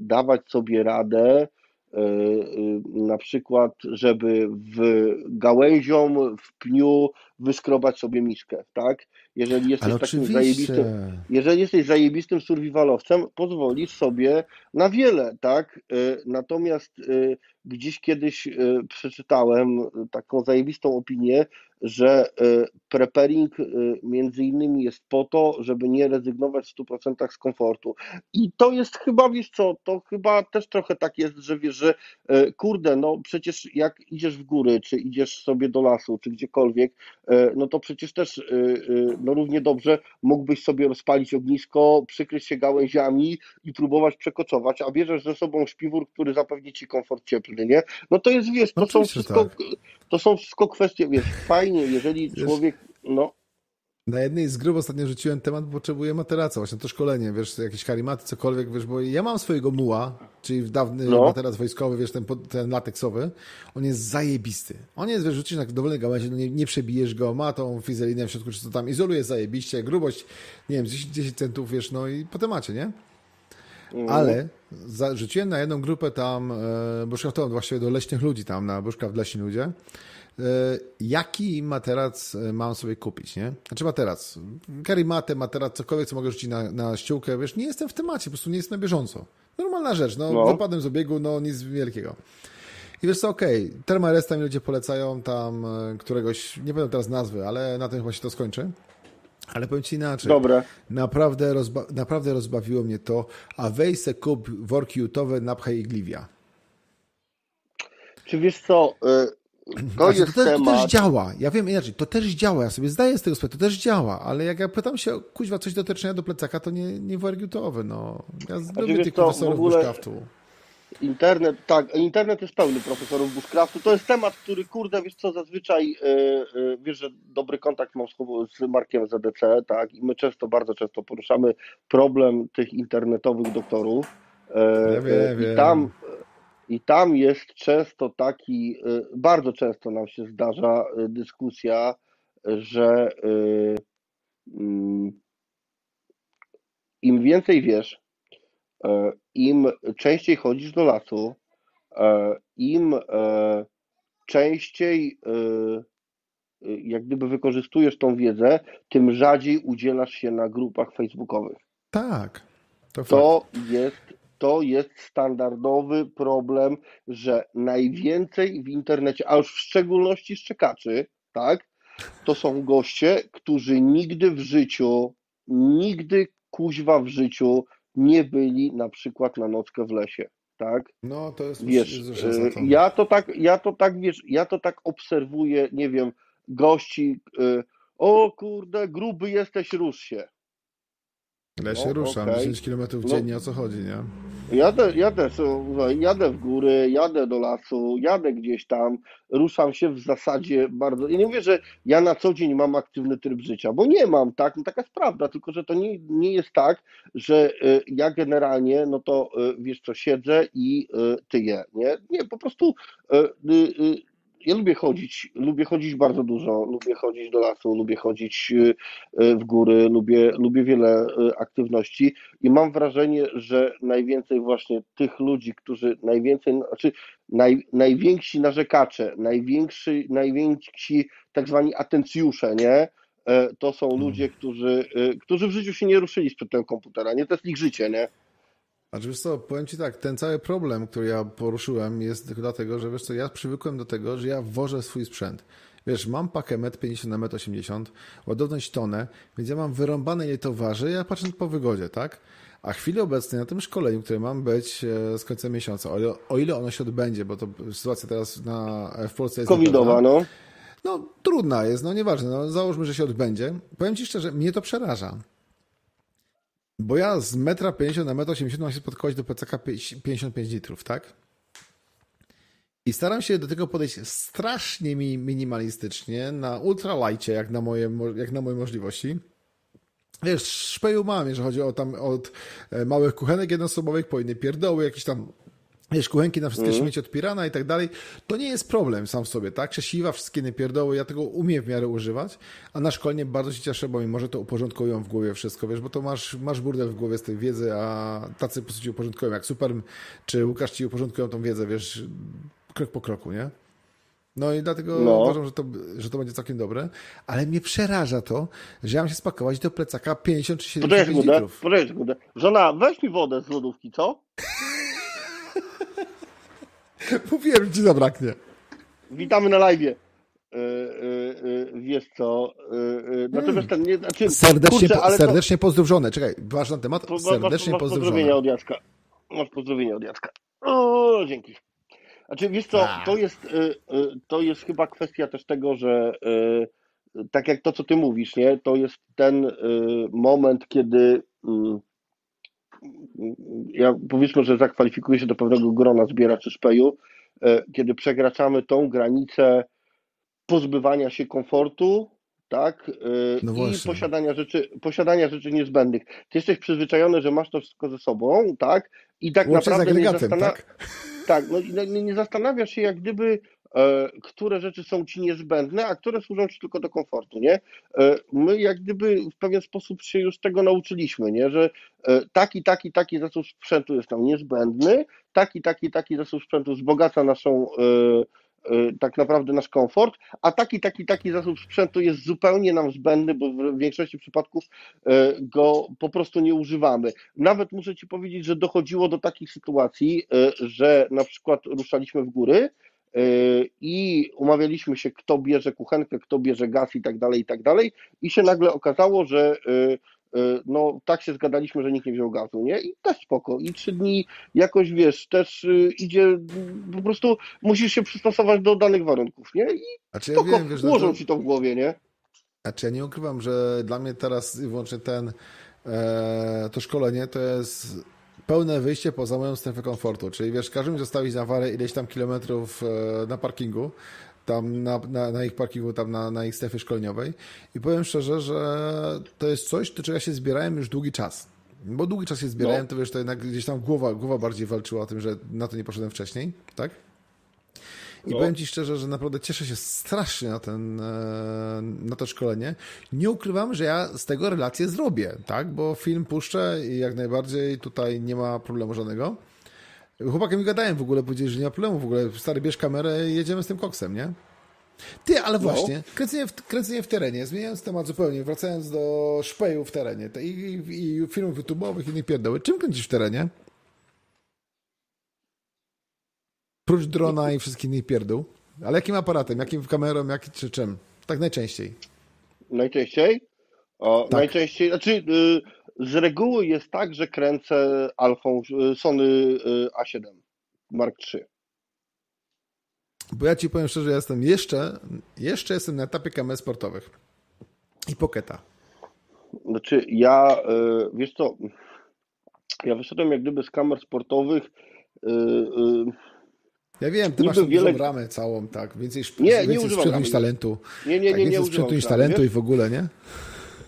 dawać sobie radę, na przykład, żeby w gałęziom, w pniu wyskrobać sobie miszkę, tak? Jeżeli jesteś takim zajebistym, jeżeli jesteś zajebistym survivalowcem, pozwolisz sobie na wiele, tak? Y, natomiast y, gdzieś kiedyś y, przeczytałem taką zajebistą opinię, że preparing między innymi jest po to, żeby nie rezygnować w 100% z komfortu. I to jest chyba, wiesz co, to chyba też trochę tak jest, że wiesz, że kurde, no przecież jak idziesz w góry, czy idziesz sobie do lasu, czy gdziekolwiek, no to przecież też e, e, no równie dobrze mógłbyś sobie rozpalić ognisko, przykryć się gałęziami i próbować przekoczować, a bierzesz ze sobą śpiwór, który zapewni ci komfort cieplny, nie? No to jest, wiesz, to, no są, wszystko, tak. to są wszystko kwestie, wiesz, fajnie, jeżeli człowiek, no na jednej z grup ostatnio rzuciłem temat, bo potrzebuję materaca, właśnie to szkolenie, wiesz, jakieś karimaty, cokolwiek, wiesz, bo ja mam swojego muła, czyli dawny no. materac wojskowy, wiesz, ten, ten lateksowy, on jest zajebisty. On jest, wiesz, rzucisz na dowolnej gałęzi, no nie, nie przebijesz go, ma tą fizelinę w środku, czy to tam izoluje zajebiście, grubość, nie wiem, 10, 10 centów, wiesz, no i po temacie, nie? Mm. Ale za, rzuciłem na jedną grupę tam, e, bushcraftową, właściwie do leśnych ludzi tam, na bushcraft leśni ludzie, jaki materac e, mam sobie kupić, nie? Znaczy materac, karimatę, materac, cokolwiek, co mogę rzucić na, na ściółkę, wiesz, nie jestem w temacie, po prostu nie jestem na bieżąco. Normalna rzecz, no, no. wypadłem z obiegu, no nic wielkiego. I wiesz co, okej, okay, Termaresta mi ludzie polecają tam e, któregoś, nie pamiętam teraz nazwy, ale na tym chyba się to skończy. Ale powiem Ci inaczej. Dobre. Naprawdę, rozba naprawdę rozbawiło mnie to, a weź se kup worki jutowe, napchaj igliwia. Czy wiesz co, to znaczy, jest to, temat... to też działa. Ja wiem inaczej, to też działa. Ja sobie zdaję z tego sprawę, to też działa, ale jak ja pytam się, kuźwa, coś do teczenia do plecaka, to nie, nie wargiutowy, no. Ja znaczy, lubię tych profesorów ogóle... bushcraftu. Internet, tak, internet jest pełny profesorów bushcraftu. To jest temat, który, kurde, wiesz co, zazwyczaj, yy, yy, wiesz, że dobry kontakt mam z, z Markiem ZDC, tak, i my często, bardzo często poruszamy problem tych internetowych doktorów. Yy, ja wiem, I tam, i tam jest często taki, y, bardzo często nam się zdarza y, dyskusja, że y, mm, im więcej wiesz, im częściej chodzisz do lasu, im częściej jak gdyby wykorzystujesz tą wiedzę, tym rzadziej udzielasz się na grupach facebookowych. Tak. To, to jest to jest standardowy problem, że najwięcej w internecie, a już w szczególności szczekaczy, tak, to są goście, którzy nigdy w życiu nigdy kuźwa w życiu nie byli na przykład na nockę w lesie, tak? No, to jest Wiesz, już y, ja to tak, ja to tak, wiesz, ja to tak obserwuję, nie wiem, gości, y, o kurde, gruby jesteś, rusz się. Ja się No, ruszam, okej. 10 km No. dziennie, o co chodzi, nie? Jadę, jadę, słuchaj, jadę w góry, jadę do lasu, jadę gdzieś tam, ruszam się w zasadzie bardzo. Ja nie mówię, że ja na co dzień mam aktywny tryb życia, bo nie mam, tak? No taka jest prawda, tylko że to nie, nie jest tak, że y, ja generalnie, no to y, wiesz co, siedzę i y, tyję, nie? Nie, po prostu ja lubię chodzić, lubię chodzić bardzo dużo, lubię chodzić do lasu, lubię chodzić y, y, w góry, lubię, lubię wiele y, aktywności. I mam wrażenie, że najwięcej właśnie tych ludzi, którzy najwięcej, znaczy naj, najwięksi narzekacze, najwięksi, najwięksi tak zwani atencjusze, nie? E, To są ludzie, którzy, którzy w życiu się nie ruszyli sprzed tego komputera, nie? To jest ich życie, nie? Znaczy wiesz co, powiem Ci tak, ten cały problem, który ja poruszyłem jest tylko dlatego, że wiesz co, ja przywykłem do tego, że ja wożę swój sprzęt. Wiesz, mam pakę 1,50 na 1,80 m, ładowność tonę, więc ja mam wyrąbane ile to waży, ja patrzę po wygodzie, tak? A w chwili obecnej na tym szkoleniu, które mam być e, z końca miesiąca, o ile, o ile ono się odbędzie, bo to sytuacja teraz na, w Polsce jest Covidowa, no. No, trudna jest, no nieważne, no załóżmy, że się odbędzie. Powiem Ci szczerze, mnie to przeraża. Bo ja z metra 50 na 1,80 m mam się spotykać do plecaka 55 litrów, tak? I staram się do tego podejść strasznie mi minimalistycznie, na ultralajcie, jak na moje, mo- jak na moje możliwości. Wiesz, szpeju mam, jeżeli chodzi o tam od e, małych kuchenek jednoosobowych po inne pierdoły, jakieś tam wiesz, kuchenki na wszystkie śmieci od pirana i tak dalej, to nie jest problem sam w sobie, tak? Krzesiwa, wszystkie inne pierdoły, ja tego umiem w miarę używać, a na szkolnie bardzo się cieszę, bo mi może to uporządkują w głowie wszystko, wiesz, bo to masz, masz burdel w głowie z tej wiedzy, a tacy po prostu ci uporządkują, jak Super czy Łukasz ci uporządkują tą wiedzę, wiesz, krok po kroku, nie? No i dlatego No. uważam, że to, że to będzie całkiem dobre, ale mnie przeraża to, że ja mam się spakować do plecaka 50 czy Poczekaj 75 sekundę, litrów. poczekaj. Żona, weź mi wodę z lodówki, co? Mówiłem, ci zabraknie. Witamy na live. Yy, yy, yy, wiesz co, yy, yy, natomiast ten, nie, znaczy, Serdecznie, kurczę, po, ale to- serdecznie pozdrowione. Czekaj, ważny temat. To masz- Serdecznie masz, masz pozdrowienia pozdrowione. od Jacka. Masz pozdrowienia od Jacka. O, dzięki. Znaczy, wiesz co, A. to jest, to jest chyba kwestia też tego, że tak jak to, co ty mówisz, nie, to jest ten moment, kiedy mm, ja powiedzmy, że zakwalifikuję się do pewnego grona zbieraczy szpeju, y, kiedy przekraczamy tą granicę pozbywania się komfortu, tak, y, No i posiadania rzeczy, posiadania rzeczy niezbędnych. Ty jesteś przyzwyczajony, że masz to wszystko ze sobą, tak, i tak Łącznie naprawdę nie, zastana- tak? tak, no, nie, nie zastanawiasz się jak gdyby, e, które rzeczy są ci niezbędne, a które służą ci tylko do komfortu, nie? E, my jak gdyby w pewien sposób się już tego nauczyliśmy, nie? Że e, taki, taki, taki zasób sprzętu jest nam niezbędny, taki, taki, taki zasób sprzętu wzbogaca naszą e, e, tak naprawdę nasz komfort, a taki, taki, taki zasób sprzętu jest zupełnie nam zbędny, bo w większości przypadków e, go po prostu nie używamy. Nawet muszę Ci powiedzieć, że dochodziło do takich sytuacji, e, że na przykład ruszaliśmy w góry e, i umawialiśmy się, kto bierze kuchenkę, kto bierze gaz i tak dalej, i tak dalej, i się nagle okazało, że e, e, no tak się zgadaliśmy, że nikt nie wziął gazu, nie? I też spoko. I trzy dni jakoś, wiesz, też idzie, po prostu musisz się przystosować do danych warunków, nie? I Znaczy ja spoko, wiem, wiesz, ułożą znaczy, Ci to w głowie, nie? znaczy ja nie ukrywam, że dla mnie teraz wyłącznie ten e, to szkolenie to jest pełne wyjście poza moją strefę komfortu. Czyli wiesz, każe mi zostawić na warę ileś tam kilometrów e, na parkingu, tam na, na, na ich parkingu, tam na, na ich strefie szkoleniowej i powiem szczerze, że to jest coś, do czego ja się zbierałem już długi czas. Bo długi czas się zbierałem, No. to wiesz, to jednak gdzieś tam głowa, głowa bardziej walczyła o tym, że na to nie poszedłem wcześniej, tak? I No. powiem Ci szczerze, że naprawdę cieszę się strasznie na, ten, e, na to szkolenie. Nie ukrywam, że ja z tego relację zrobię, tak? Bo film puszczę i jak najbardziej tutaj nie ma problemu żadnego. Chłopakiem mi gadałem w ogóle, powiedzieli, że nie ma problemu w ogóle. Stary, bierz kamerę i jedziemy z tym koksem, nie? Ty, ale właśnie, kręcenie, w, kręcenie w terenie, zmieniając temat zupełnie, wracając do szpeju w terenie te- i, i, i filmów YouTube'owych i innych pierdoły. Czym kręcisz w terenie? Prócz drona i wszystkich innych pierdół. Ale jakim aparatem, jakim kamerą, jak, czy czym? Tak najczęściej. najczęściej. O, tak. Najczęściej, znaczy y, z reguły jest tak, że kręcę Alfą y, Sony y, A7 Mark III. Bo ja ci powiem szczerze, ja jestem jeszcze, jeszcze jestem na etapie kamer sportowych i poketa. Znaczy ja, wiesz co, ja wyszedłem jak gdyby z kamer sportowych ja wiem, ty masz wiele... ramę całą, tak, więcej, nie, więcej nie sprzętu niż talentu. Nie, nie, tak, nie, nie, nie sprzętu niż talentu i w ogóle, nie?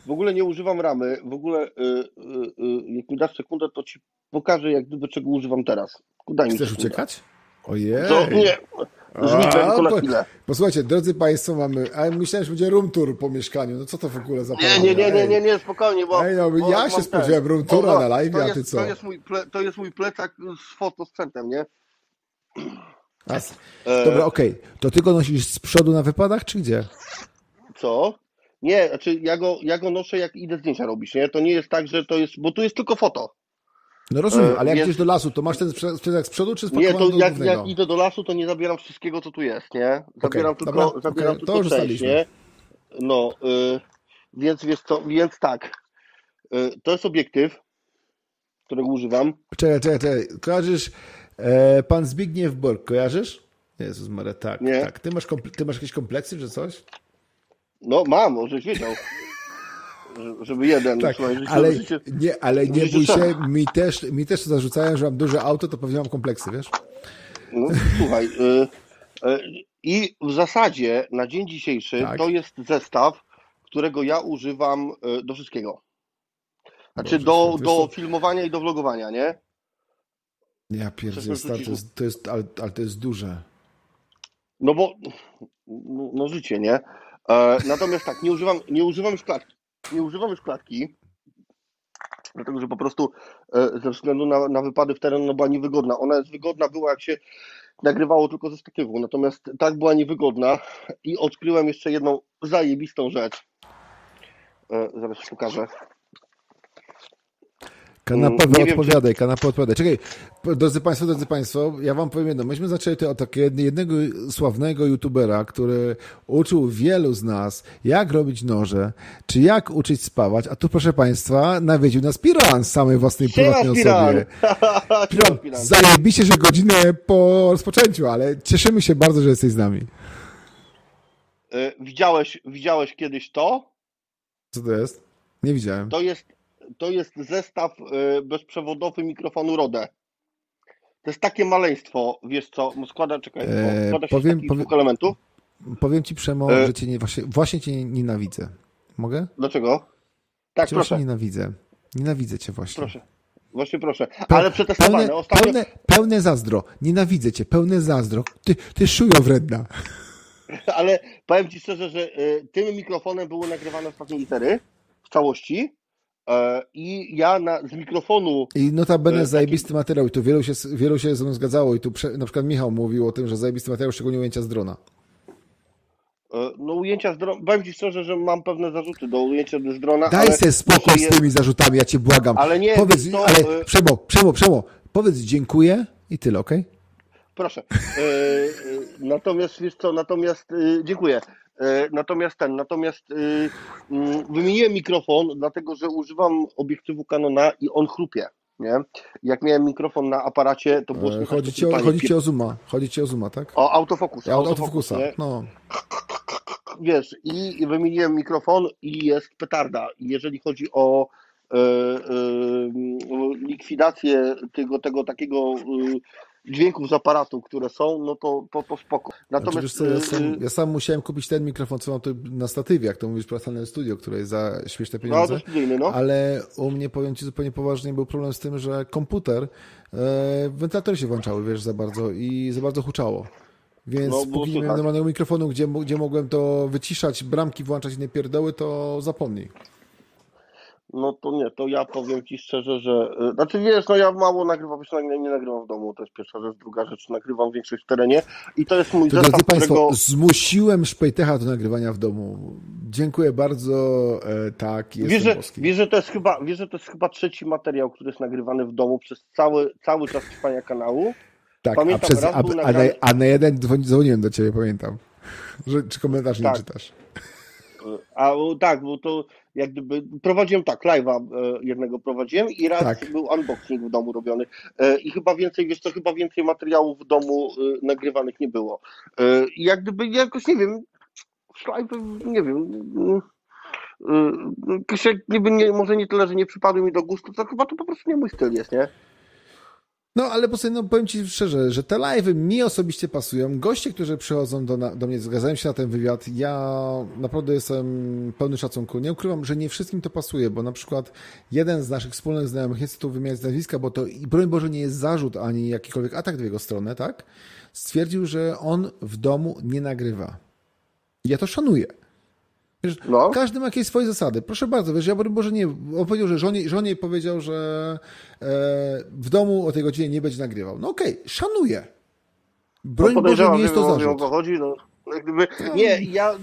W ogóle nie używam ramy. W ogóle, y, y, y, jak mi dasz sekundę, to ci pokażę, jak gdyby czego używam teraz. Daj Chcesz sekundę. uciekać? Ojej. To nie. Na chwilę. Posłuchajcie, drodzy Państwo, mamy. A myślałem, że będzie room tour po mieszkaniu. No co to w ogóle za Nie, nie, nie, nie, nie, nie, spokojnie, bo. Ej, no, bo ja się spodziewałem room toura na live, a ty co? To jest, mój ple, to jest mój plecak z fotosprzętem, nie? As. Dobra, okej. Okay. To ty go nosisz z przodu na wypadach, czy gdzie? Co? Nie, znaczy ja go, ja go noszę jak idę zdjęcia robić, nie? To nie jest tak, że to jest, bo tu jest tylko foto. No rozumiem, ale jak jest... idziesz do lasu, to masz ten sprzęt z przodu, czy z Nie, to jak, jak idę do lasu, to nie zabieram wszystkiego, co tu jest, nie? Zabieram okay, tylko, dobra, zabieram okay, tylko część, nie? No, y, więc wiesz co, więc tak, y, to jest obiektyw, którego używam. Czekaj, czekaj, czekaj, kojarzysz e, pan Zbigniew Bork, kojarzysz? Jezus Maria, tak, nie. tak. Ty masz, ty masz jakieś kompleksy, czy coś? No mam, żeś wiedział. Żeby jeden, tak, słuchaj, ale, życie, nie, ale nie bój się, mi też, mi też zarzucają, że mam duże auto, to pewnie mam kompleksy, wiesz? No słuchaj, y, y, i w zasadzie na dzień dzisiejszy tak. to jest zestaw, którego ja używam y, do wszystkiego. Znaczy do, do filmowania i do vlogowania, nie? Ja pierdzielę, to jest, to jest ale, ale to jest duże. No bo, no, no życie, nie? E, natomiast tak, nie używam, nie używam już klatki. Nie używam już klatki, dlatego że po prostu e, ze względu na, na wypady w teren ona była niewygodna. Ona jest wygodna była, jak się nagrywało tylko ze statywu, natomiast tak była niewygodna i odkryłem jeszcze jedną zajebistą rzecz. E, zaraz pokażę. Kanapa mm, odpowiadaj, wiem, kanapa odpowiadaj. Czekaj, drodzy Państwo, drodzy Państwo, ja Wam powiem jedno. Myśmy zaczęli to od takiego jednego sławnego youtubera, który uczył wielu z nas, jak robić noże, czy jak uczyć spawać, a tu proszę Państwa, nawiedził nas Piran z samej własnej prywatnej osobie. Piran, zajebiście, że godzinę po rozpoczęciu, ale cieszymy się bardzo, że jesteś z nami. E, widziałeś, widziałeś kiedyś to? Co to jest? Nie widziałem. To jest to jest zestaw e, bezprzewodowy mikrofonu Rode. To jest takie maleństwo, wiesz co, składa, czekaj, eee, składa się powiem, z powiem, elementów. Powiem ci, Przemo, e... że cię nie, właśnie, właśnie cię nienawidzę. Mogę? Dlaczego? Tak, cię proszę. nienawidzę. Nienawidzę cię właśnie. Proszę. Właśnie proszę. Ale przetestowane. Pełne, Ostatnio... pełne, pełne zazdro. Nienawidzę cię. Pełne zazdro. Ty, ty szujo wredna. Ale powiem ci szczerze, że y, tym mikrofonem były nagrywane ostatnie litery w całości E, I ja na, z mikrofonu. I notabene e, zajebisty taki... materiał, i tu wielu się, wielu się ze mną zgadzało, i tu prze, na przykład Michał mówił o tym, że zajebisty materiał, szczególnie ujęcia z drona. E, no ujęcia z drona, powiem Ci szczerze, że mam pewne zarzuty do ujęcia z drona. Daj ale... sobie spokój z tymi zarzutami, ja Cię błagam. Ale nie, powiedz, to, ale Przemo, Przemo, Przemo, powiedz dziękuję i tyle, okej? Okay? Proszę. natomiast, wiesz co, natomiast, dziękuję. E, natomiast ten, natomiast y, mm, wymieniłem mikrofon, dlatego że używam obiektywu Canona i on chrupie. Nie? Jak miałem mikrofon na aparacie, to było e, chodzi ci, o, chodzi ci o zooma, chodzi ci o zooma, tak? O autofokus. Ja, autofokusa, no. Wiesz, i wymieniłem mikrofon i jest petarda. Jeżeli chodzi o e, e, likwidację tego, tego takiego e, dźwięków z aparatu, które są, no to, to, to spoko. Natomiast... Znaczy, co, ja, sam, y, ja, sam, musiałem kupić ten mikrofon, co mam tu na statywie, jak to mówisz, pracalne studio, które jest za śmieszne pieniądze. No, no. Ale u mnie, powiem Ci zupełnie poważnie, był problem z tym, że komputer, e, wentylatory się włączały, wiesz, za bardzo i za bardzo huczało. Więc no, póki nie miałem normalnego mikrofonu, gdzie, gdzie mogłem to wyciszać, bramki włączać inne pierdoły, to zapomnij. No to nie, to ja powiem Ci szczerze, że... Y, znaczy wiesz, no ja mało nagrywam, wiesz, nie, nie nagrywam w domu, to jest pierwsza rzecz. Druga rzecz, nagrywam większość w terenie i to jest mój to zestaw, którego... Państwo, zmusiłem Szpejtecha do nagrywania w domu. Dziękuję bardzo, e, tak, jestem wiesz, że, wiesz, że to jest chyba, wiesz, że to jest chyba trzeci materiał, który jest nagrywany w domu przez cały, cały czas trwania kanału. Tak, pamiętam, a, przez, a, a, na, a na jeden dzwoniłem do Ciebie, pamiętam. Że, czy komentarz tak. nie czytasz? A tak, bo to jak gdyby prowadziłem tak, live'a jednego prowadziłem i raz tak. był unboxing w domu robiony i chyba więcej, wiesz co, chyba więcej materiałów w domu nagrywanych nie było. I jak gdyby jakoś, nie wiem, live, nie wiem, niby nie, może nie tyle, że nie przypadły mi do gustu, to chyba to po prostu nie mój styl jest, nie? No, ale po no, powiem Ci szczerze, że te live'y mi osobiście pasują. Goście, którzy przychodzą do, do mnie, zgadzają się na ten wywiad, ja naprawdę jestem pełny szacunku. Nie ukrywam, że nie wszystkim to pasuje, bo na przykład jeden z naszych wspólnych znajomych, nie chcę tu wymieniać nazwiska, bo to, i broń Boże, nie jest zarzut ani jakikolwiek atak w jego stronę, tak? Stwierdził, że on w domu nie nagrywa. Ja to szanuję. Wiesz, no. Każdy ma jakieś swoje zasady. Proszę bardzo, wiesz, ja Boże nie, on powiedział, że żonie, żonie powiedział, że e, w domu o tej godzinie nie będzie nagrywał. No okej, okay, szanuję. Broń no, Boże, nie jest to zarzut. O chodzi, no. Gdyby, no. nie, ja,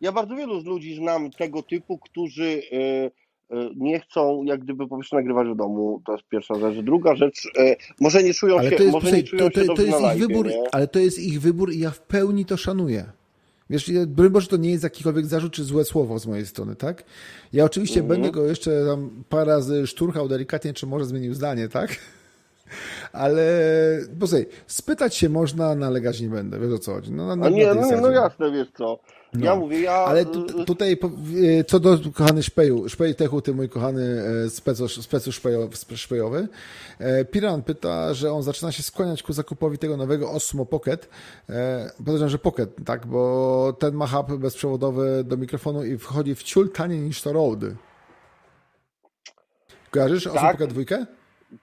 ja bardzo wielu z ludzi znam tego typu, którzy e, e, nie chcą jak gdyby po prostu nagrywać w domu, to jest pierwsza rzecz. Druga rzecz, e, może nie czują ale się, to jest, może nie czują to, to, to jest ich wybór, nie? ale to jest ich wybór i ja w pełni to szanuję. Wiesz, broń Boże, to nie jest jakikolwiek zarzut czy złe słowo z mojej strony, tak? Ja oczywiście mm -hmm. będę go jeszcze tam parę razy szturchał delikatnie, czy może zmienił zdanie, tak? Ale, bo sobie, spytać się można, nalegać nie będę, wiesz o co chodzi. No, na, A nie, no, no jasne, wiesz co. No. Ja mówię, ja... Ale tutaj, co do kochany Szpeju, Szpej Techu, ty mój kochany e, specu, specu szpejowy, e, Piran pyta, że on zaczyna się skłaniać ku zakupowi tego nowego Osmo Pocket. E, podejrzewam, że Pocket, tak, bo ten ma hub bezprzewodowy do mikrofonu i wchodzi w ciul taniej niż to Rode. Kojarzysz tak? Osmo Pocket 2?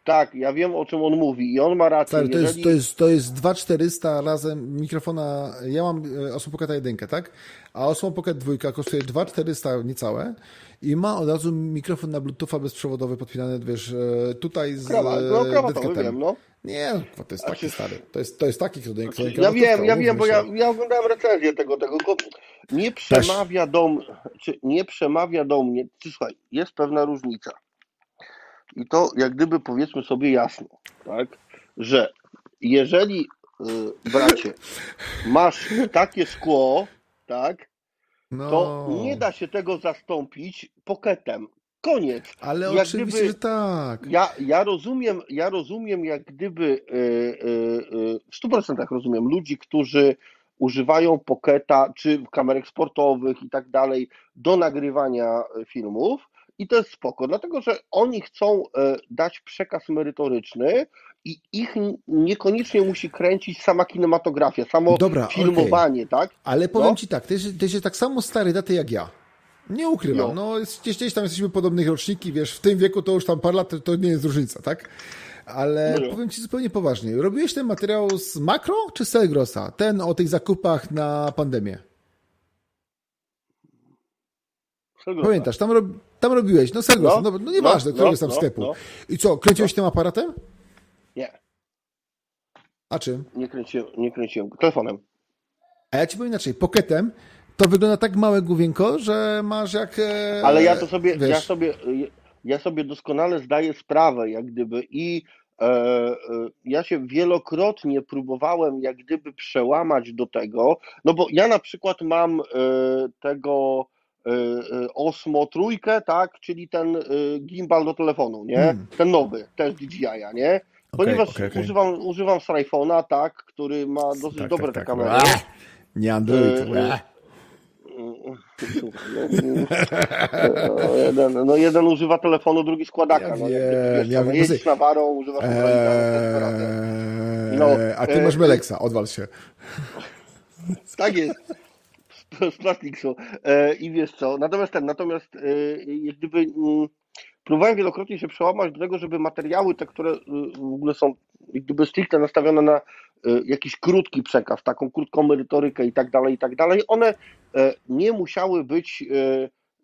Tak, ja wiem o czym on mówi i on ma rację. Stary, to, jeżeli... jest, to, jest, to jest 2400 razem mikrofona. Ja mam e, Osmo Pocket 1, tak? A Osmo Pocket 2 kosztuje 2400 niecałe i ma od razu mikrofon na Bluetootha bezprzewodowy podpinany, wiesz, e, tutaj z Krawa, no, krawa to wiem, no. Nie, to jest taki stary. To jest, to jest taki, który znaczy, Ja wiem, ja wiem, bo ja, ja oglądałem recenzję tego, tego. Nie przemawia do mnie, nie przemawia do mnie, słuchaj, jest pewna różnica i to jak gdyby powiedzmy sobie jasno, tak, że jeżeli, y, bracie, masz takie szkło, tak, no. to nie da się tego zastąpić poketem. Koniec. Ale jak oczywiście, gdyby, że tak. Ja, ja rozumiem, ja rozumiem jak gdyby yy, yy, w 100% rozumiem ludzi, którzy używają poketa czy kamerek sportowych i tak dalej do nagrywania filmów, i to jest spoko, dlatego że oni chcą e, dać przekaz merytoryczny i ich niekoniecznie musi kręcić sama kinematografia, samo Dobra, filmowanie, okay. tak? Ale powiem no. Ci tak, ty, ty jesteś tak samo stary daty jak ja. Nie ukrywam, no, no gdzieś, gdzieś tam jesteśmy podobnych roczniki, wiesz, w tym wieku to już tam parę lat, to nie jest różnica, tak? Ale no powiem Ci zupełnie poważnie. Robiłeś ten materiał z Makro czy z Selgrosa? Ten o tych zakupach na pandemię. Pamiętasz, tam, rob, tam robiłeś, no Selgros, no, no, no nieważne, no, któregoś tam no, sklepu. No. I co, kręciłeś tym aparatem? Nie. A czym? Nie kręciłem, nie kręciłem, telefonem. A ja ci powiem inaczej, pokietem to wygląda tak małe główienko, że masz jak... E, Ale ja to sobie, wiesz, ja sobie, ja sobie doskonale zdaję sprawę, jak gdyby i e, e, ja się wielokrotnie próbowałem jak gdyby przełamać do tego, no bo ja na przykład mam tego Osmo trójkę, tak, czyli ten y, gimbal do telefonu, nie? Hmm. Ten nowy, też DJI-a, nie? Ponieważ okay, okay, Używam, używam iPhone'a, tak, który ma dosyć tak, dobre tak, te tak. kamery. nie Android. no, jeden, no jeden używa telefonu, drugi składaka. Ja no, wiem, ja wiem, jeździsz na warą, używasz eee, no, A ty masz Melexa, odwal się. Tak jest z Plastiksu. E, I wiesz co, natomiast ten, natomiast e, jak gdyby mm, próbowałem wielokrotnie się przełamać do tego, żeby materiały te, które e, w ogóle są jak gdyby stricte nastawione na jakiś krótki przekaz, taką krótką merytorykę i tak dalej, i tak dalej, one nie musiały być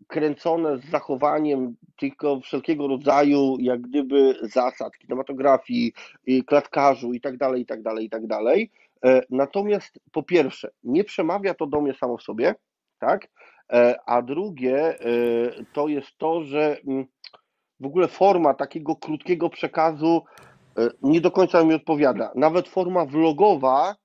kręcone z zachowaniem tylko wszelkiego rodzaju jak gdyby zasad kinematografii, klatkarzu i tak dalej, i tak dalej, i tak dalej, E, natomiast po pierwsze, nie przemawia to do mnie samo w sobie, tak? E, a drugie e, to jest to, że mm, w ogóle forma takiego krótkiego przekazu nie do końca mi odpowiada. Nawet forma vlogowa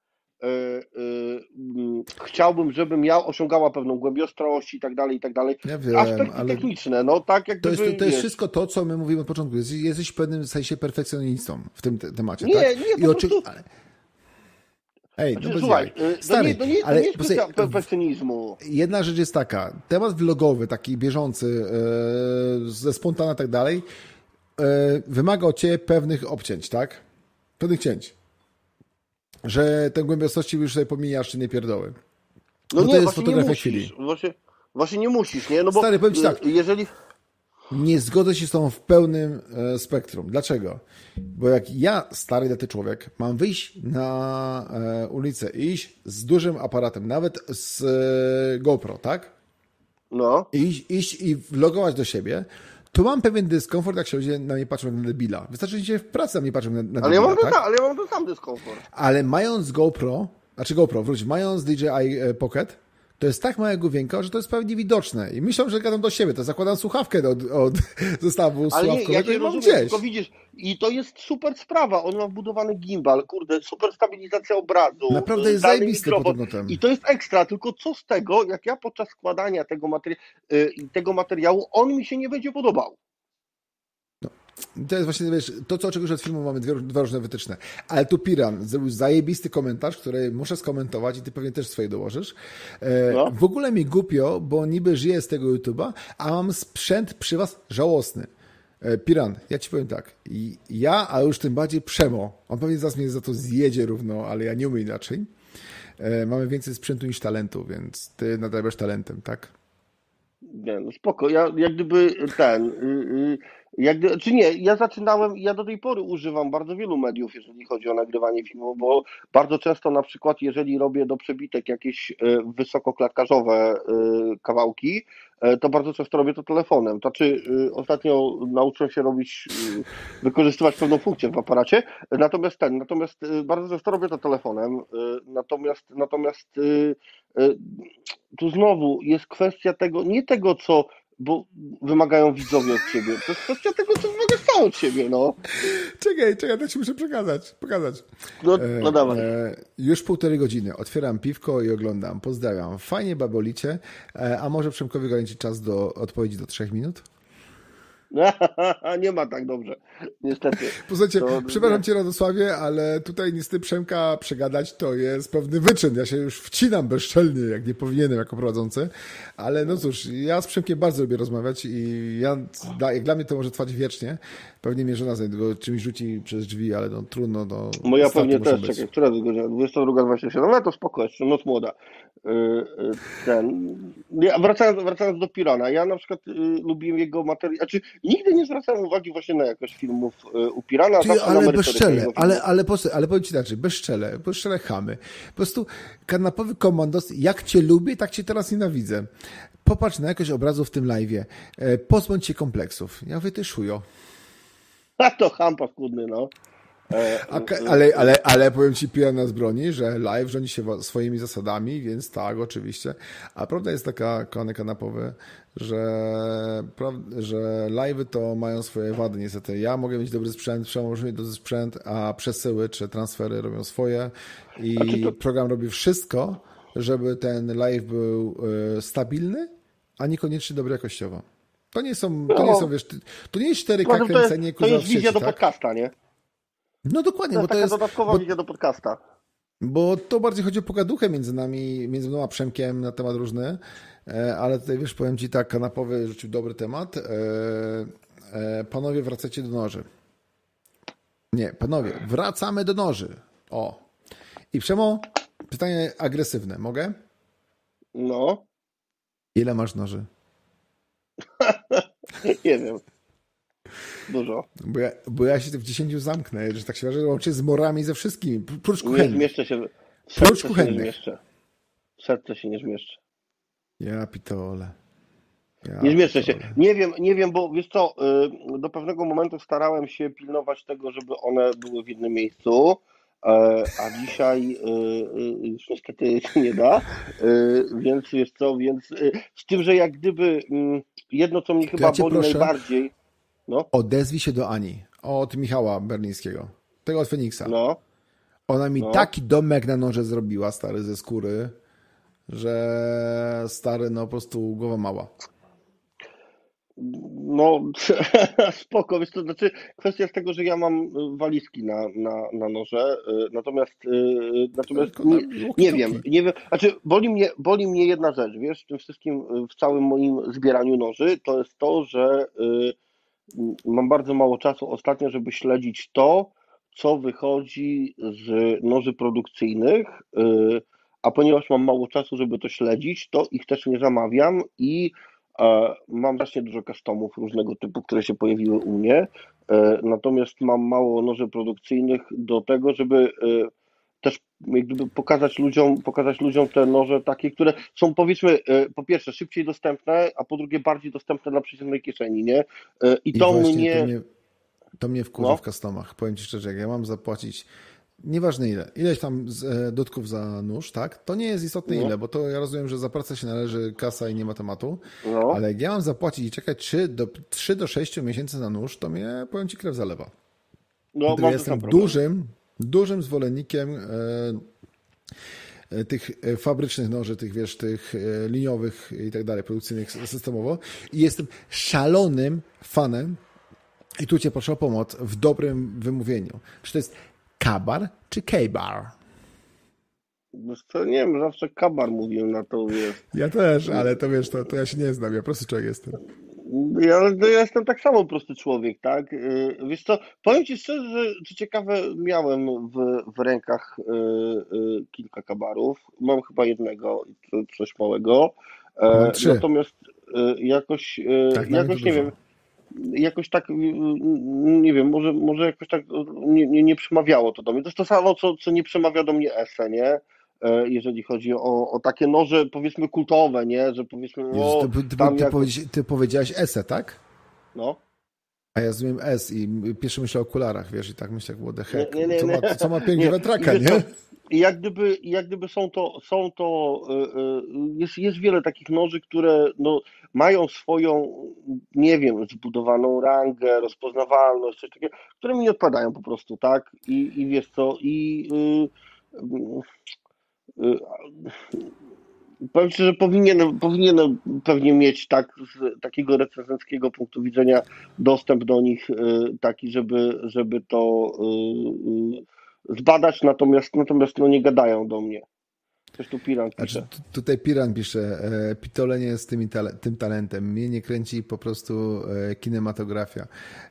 mm, chciałbym, żeby miał, osiągała pewną głębiostrość i tak dalej, i tak dalej. Ja wiem, Aspekty ale techniczne, no tak jak to jest, to jest wszystko to, co my mówimy od początku. Jesteś, w pewnym sensie perfekcjonistą w tym te temacie, Nie, tak? nie, I po oczy... prostu-. Ej, no Znaczy, bez Słuchaj, y, to Stary, nie, to nie, to ale nie jest perfekcjonizmu. Jedna rzecz jest taka, temat vlogowy, taki bieżący, e, ze spontana i tak dalej, e, wymaga od ciebie pewnych obcięć, tak? Pewnych cięć. Że te głębiostości już sobie pomijasz, czy nie pierdoły. No to nie, jest właśnie nie fotografia musisz. chwili. Właśnie, właśnie nie musisz, nie? No bo Stary, powiem ci y, tak. jeżeli... Nie zgodzę się z tobą w pełnym e, spektrum. Dlaczego? Bo jak ja, stary daty człowiek, mam wyjść na e, ulicę i iść z dużym aparatem, nawet z e, GoPro, tak? No, iść, iść i vlogować do siebie, to mam pewien dyskomfort, jak się ludzie na mnie patrzą jak na debila. Wystarczy, że się w pracy na mnie patrzą na, na ale ja, debila, mam ten, tak? sam- ale ja mam ten sam dyskomfort. Ale mając GoPro, znaczy GoPro, wróć, mając DJI Pocket, to jest tak małe główienko, że to jest pewnie widoczne. I myślą, że gadam do siebie, to zakładam słuchawkę od, od zestawu Ale nie, ja słuchawkowego cię i mam rozumiem, gdzieś. tylko widzisz, i to jest super sprawa, on ma wbudowany gimbal, kurde, super stabilizacja obrazu. Naprawdę jest zdalny zajebisty podobno ten. I to jest ekstra, tylko co z tego, jak ja podczas składania tego, materi- y, tego materiału, on mi się nie będzie podobał. To jest właśnie, wiesz, to co oczekujesz od filmu, mamy dwie, dwa różne wytyczne. Ale tu Piran zrobił zajebisty komentarz, który muszę skomentować i ty pewnie też swoje dołożysz. E, No. W ogóle mi głupio, bo niby żyję z tego YouTube'a, a mam sprzęt przy was żałosny. E, Piran, ja ci powiem tak. I ja, a już tym bardziej Przemo, on pewnie zaraz mnie za to zjedzie równo, ale ja nie umiem inaczej. E, Mamy więcej sprzętu niż talentu, więc ty nadrabiasz talentem, tak? Nie, no spoko, ja jak gdyby ten, y, y, jak czy nie, ja zaczynałem, ja do tej pory używam bardzo wielu mediów, jeżeli chodzi o nagrywanie filmów, bo bardzo często na przykład, jeżeli robię do przebitek jakieś y, wysokoklatkarzowe y, kawałki, y, to bardzo często robię to telefonem. Znaczy, ostatnio nauczyłem się robić, wykorzystywać pewną funkcję w aparacie, natomiast ten, natomiast bardzo często robię to telefonem, natomiast, natomiast tu znowu jest kwestia tego, nie tego, co bo wymagają widzowie od ciebie, to jest kwestia tego, co wymagasz sam od siebie, no. Czekaj, czekaj, to ci muszę przekazać, pokazać. No, no dawaj. E, już półtorej godziny. Otwieram piwko i oglądam. Pozdrawiam. Fajnie babolicie. E, a może Przemkowi ograniczyć czas do odpowiedzi do trzech minut? nie ma tak dobrze, niestety. Posłuchajcie, To- przepraszam cię Radosławie, ale tutaj niestety Przemka przegadać to jest pewny wyczyn. Ja się już wcinam bezczelnie, jak nie powinienem jako prowadzący. Ale no cóż, ja z Przemkiem bardzo lubię rozmawiać i ja, jak dla mnie to może trwać wiecznie. Pewnie mnie żona go czymś rzuci przez drzwi, ale no trudno. No, Moja pewnie też, być. czekaj, która jest godzina? 22.27, no ale to spoko, jeszcze noc młoda. Yy, yy, Ten, ja, wracając, wracając do Pirana, ja na przykład yy, lubiłem jego materiał, znaczy nigdy nie zwracałem uwagi właśnie na jakość filmów u Pirana, Ty, ale bezczele, ale, ale, posłuchaj, ale powiem ci inaczej, bezczele, bezczele chamy. Po prostu kanapowy komandos, jak cię lubię, tak cię teraz nienawidzę. Popatrz na jakość obrazu w tym live'ie. E, Pozbądź się kompleksów. Ja mówię, ty szujo. A to ham paskudny, no. E, A, ka- ale, ale, ale powiem ci, Piran nas broni, że live rządzi się swoimi zasadami, więc tak, oczywiście. A prawda jest taka, kochany kanapowy, że, że live'y to mają swoje wady niestety. Ja mogę mieć dobry sprzęt, mieć dobry sprzęt, a przesyły czy transfery robią swoje i to- program robi wszystko, żeby ten live był e, stabilny, a niekoniecznie dobry jakościowo. To nie są, to nie No. są, wiesz, to nie jest 4K no, to, jest, kręcenie to jest wizja sieci, do tak? podcasta, nie? No dokładnie, To bo to jest, dodatkowa bo, wizja do podcasta. bo to bardziej chodzi o pogaduchę między nami, między mną a Przemkiem na temat różny, e, ale tutaj wiesz, powiem Ci tak, kanapowy rzucił dobry temat. E, e, Panowie, wracacie do noży. Nie, panowie, wracamy do noży. O. I Przemo, pytanie agresywne, mogę? No, Ile masz noży? nie wiem. Dużo. Bo ja, bo ja się w 10 zamknę, że tak się wyrażę, łącznie z morami ze wszystkimi, pr- prócz Nie kuchennych. zmieszczę się. W Prócz serce się nie. W serce się nie zmieszczę. Ja pitole. Ja Nie zmieszczę się. Nie wiem, nie wiem, bo wiesz co, y, do pewnego momentu starałem się pilnować tego, żeby one były w jednym miejscu, e, a dzisiaj y, y, już niestety się nie da, więc wiesz co, więc z tym, że jak gdyby mm, jedno, co mnie chyba ja boli proszę. najbardziej, no, Odezwij się do Ani, od Michała Berlińskiego, tego od Feniksa. no, Ona mi no. taki domek na noże zrobiła, stary, ze skóry, że stary, no po prostu głowa mała. No, spoko, wiesz, to znaczy kwestia jest tego, że ja mam walizki na, na, na noże, y, natomiast, y, natomiast nie, nie wiem, nie wiem, znaczy boli mnie, boli mnie jedna rzecz, wiesz, w tym wszystkim, y, w całym moim zbieraniu noży, to jest to, że mam bardzo mało czasu. Ostatnio, żeby śledzić to, co wychodzi z noży produkcyjnych, a ponieważ mam mało czasu, żeby to śledzić, to ich też nie zamawiam i Mam właśnie dużo customów różnego typu, które się pojawiły u mnie, e, natomiast mam mało noży produkcyjnych do tego, żeby e, też jakby pokazać ludziom, pokazać ludziom te noże takie, które są powiedzmy e, po pierwsze szybciej dostępne, a po drugie bardziej dostępne dla przeciętnej kieszeni, nie? I, I to mnie... To mnie, to mnie wkurza no. w customach. Powiem Ci szczerze, jak ja mam zapłacić Nieważne ile, ileś tam e, dotków za nóż, tak? To nie jest istotne no. ile, bo to ja rozumiem, że za pracę się należy kasa i nie ma tematu, no. ale jak ja mam zapłacić i czekać 3 do, 3 do 6 miesięcy na nóż, to mnie, powiem Ci, krew zalewa. No, ja jestem dużym, dużym zwolennikiem e, e, tych e, fabrycznych noży, tych wiesz, tych liniowych i tak dalej, produkcyjnych systemowo i jestem szalonym fanem i tu Cię proszę o pomoc w dobrym wymówieniu. Czy to jest Kabar czy Kejbar? To nie wiem, zawsze kabar mówiłem na to, wiesz. Ja też, ale to wiesz, to, to ja się nie znam, ja prosty człowiek jestem. Ja, ja jestem tak samo prosty człowiek, tak? Y, wiesz co, powiem Ci szczerze, że co ciekawe, miałem w, w rękach y, y, kilka kabarów. Mam chyba jednego, coś małego. Trzy. Natomiast jakoś, tak, jakoś nie wiem, jakoś tak, nie wiem, może, może jakoś tak nie, nie, nie przemawiało to do mnie. To jest to samo, co, co nie przemawia do mnie Ese, nie? E, jeżeli chodzi o, o takie noże, powiedzmy, kultowe, nie? Że powiedzmy, o, ty, ty, ty, jak... ty powiedziałeś Ese, tak? No. A ja rozumiem S i pierwszy myślę o okularach, wiesz, i tak myślę, what the heck, nie, nie, nie, co, ma, co ma pięć wetraka, nie? I jak gdyby, jak gdyby są to, są to y, jest, jest wiele takich noży, które no, mają swoją, nie wiem, zbudowaną rangę, rozpoznawalność, coś takiego, które mi nie odpadają po prostu, tak? I, i wiesz co, i yy, powiem Ci, że powinien, powinien pewnie mieć tak z takiego recenzenckiego punktu widzenia dostęp do nich yy, taki, żeby, żeby to zbadać, natomiast, natomiast no nie gadają do mnie. Coś tu Piran pisze. Znaczy, tutaj Piran pisze, e, pitolenie z tymi, tym talentem. Mnie nie kręci po prostu e, kinematografia.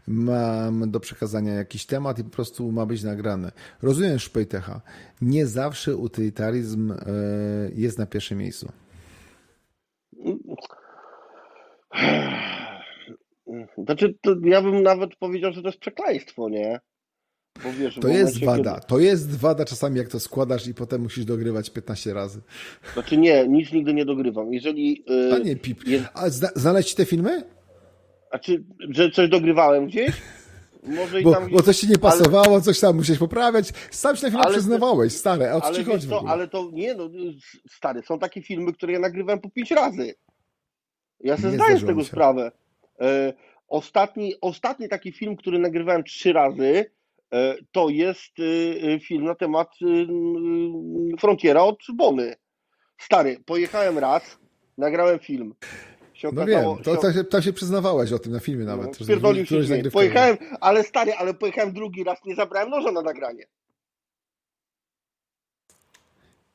Mam do przekazania jakiś temat i po prostu ma być nagrane. Rozumiem Szpejtecha. Nie zawsze utylitaryzm e, jest na pierwszym miejscu. Znaczy, ja bym nawet powiedział, że to jest przekleństwo, nie? Wiesz, to jest wada. Kiedy... To jest wada czasami, jak to składasz i potem musisz dogrywać 15 razy. Znaczy nie, nic nigdy nie dogrywam. Jeżeli. Yy, A nie, pip. Jest... A zna znaleźć te filmy? A czy, że coś dogrywałem gdzieś? Może bo, tam... bo coś ci nie pasowało, ale... coś tam musiałeś poprawiać. Sam się na ale przyznawałeś, stary. A o co ci chodzi? To, ale to nie, no, stary, są takie filmy, które ja nagrywałem po 5 razy. Ja sobie nie zdaję z tego się. sprawę. E, ostatni, ostatni taki film, który nagrywałem trzy razy, to jest y, y, film na temat y, Frontiera od Bony. Stary, pojechałem raz, nagrałem film. Się no okazało, wiem, to, to, się, to się przyznawałeś o tym na filmie nawet. No, pierdolił się Pojechałem, ale stary, ale pojechałem drugi raz, nie zabrałem noża na nagranie.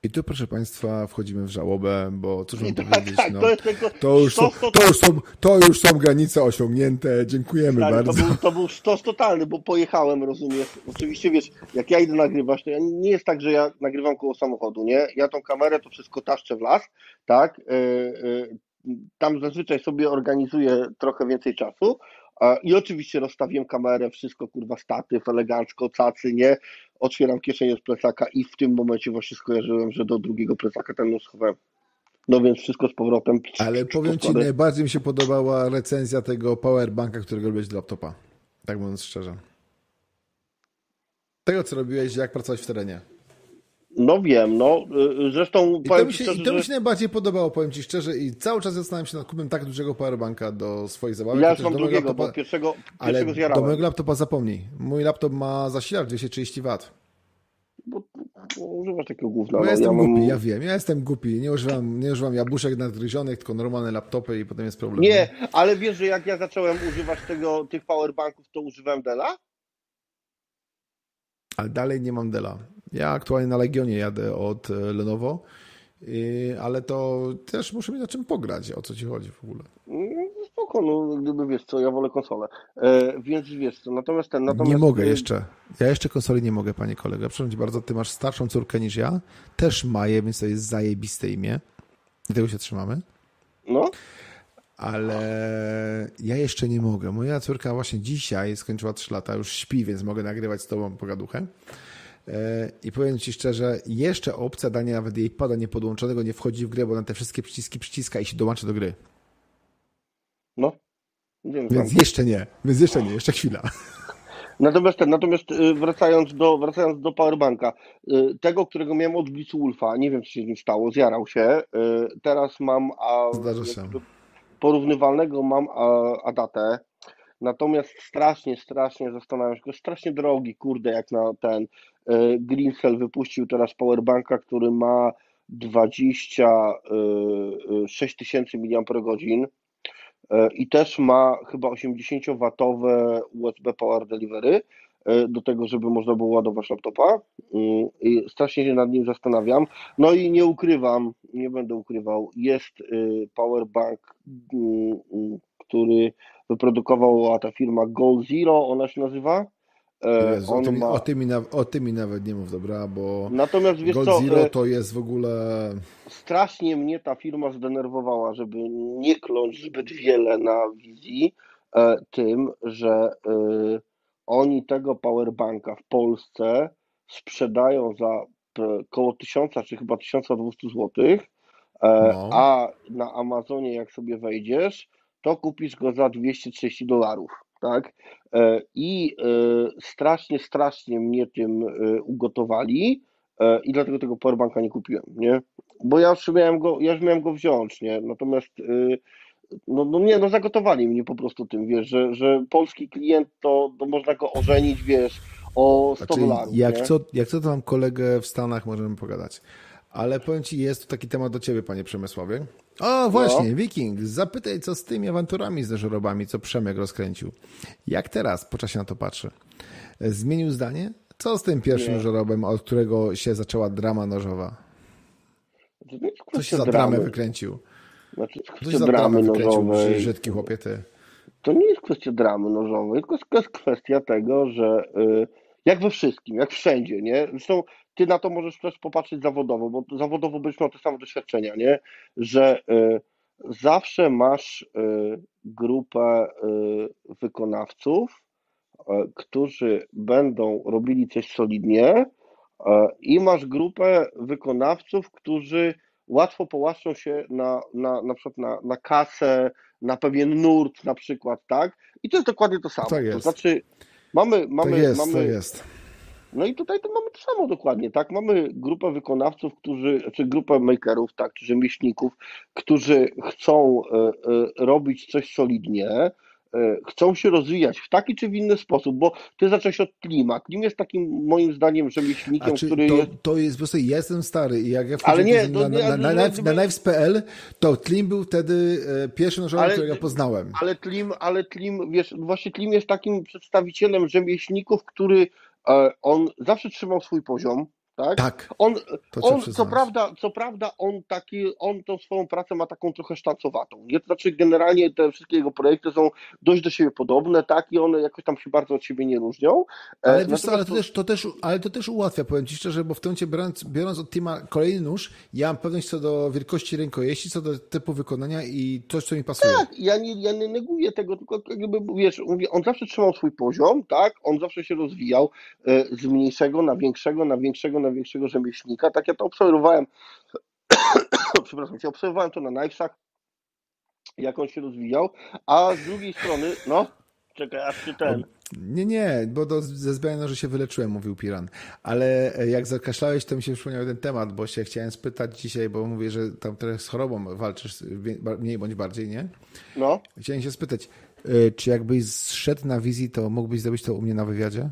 I tu, proszę Państwa, wchodzimy w żałobę, bo cóż mam tak, powiedzieć, tak, no, to, to, już są, to, już są, to już są granice osiągnięte, dziękujemy tak, bardzo. To był, to był sztos totalny, bo pojechałem, rozumiesz, oczywiście wiesz, jak ja idę nagrywać, to ja, nie jest tak, że ja nagrywam koło samochodu, nie, ja tą kamerę to wszystko taszczę w las, tak, yy, yy, tam zazwyczaj sobie organizuję trochę więcej czasu, i oczywiście rozstawiłem kamerę, wszystko kurwa statyw, elegancko, cacy, nie? Otwieram kieszenie z plecaka i w tym momencie właśnie skojarzyłem, że do drugiego plecaka ten nóż schowałem. No więc wszystko z powrotem. Ale powiem Ci, najbardziej mi się podobała recenzja tego powerbanka, którego robiłeś do laptopa. Tak mówiąc szczerze. Tego, co robiłeś, jak pracować w terenie. No wiem, no. Y, zresztą I to, mi się, szczerze, i to mi się najbardziej podobało, powiem Ci szczerze, i cały czas zastanawiam się nad kupem tak dużego powerbanka do swoich zabawek. Ja mam drugiego, laptopa, bo pierwszego, pierwszego Ale do mojego laptopa zapomnij. Mój laptop ma zasilacz 230 W. bo, bo używasz takiego gówna. Bo ja no, jestem ja głupi, mam... ja wiem, ja jestem głupi. Nie używam, nie używam jabłuszek nadgryzionych, tylko normalne laptopy i potem jest problem. Nie, ale wiesz, że jak ja zacząłem używać tego, tych powerbanków, to używałem Dela? Ale dalej nie mam Dela. Ja aktualnie na Legionie jadę od e, Lenovo, ale to też muszę mieć na czym pograć. O co ci chodzi w ogóle? Mm, spoko, no gdyby wiesz co, ja wolę konsolę. E, więc wiesz co, natomiast ten... Natomiast... Nie mogę jeszcze. Ja jeszcze konsoli nie mogę, panie kolego. Przepraszam cię bardzo, ty masz starszą córkę niż ja. Też Maję, więc to jest zajebiste imię. I tego się trzymamy. No. Ale ja jeszcze nie mogę. Moja córka właśnie dzisiaj skończyła 3 lata, już śpi, więc mogę nagrywać z tobą pogaduchę. I powiem Ci szczerze, jeszcze opcja dania nawet jej pada niepodłączonego nie wchodzi w grę, bo na te wszystkie przyciski przyciska i się dołącza do gry. No. Więc tam. jeszcze nie. Więc jeszcze nie, jeszcze chwila. Natomiast, ten, natomiast y, wracając do, wracając do Powerbanka, y, tego, którego miałem od Blitzwolfa, nie wiem, co się z nim stało, zjarał się. Y, teraz mam a, Zdarza się. Porównywalnego mam Adatę. Natomiast strasznie, strasznie zastanawiam się, strasznie drogi, kurde, jak na ten Greencell wypuścił teraz Powerbanka, który ma 26 tysięcy mAh E, i też ma chyba 80-watowe USB Power Delivery e, do tego, żeby można było ładować laptopa. Mm, I strasznie się nad nim zastanawiam. No i nie ukrywam, nie będę ukrywał, jest y, powerbank, mm, mm, który wyprodukowała ta firma Gold Zero, ona się nazywa. E, Jezu, o, tym, ma... o, tym na, o tym nawet nie mów, dobra, bo Natomiast, wiesz Gold co, Zero to jest w ogóle... Strasznie mnie ta firma zdenerwowała, żeby nie kląć zbyt wiele na wizji e, tym, że e, oni tego powerbanka w Polsce sprzedają za około 1000 czy chyba 1200 zł, e, no. a na Amazonie jak sobie wejdziesz, to kupisz go za 230 dolarów tak? E, I e, strasznie, strasznie mnie tym e, ugotowali i dlatego tego powerbanka nie kupiłem, nie? Bo ja już miałem go, ja już miałem go wziąć, nie? Natomiast no, no nie, no zagotowali mnie po prostu tym, wiesz, że, że polski klient to, to można go ożenić, wiesz, o 100 znaczy, dolarów. Jak co, jak co to mam kolegę w Stanach, możemy pogadać. Ale powiem Ci, jest tu taki temat do Ciebie, Panie Przemysławie. O, właśnie, no. Wiking, zapytaj, co z tymi awanturami z żurobami, co Przemek rozkręcił. Jak teraz po czasie na to patrzy? Zmienił zdanie? Co z tym pierwszym nie. żurobem, od którego się zaczęła drama nożowa? Co się za dramę wykręcił? Znaczy, za dramę wykręcił, brzydki chłopie ty? To nie jest kwestia dramy nożowej, tylko jest kwestia tego, że y, jak we wszystkim, jak wszędzie, nie? Zresztą ty na to możesz też popatrzeć zawodowo, bo zawodowo byś miał te same doświadczenia, nie? Że y, zawsze masz y, grupę wykonawców, którzy będą robili coś solidnie i masz grupę wykonawców, którzy łatwo połaszczą się na, na, na przykład na, na kasę, na pewien nurt na przykład, tak? I to jest dokładnie to samo. Tak jest. To znaczy mamy... mamy, tak jest, mamy, tak jest no i tutaj to mamy to samo dokładnie, tak? Mamy grupę wykonawców, którzy, czy grupę makerów, tak, czy rzemieślników, którzy chcą e, e, robić coś solidnie, chcą się rozwijać w taki czy w inny sposób, bo ty zacząłeś od Klima. Klim jest takim moim zdaniem rzemieślnikiem, który to, jest... To jest po prostu, ja jestem stary i jak ja Ale nie, na, na, na, na, na Knives.pl, to Klim był wtedy pierwszym nożem, którego poznałem. Ale Klim, ale Klim, wiesz, właśnie Klim jest takim przedstawicielem rzemieślników, który E, on zawsze trzymał swój poziom, tak? Tak. On, on co, prawda, co prawda, on taki, on tą swoją pracę ma taką trochę sztancowatą. Nie? To znaczy, generalnie te wszystkie jego projekty są dość do siebie podobne, tak? I one jakoś tam się bardzo od siebie nie różnią. E, ale wiesz co, ale to, też, to, też, ale to też ułatwia, powiem Ci szczerze, bo w tym momencie biorąc, biorąc od Tima kolejny nóż, ja mam pewność co do wielkości rękojeści, co do typu wykonania i coś, co mi pasuje. Tak, ja nie, ja nie neguję tego, tylko jakby, wiesz, mówię, on zawsze trzymał swój poziom, tak? On zawsze się rozwijał e, z mniejszego na większego, na większego, na największego rzemieślnika. Tak ja to obserwowałem, przepraszam cię, obserwowałem to na Knivesach, jak on się rozwijał, a z drugiej strony, no, czekaj, aż się ten... Nie, nie, bo do, ze względu że się wyleczyłem, mówił Piran. Ale e, jak zakaszlałeś, to mi się przypomniał ten temat, bo się chciałem spytać dzisiaj, bo mówię, że tam trochę z chorobą walczysz mniej bądź bardziej, nie? No. Chciałem się spytać, e, czy jakbyś zszedł na wizji, to mógłbyś zrobić to u mnie na wywiadzie?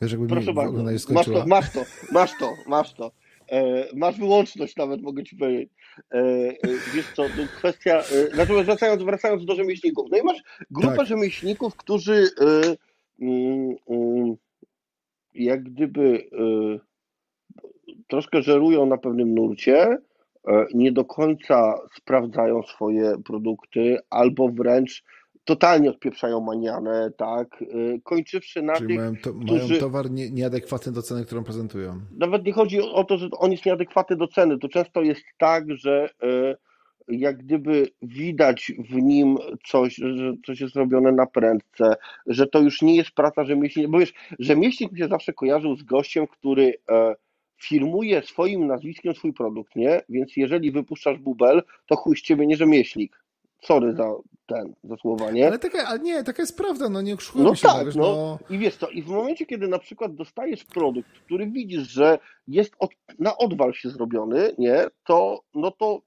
Wiesz, jakby Proszę mi bardzo, masz to, masz to, masz to, masz to. E, masz wyłączność nawet, mogę ci powiedzieć. E, e, wiesz co, no kwestia, e, natomiast wracając, wracając do rzemieślników, no i masz grupę Tak. rzemieślników, którzy mm, mm, jak gdyby troszkę żerują na pewnym nurcie, nie do końca sprawdzają swoje produkty, albo wręcz totalnie odpieprzają manianę, tak, e, kończywszy na Czyli tych, mają, to, którzy- mają towar nie, nieadekwatny do ceny, którą prezentują. nawet nie chodzi o to, że on jest nieadekwatny do ceny. To często jest tak, że e, jak gdyby widać w nim coś, że coś jest robione na prędce, że to już nie jest praca rzemieślnika. Bo wiesz, rzemieślnik mi się zawsze kojarzył z gościem, który e, firmuje swoim nazwiskiem swój produkt, nie? Więc jeżeli wypuszczasz bubel, to chuj z ciebie nie rzemieślnik. Sorry za ten, za słowa, nie? Ale, taka, ale nie, taka jest prawda, no nie oszukujmy No się. tak, wiesz, no. I wiesz co, i w momencie, kiedy na przykład dostajesz produkt, który widzisz, że jest od, na odwal się zrobiony, nie, to no to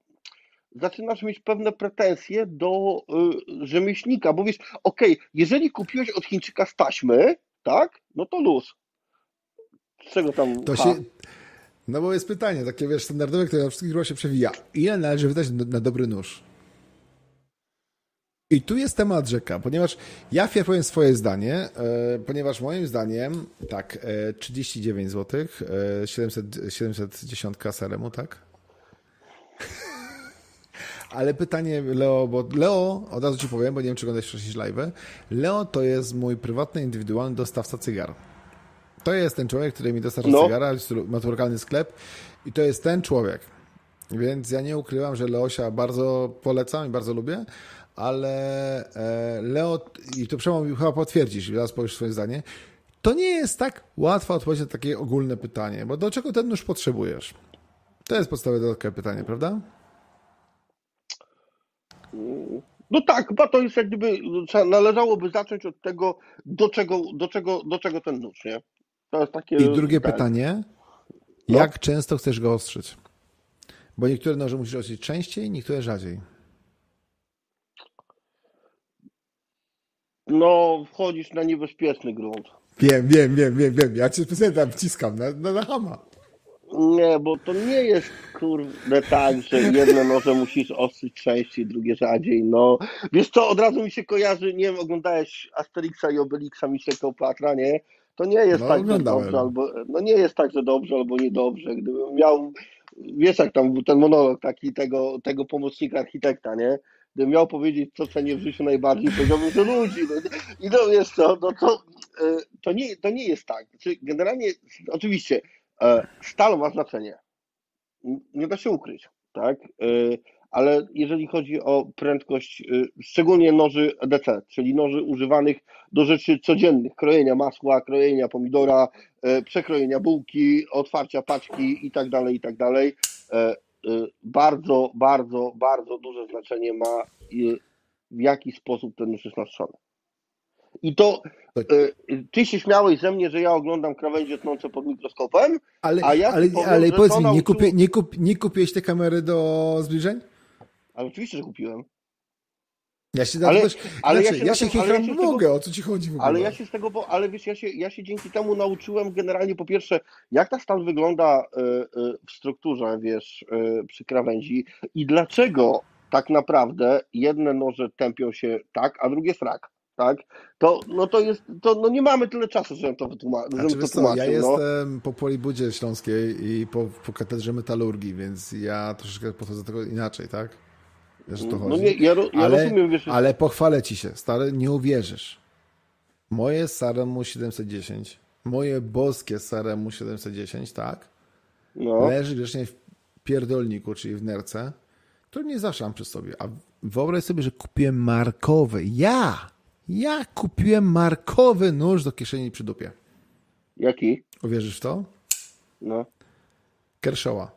zaczynasz mieć pewne pretensje do y, rzemieślnika, bo wiesz, okej, jeżeli kupiłeś od Chińczyka z taśmy, tak, no to luz. Z czego tam To się... No bo jest pytanie, takie wiesz, standardowe, które na wszystkich się przewija. Ile należy wydać na dobry nóż? I tu jest temat rzeka, ponieważ ja wpierw powiem swoje zdanie, e, ponieważ moim zdaniem, tak, e, 39 zł, e, 700, 710 seremu, tak? Ale pytanie, Leo, bo Leo, od razu ci powiem, bo nie wiem, czy oglądałeś wcześniej live. Leo to jest mój prywatny, indywidualny dostawca cygar. To jest ten człowiek, który mi dostarcza No. cygara, ma tu lokalny sklep i to jest ten człowiek. Więc ja nie ukrywam, że Leosia bardzo polecam i bardzo lubię, ale e, Leo, i to Przemo mi chyba potwierdzisz, zaraz powiesz swoje zdanie, to nie jest tak łatwa odpowiedź na takie ogólne pytanie, bo do czego ten nóż potrzebujesz? To jest podstawowe dodatkowe pytanie, prawda? No tak, chyba to jest jak gdyby, należałoby zacząć od tego, do czego, do czego, do czego ten nóż, nie? To jest takie... I drugie tak. pytanie, No. jak często chcesz go ostrzyć? Bo niektóre noże musisz ostrzyć częściej, niektóre rzadziej. No, wchodzisz na niebezpieczny grunt. Wiem, wiem, wiem, wiem, wiem. Ja cię specjalnie tam wciskam na, na, na hama. Nie, bo to nie jest kurde tak, że jedne noże musisz ostrzyć częściej, drugie rzadziej. No, wiesz co, od razu mi się kojarzy, nie wiem, oglądałeś Asterixa i Obelixa Misję Kleopatra, nie? To nie jest No, tak, że dobrze albo, no nie jest tak, że dobrze albo niedobrze. Gdybym miał, wiesz jak tam był ten monolog taki tego, tego pomocnika architekta, nie? Gdybym miał powiedzieć, co cenię w życiu najbardziej, powiedziałbym, że ludzi. No, I no wiesz co, no to, e, to, nie, to nie jest tak. Znaczy, generalnie, oczywiście, e, stal ma znaczenie. Nie da się ukryć, tak? E, Ale jeżeli chodzi o prędkość, szczególnie noży EDC, czyli noży używanych do rzeczy codziennych, krojenia masła, krojenia pomidora, przekrojenia bułki, otwarcia paczki i tak dalej, i tak dalej, bardzo, bardzo, bardzo duże znaczenie ma, e, w jaki sposób ten nóż jest nastrzony. I to e, ty się śmiałeś ze mnie, że ja oglądam krawędzie tnące pod mikroskopem, Ale, A ja ale, powiem, ale powiedz mi, nie, nauczyło- kupię, nie, kup, nie kupiłeś tej kamery do zbliżeń? ale oczywiście, że kupiłem. Ja się, Ale- ale, ale ja inaczej, się ja się tym- ale ja się z tego- mogę, o co ci chodzi w ogóle? Ale ja się z tego, bo, ale wiesz, ja się, ja się dzięki temu nauczyłem generalnie po pierwsze, jak ta stal wygląda e, e, w strukturze, wiesz, e, przy krawędzi i dlaczego tak naprawdę jedne noże tępią się tak, a drugie frak, tak? To, no to jest, to, no nie mamy tyle czasu, żebym to, wytłuma- żebym Znaczy, to ja no. jestem po Polibudzie Śląskiej i po, po katedrze metalurgii, więc ja troszeczkę podchodzę do tego inaczej, tak? Wiesz, to chodzi. No nie, ja, ro, ja ale, rozumiem, wiesz, ale pochwalę ci się, stary, nie uwierzysz. Moje Saremu 710, moje boskie Saremu 710, tak? no. Leży grzecznie w pierdolniku, czyli w nerce, który nie zawsze mam przy sobie. A wyobraź sobie, że kupiłem markowy. Ja! Ja kupiłem markowy nóż do kieszeni przy dupie. Jaki? Uwierzysz w to? No. Kershawa.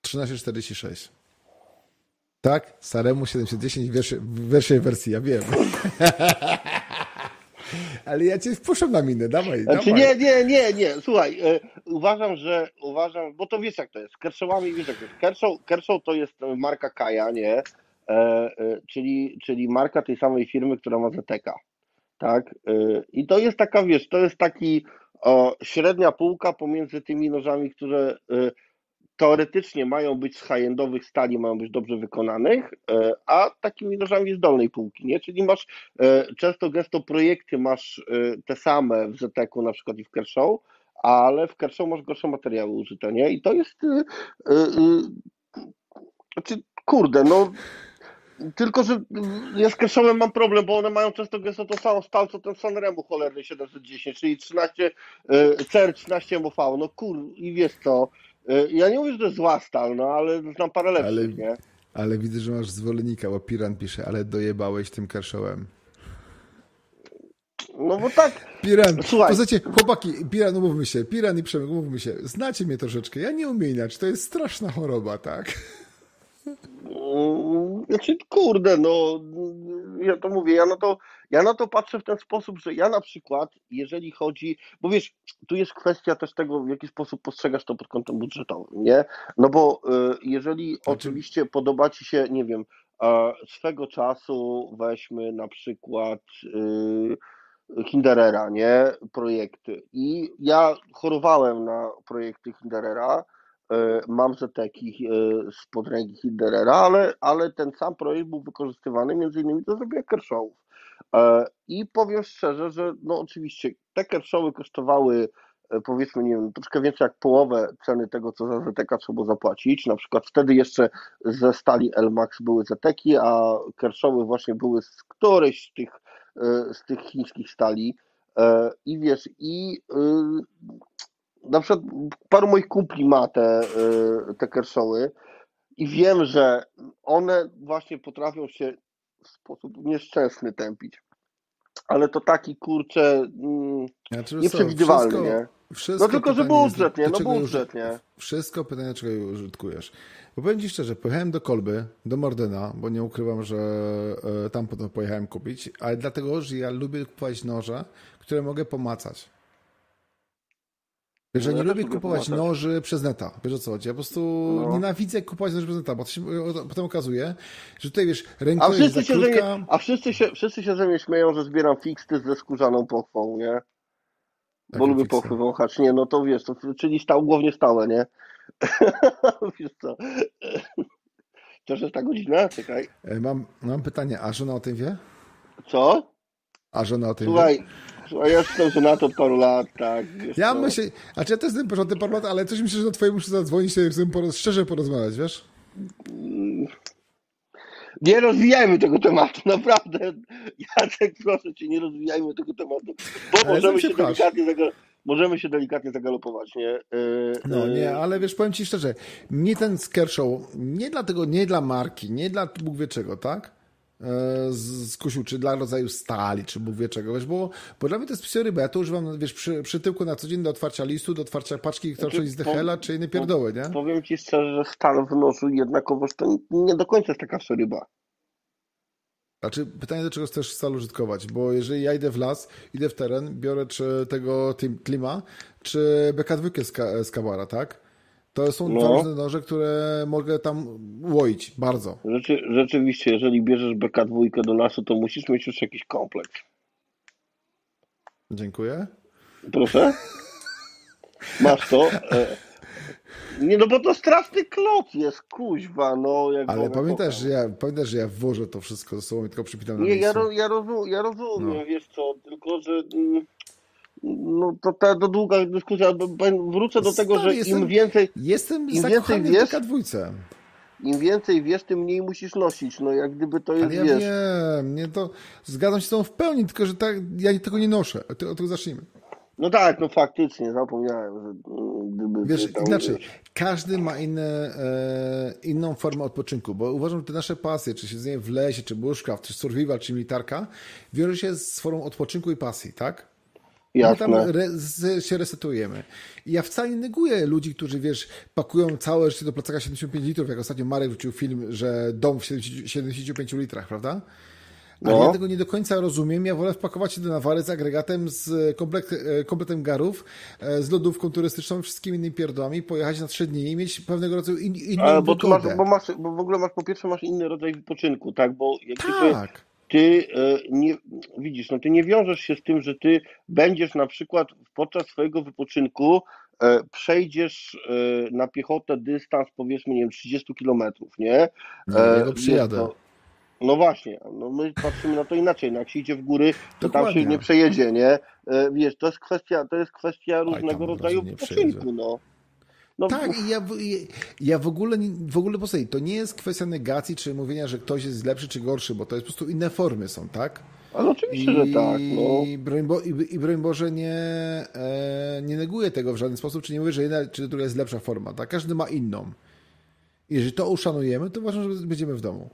1346. Tak? Saremu 710 w wierszy- w pierwszej wersji, ja wiem. Ale ja cię wpuszczam na minę, dawaj, Znaczy dawaj. nie, nie, nie, nie, słuchaj, e, uważam, że, uważam, bo to wiesz jak to jest, Kershawami, wiesz jak to jest, Kershaw, Kershaw to jest e, marka Kaja, nie, e, e, czyli, czyli marka tej samej firmy, która ma ZTK, tak? Y, I to jest taka, wiesz, to jest taki o, średnia półka pomiędzy tymi nożami, które y, teoretycznie mają być z high-endowych stali, mają być dobrze wykonanych, y, a takimi nożami z dolnej półki, nie? Czyli masz często gęsto projekty masz te same w ZTK na przykład i w Kershaw, ale w Kershaw masz gorsze materiały użyte, nie? I to jest znaczy, kurde, no tylko, że ja z Kershawem mam problem, bo one mają często gęsto to samo stal, co ten Sanremo cholerny 710, czyli 13 CR 13 MV, no kur, i wiesz co, y, ja nie mówię, że to jest zła stal, no ale znam parę lepszych, ale, nie? Ale widzę, że masz zwolennika, bo Piran pisze, ale dojebałeś tym Kershawem. No bo tak. Piran, Słuchaj. pozacie, chłopaki, Piran, umówmy się, Piran i Przemek, umówmy się, znacie mnie troszeczkę, ja nie umiem inaczej, to jest straszna choroba, tak? Mm, znaczy, kurde, no, ja to mówię, ja na to, ja na to patrzę w ten sposób, że ja na przykład, jeżeli chodzi, bo wiesz, tu jest kwestia też tego, w jaki sposób postrzegasz to pod kątem budżetowym, nie? No bo y, jeżeli oczywiście podoba Ci się, nie wiem, swego czasu weźmy na przykład y, Hinderera, nie? Projekty. I ja chorowałem na projekty Hinderera, E, mam zeteki z podręki Hinderera, ale, ale ten sam projekt był wykorzystywany między innymi do zrobienia kershowów. E, I powiem szczerze, że no oczywiście te kershowy kosztowały powiedzmy, nie wiem, troszkę więcej jak połowę ceny tego, co za ZTK trzeba zapłacić. Na przykład wtedy jeszcze ze stali Elmax były ZTki, a Kershowy właśnie były z którejś z tych, z tych chińskich stali. I wiesz, i na przykład paru moich kumpli ma te, y, te kerszoły i wiem, że one właśnie potrafią się sposób nieszczęsny tępić. Ale to taki kurczę mm, znaczy, nieprzewidywalny, wszystko, nie? Wszystko no tylko, że budżet, nie? No budżet, nie? Wszystko pytanie, czego użytkujesz. Bo powiem Ci szczerze, pojechałem do Kolby, do Mordena, bo nie ukrywam, że e, tam potem pojechałem kupić, ale dlatego, że ja lubię kupować noże, które mogę pomacać. Wiesz, że no, nie lubię kupować noży przez neta. Wiesz o co chodzi? Ja po prostu no. nienawidzę kupować noży przez neta, bo to się potem okazuje, że tutaj wiesz, ręka a wszyscy się mnie, A wszyscy się, wszyscy się ze mnie śmieją, że zbieram fiksty ze skórzaną pochwą, nie? Bo Jakie lubię pochwy wąchać. Nie, no to wiesz, to, czyli stał głównie stałe, nie? wiesz co? To jest ta godzina? Czekaj. E, mam, mam pytanie, a żona o tym wie? Co? A żona o tym Słuchaj, wie? A ja jestem żonaty od paru lat, tak. Ja myślę, a czy ja też jestem żonaty paru lat, ale coś myślę, że do twojej muszę zadzwonić i z tym poroz, szczerze porozmawiać, wiesz? Nie rozwijajmy tego tematu, naprawdę. Jacek, proszę cię, nie rozwijajmy tego tematu, bo możemy się, się delikatnie możemy się delikatnie zagalopować, nie? Yy, no nie, yy. ale wiesz, powiem ci szczerze, mnie ten Skershow, nie dlatego, nie dla marki, nie dla Bóg wie czego, tak? Skusił, czy dla rodzaju stali, czy Bóg wie czego, wiesz, bo, bo dla mnie to jest psy bo ja to używam, wiesz, przy, przy tyłku na co dzień do otwarcia listu, do otwarcia paczki, która znaczy, z Dehela, czy inne pierdoły, nie? Powiem ci szczerze, że stan w nożu jednakowoż to nie do końca jest taka ryba. Znaczy, pytanie, do czego chcesz stal użytkować, bo jeżeli ja idę w las, idę w teren, biorę czy tego klima, czy BK2 z, z Kabara, tak? To są no. dwa różne noże, które mogę tam łoić bardzo. Rzeczy, rzeczywiście, jeżeli bierzesz BK2 do lasu, to musisz mieć już jakiś kompleks. Dziękuję. Proszę. Masz to. E, nie, no bo to straszny klot jest, kuźwa, no. Jak Ale pamiętasz że, ja, pamiętasz, że ja włożę to wszystko ze sobą i tylko przypinam na Nie, ja, ja, rozum, ja rozumiem, no. wiesz co, tylko że... Mm, no to ta to długa dyskusja. Wrócę do tego, że jestem, im więcej. Jestem im więcej wiesz, dwójce. Im więcej wiesz, tym mniej musisz nosić. No jak gdyby to jest. Ale ja wiesz. wiem, nie to zgadzam się z tą w pełni, tylko że tak, ja tego nie noszę. Od tego zacznijmy. No tak, no faktycznie, zapomniałem, że gdyby... Wiesz, inaczej, każdy ma inne, e, inną formę odpoczynku, bo uważam, że te nasze pasje, czy siedzenie w lesie, czy bushcraft, czy survival, czy militarka, wiąże się z formą odpoczynku i pasji, tak? Jasne. My tam re, się resetujemy. I ja wcale nie neguję ludzi, którzy, wiesz, pakują całe życie do plecaka 75 litrów, jak ostatnio Marek wrócił film, że dom w 75 litrach, prawda? Ale no. ja tego nie do końca rozumiem. Ja wolę wpakować się do nawary z agregatem, z komplet, e, kompletem garów, e, z lodówką turystyczną i wszystkimi innymi pierdołami, pojechać na trzy dni i mieć pewnego rodzaju in, inną Ale bo, masz, bo, masz, bo w ogóle masz, po pierwsze masz inny rodzaj wypoczynku, tak? Bo jak tak. ty nie, widzisz, no ty nie wiążesz się z tym, że ty będziesz na przykład podczas swojego wypoczynku przejdziesz na piechotę dystans powiedzmy, nie wiem, 30 kilometrów, nie? Nie, nie przyjadę. To, no właśnie, no my patrzymy na to inaczej. No jak się idzie w góry, to Dokładnie. tam się nie przejedzie, nie? E, wiesz, to jest kwestia, to jest kwestia różnego rodzaju wypoczynku, no. No, tak, i ja, ja w ogóle, w ogóle posłuchaj, to nie jest kwestia negacji, czy mówienia, że ktoś jest lepszy czy gorszy, bo to jest po prostu inne formy są, tak? Ale oczywiście, I, że tak. No. I, broń Bo, i, i broń Boże nie, e, nie neguję tego w żaden sposób, czy nie mówię, że jedna czy druga jest lepsza forma. Tak? Każdy ma inną. Jeżeli to uszanujemy, to uważam, że będziemy w domu.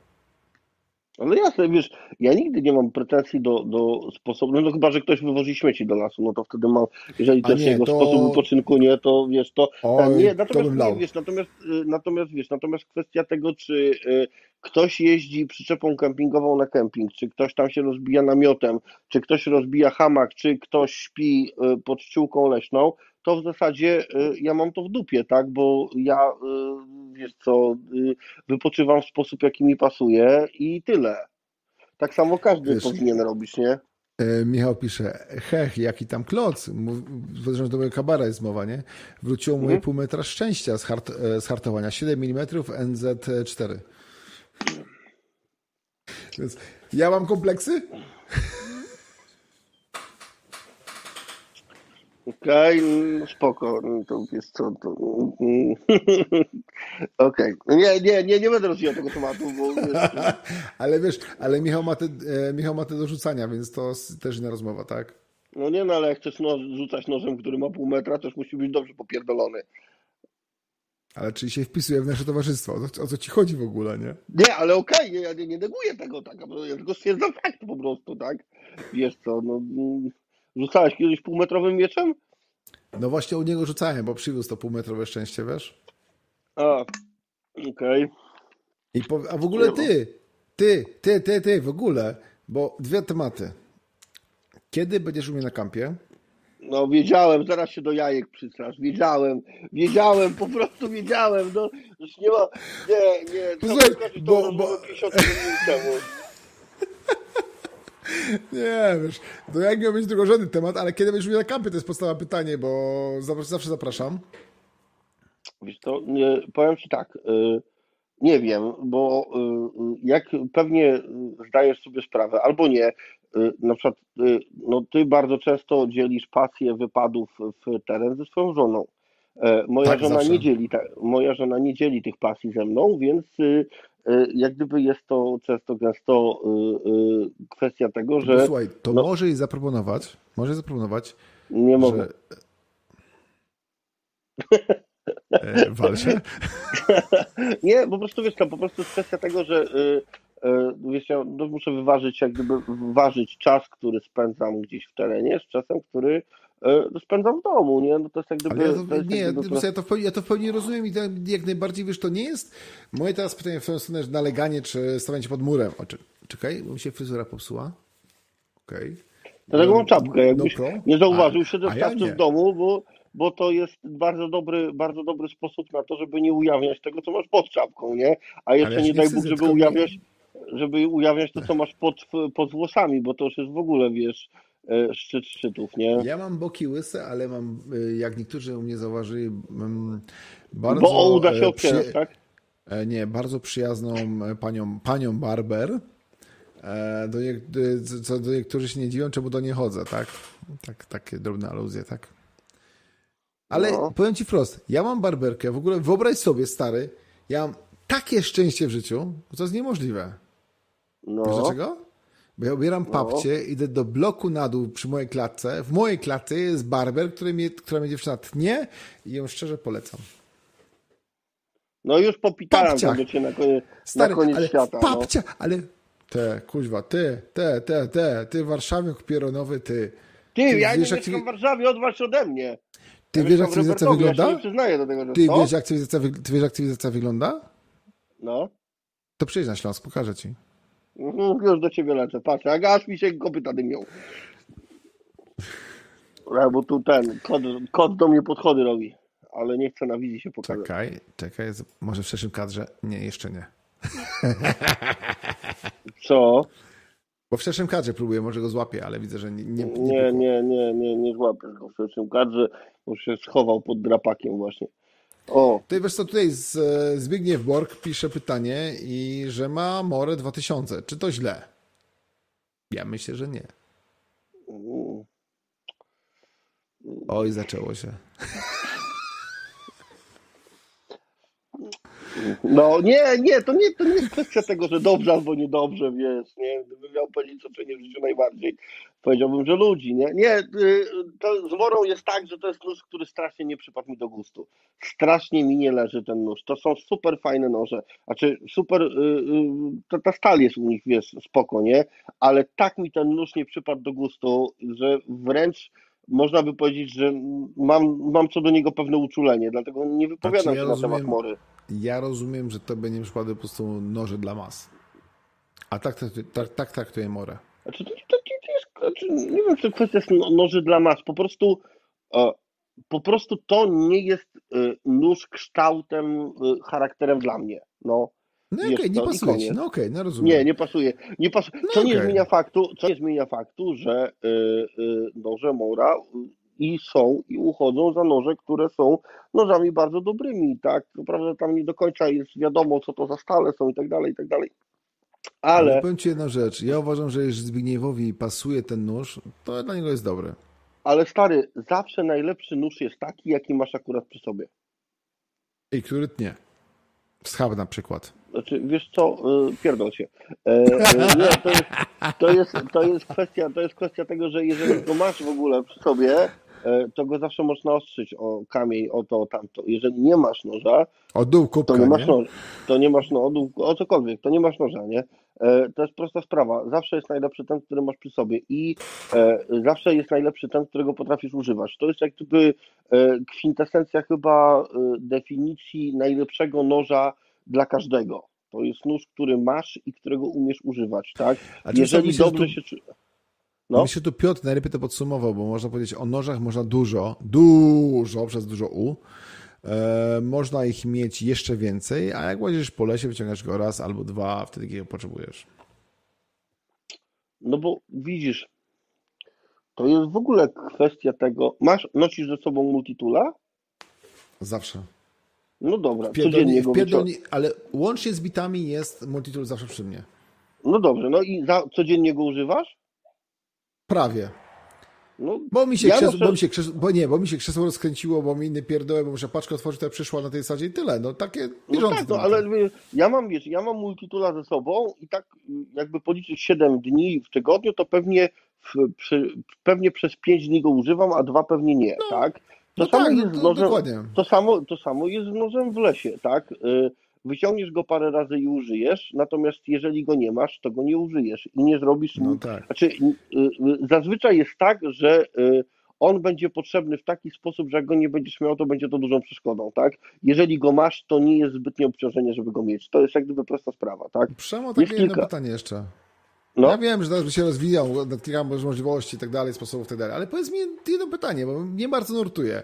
Ale jasne, wiesz, ja nigdy nie mam pretensji do, do sposobu, no, no chyba, że ktoś wywozi śmieci do lasu, no to wtedy mam, jeżeli też nie, jego to... sposób wypoczynku nie, to wiesz, to Oj, nie, natomiast nie, wiesz, natomiast, y, natomiast wiesz, natomiast kwestia tego, czy y, ktoś jeździ przyczepą kempingową na kemping, czy ktoś tam się rozbija namiotem, czy ktoś rozbija hamak, czy ktoś śpi y, pod ściółką leśną, to w zasadzie ja mam to w dupie, tak, bo ja wiesz co, y, wypoczywam w sposób, jaki mi pasuje i tyle. Tak samo każdy wiesz, powinien robić, nie? E, Michał pisze, hech, jaki tam kloc, zresztą do kabara jest mowa, nie? Wróciło mu mhm. pół metra szczęścia z, hart, e, z hartowania, 7 mm NZ4. Więc ja mam kompleksy? Okej, okay, spoko, no to jest co, to... Okej, okay. nie, nie, nie, nie będę rozwijał tego tematu, bo... ale wiesz, ale Michał ma, te, e, Michał ma te do rzucania, więc to też inna rozmowa, tak? No nie, no ale jak chcesz no, rzucać nożem, który ma pół metra, też musi być dobrze popierdolony. Ale czyli się wpisuje w nasze towarzystwo? O co, o co ci chodzi w ogóle, nie? Nie, ale okej, okay, ja nie, nie neguję tego, tak, ja tylko stwierdzam fakt po prostu, tak? Wiesz co, no... Mm, Rzucałeś kiedyś półmetrowym mieczem? No właśnie u niego rzucałem, bo przywiózł to półmetrowe szczęście, wiesz? A, okej. Okay. A w ogóle ty, ty, ty, ty, ty, w ogóle, bo dwie tematy. Kiedy będziesz u mnie na kampie? No wiedziałem, zaraz się do jajek przystrasz. Wiedziałem, wiedziałem, po prostu wiedziałem. No, już nie ma, nie, nie, Posłuchaj, bo, bo... 50 minut temu. Nie, wiesz, to jak miał być drugorzędny temat, ale kiedy będziesz na kampie, to jest podstawowe pytanie, bo zawsze zapraszam. Wiesz to, nie, powiem Ci tak, y, nie wiem, bo y, jak pewnie zdajesz sobie sprawę, albo nie, y, na przykład no, Ty bardzo często dzielisz pasję wypadów w teren ze swoją żoną. E, moja tak, żona nie dzieli, moja żona nie dzieli tych pasji ze mną, więc E, jak gdyby jest to często gęsto e, e, kwestia tego, że... No, słuchaj, to no, może jej zaproponować, może zaproponować, Nie mogę. Że... Walcie? nie, po prostu wiesz, to po prostu jest kwestia tego, że wiesz, ja no, muszę wyważyć, jak gdyby ważyć czas, który spędzam gdzieś w terenie z czasem, który E, spędzam w domu, nie? No to jest jak gdyby... Ja to, nie, ja, to, ja to w pełni rozumiem i jak najbardziej, wiesz, to nie jest moje teraz pytanie w tę stronę, że naleganie czy stawianie się pod murem. O, czekaj, bo mi się fryzura popsuła. Okej. Okay. Dlatego mam czapkę, jakbyś no nie zauważył, siedzę w ja w domu, bo, bo to jest bardzo dobry, bardzo dobry sposób na to, żeby nie ujawniać tego, co masz pod czapką, nie? A jeszcze ja nie daj Bóg, żeby ujawniać, żeby ujawniać to, co masz pod, pod włosami, bo to już jest w ogóle, wiesz, E, szczyt szczytów, nie? Ja mam boki łyse, ale mam, e, jak niektórzy u mnie zauważyli, bardzo... Bo uda się e, przy... tak? Nie, bardzo przyjazną panią, panią Barber, do, co do niektórzy się nie dziwią, czemu do niej chodzę, tak? tak takie drobne aluzje, tak? Ale no. powiem ci wprost, ja mam barberkę, w ogóle wyobraź sobie, stary, ja mam takie szczęście w życiu, to jest niemożliwe. No. Wiesz dlaczego? Bo ja ubieram no. papcie, idę do bloku na dół przy mojej klatce. W mojej klatce jest barber, który mnie, która mnie dziewczyna tnie i ją szczerze polecam. No już popitałem to cię na koniec, Stary, na koniec ale świata. Papcia, no. ale te, kuźwa, ty, te, te, te, ty warszawiak pieronowy, ty. Ty, ty ja wiesz, nie mieszkam w Warszawie, odważ ode mnie. Ty ja wiesz, jak cywilizacja wygląda? Ja przyznaję do tego, że ty, wiesz, jak cywilizacja, ty wiesz, jak cywilizacja wygląda? No. To przyjdź na Śląsk, pokażę ci. Mhm, już do ciebie lecę, patrz, jak aż mi się kopyta dymią. Ja, bo tu ten, kod, kod do mnie podchody robi, ale nie chcę na wizji się pokazać. Czekaj, czekaj, może w szerszym kadrze? Nie, jeszcze nie. Co? Bo w szerszym kadrze próbuję, może go złapię, ale widzę, że nie Nie, nie, nie, nie, nie, nie złapię go w szerszym kadrze, bo się schował pod drapakiem właśnie. O. Tutaj wiesz co, tutaj z, Zbigniew Borg pisze pytanie i że ma More 2000. Czy to źle? Ja myślę, że nie. Oj, zaczęło się. No nie, nie, to nie, to nie jest kwestia tego, że dobrze albo niedobrze, wiesz, nie, gdybym miał powiedzieć, co cenię w życiu najbardziej, powiedziałbym, że ludzi, nie, nie, y, to z Worą jest tak, że to jest nóż, który strasznie nie przypadł mi do gustu, strasznie mi nie leży ten nóż, to są super fajne noże, znaczy super, y, y, ta, ta stal jest u nich, wiesz, spoko, nie, ale tak mi ten nóż nie przypadł do gustu, że wręcz można by powiedzieć, że mam, mam co do niego pewne uczulenie, dlatego nie wypowiadam znaczy, ja się rozumiem, na temat Mory. Ja rozumiem, że to będzie przykłady po prostu noże dla mas. A tak, tak, tak, tak traktuje Morę. Znaczy, to, to, to jest, znaczy, nie wiem, czy kwestia jest no, noży dla mas. Po prostu, e, po prostu to nie jest e, nóż kształtem, e, charakterem dla mnie. No, no okej, okay, nie pasuje ci. No okej, okay, no rozumiem. Nie, nie pasuje. Nie pasu... No co, okay. nie zmienia faktu, co nie zmienia faktu, że y, y, noże Mora i są i uchodzą za noże, które są nożami bardzo dobrymi, tak? Prawda, tam nie do końca jest wiadomo, co to za stale są i tak dalej, i tak dalej. Ale... Powiem Ci jedną rzecz. Ja uważam, że jeżeli Zbigniewowi pasuje ten nóż, to dla niego jest dobry. Ale stary, zawsze najlepszy nóż jest taki, jaki masz akurat przy sobie. I który tnie. Schab na przykład. Znaczy, wiesz co, y, pierdol się. E, e, nie, to jest, to, jest, to, jest kwestia, to jest kwestia tego, że jeżeli go masz w ogóle przy sobie, e, to go zawsze można ostrzyć o kamień, o to, o tamto. Jeżeli nie masz noża, o dół kubka, to nie masz noża. To nie masz no, o, dół, o cokolwiek, to nie masz noża, nie? To jest prosta sprawa. Zawsze jest najlepszy ten, który masz przy sobie i e, zawsze jest najlepszy ten, którego potrafisz używać. To jest jak gdyby e, kwintesencja chyba e, definicji najlepszego noża dla każdego. To jest nóż, który masz i którego umiesz używać, tak? A Jeżeli dobrze tu... się... No. Myślę, tu Piotr najlepiej to podsumował, bo można powiedzieć o nożach można dużo, dużo, przez dużo U, e, można ich mieć jeszcze więcej, a jak łazisz po lesie, wyciągasz go raz albo dwa, wtedy kiedy potrzebujesz. No bo widzisz, to jest w ogóle kwestia tego, masz, nosisz ze sobą multitula? Zawsze. No dobra, codziennie go pierdolni, Ale łącznie z bitami jest multitool zawsze przy mnie. No dobrze, no i za, codziennie go używasz? Prawie. No, bo mi się, ja krzesło, bo mi się krzesło, bo nie, bo mi się krzesło rozkręciło, bo mi inny pierdołem, bo muszę paczkę otworzyć, to przyszła na tej zasadzie i tyle. No takie no tak, no, ale ja mam, wiesz, ja mam multitula ze sobą i tak jakby policzyć 7 dni w tygodniu, to pewnie, w, przy, pewnie przez 5 dni go używam, a dwa pewnie nie, no. tak? To, no samo tak, jest no, nożem, to, samo, to samo jest z nożem w lesie, tak? Y, wyciągniesz go parę razy i użyjesz, natomiast jeżeli go nie masz, to go nie użyjesz i nie zrobisz. No tak. Znaczy, y, y, zazwyczaj jest tak, że on będzie potrzebny w taki sposób, że jak go nie będziesz miał, to będzie to dużą przeszkodą, tak? Jeżeli go masz, to nie jest zbytnie obciążenie, żeby go mieć. To jest jak gdyby prosta sprawa, tak? Przemo takie jedno kilka... pytanie jeszcze. No. Ja wiem, że teraz by się rozwijał kilka możliwości i tak dalej, sposobów i tak dalej, ale powiedz mi jedno pytanie, bo mnie bardzo nurtuje.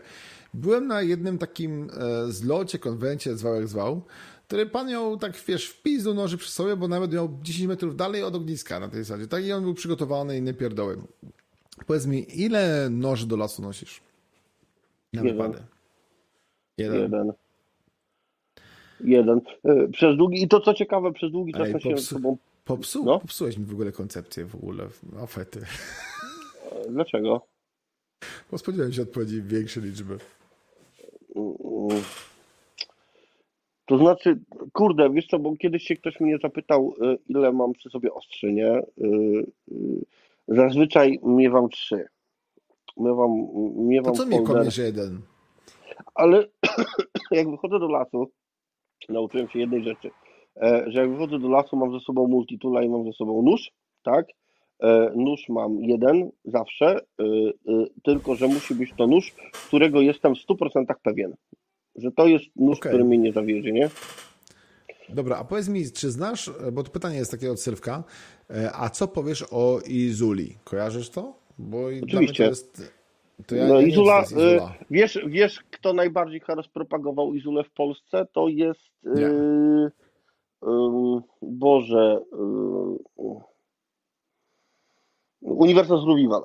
Byłem na jednym takim e, zlocie, konwencie, zwał jak zwał, który pan miał tak, wiesz, wpis do noży przy sobie, bo nawet miał 10 metrów dalej od ogniska na tej zasadzie. Tak i on był przygotowany i nie pierdołem. Powiedz mi, ile noży do lasu nosisz? Na Jeden. Jeden. Jeden. Jeden. E, przez długi, i to co ciekawe, przez długi czas Ej, się z sobą Popsuł, no? Popsułeś mi w ogóle koncepcję w ogóle, ofety. Dlaczego? Bo spodziewałem się odpowiedzi większej liczby. To znaczy, kurde, wiesz co, bo kiedyś się ktoś mnie zapytał, y, ile mam przy sobie ostrzy, nie? Y, y, zazwyczaj miewam trzy. Miewam, miewam to co mnie komiesz jeden? Ale jak wychodzę do lasu, nauczyłem się jednej rzeczy – że jak wychodzę do lasu, mam ze sobą multitula i mam ze sobą nóż, tak? E, nóż mam jeden zawsze, e, tylko że musi być to nóż, którego jestem w 100% pewien, że to jest nóż, okay. który mnie nie zawiedzie, nie? Dobra, a powiedz mi, czy znasz, bo to pytanie jest takie od Sylwka, a co powiesz o Izuli? Kojarzysz to? Bo Oczywiście. To jest, to ja, no, ja Izula, Izula. Wiesz, wiesz, kto najbardziej teraz propagował Izulę w Polsce? To jest... Nie. Boże. Uniwersal Survival.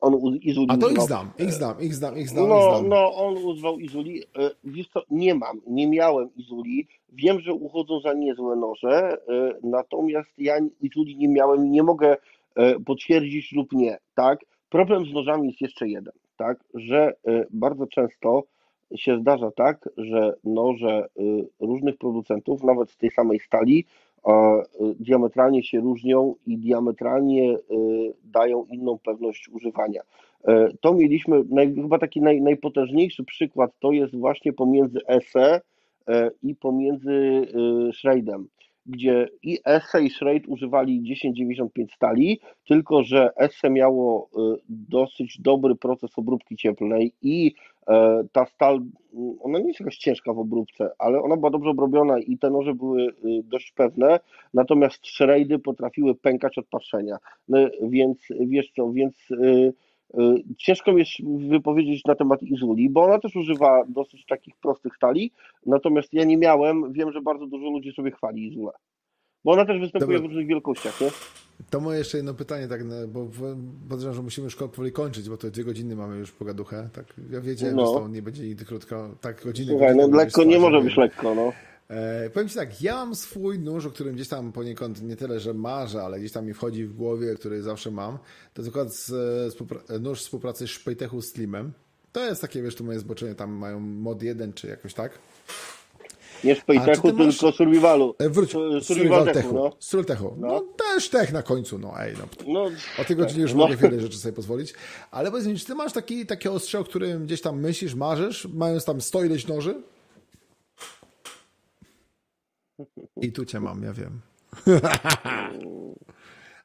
On Izuli A to ich znam, ich znam, ich znam, ich znam, ich No, znam. no, on używał Izuli. E, Wiesz co, nie mam, nie miałem Izuli. Wiem, że uchodzą za niezłe noże, e, natomiast ja Izuli nie miałem i nie mogę e, potwierdzić lub nie, tak? Problem z nożami jest jeszcze jeden, tak? Że bardzo często się zdarza tak, że noże e, różnych producentów, nawet z tej samej stali, e, diametralnie się różnią i diametralnie e, dają inną pewność używania. E, To mieliśmy, chyba taki naj, najpotężniejszy przykład to jest właśnie pomiędzy ESE e, i pomiędzy Schreidem, gdzie i ESE i Schreid używali 1095 stali, tylko że ESE miało e, dosyć dobry proces obróbki cieplnej i e, ta stal, m, ona nie jest jakaś ciężka w obróbce, ale ona była dobrze obrobiona i te noże były e, dość pewne, natomiast Schreidy potrafiły pękać od patrzenia. No, więc wiesz co, więc Y, Ciężko mi jest wypowiedzieć na temat Izuli, bo ona też używa dosyć takich prostych stali, natomiast ja nie miałem, wiem, że bardzo dużo ludzi sobie chwali Izulę. Bo ona też występuje Dobra. w różnych wielkościach, nie? To moje jeszcze jedno pytanie, tak, no, bo podejrzewam, że musimy już powoli kończyć, bo to dwie godziny mamy już pogaduchę. Tak, ja wiedziałem, No. że to nie będzie nigdy krótko, tak godziny. Słuchaj, no lekko nie może być lekko, no. E, powiem Ci tak, ja mam swój nóż, o którym gdzieś tam poniekąd nie tyle, że marzę, ale gdzieś tam mi wchodzi w głowie, który zawsze mam. To jest akurat z, e, współpra- nóż współpracy Szpejtechu z Slimem. To jest takie, wiesz, tu moje zboczenie, tam mają mod 1 czy jakoś tak. Nie Szpejtechu, ty masz- tylko Survivalu. E, wróć, Su- Survival Techu, Techu. no. Survival Techu. No. No. też tech na końcu, no ej, no. No, O tej godzinie już no. mogę wiele rzeczy sobie pozwolić. Ale powiedz mi, czy ty masz taki, takie ostrze, o którym gdzieś tam myślisz, marzysz, mając tam sto ileś noży? I tu cię mam, ja wiem.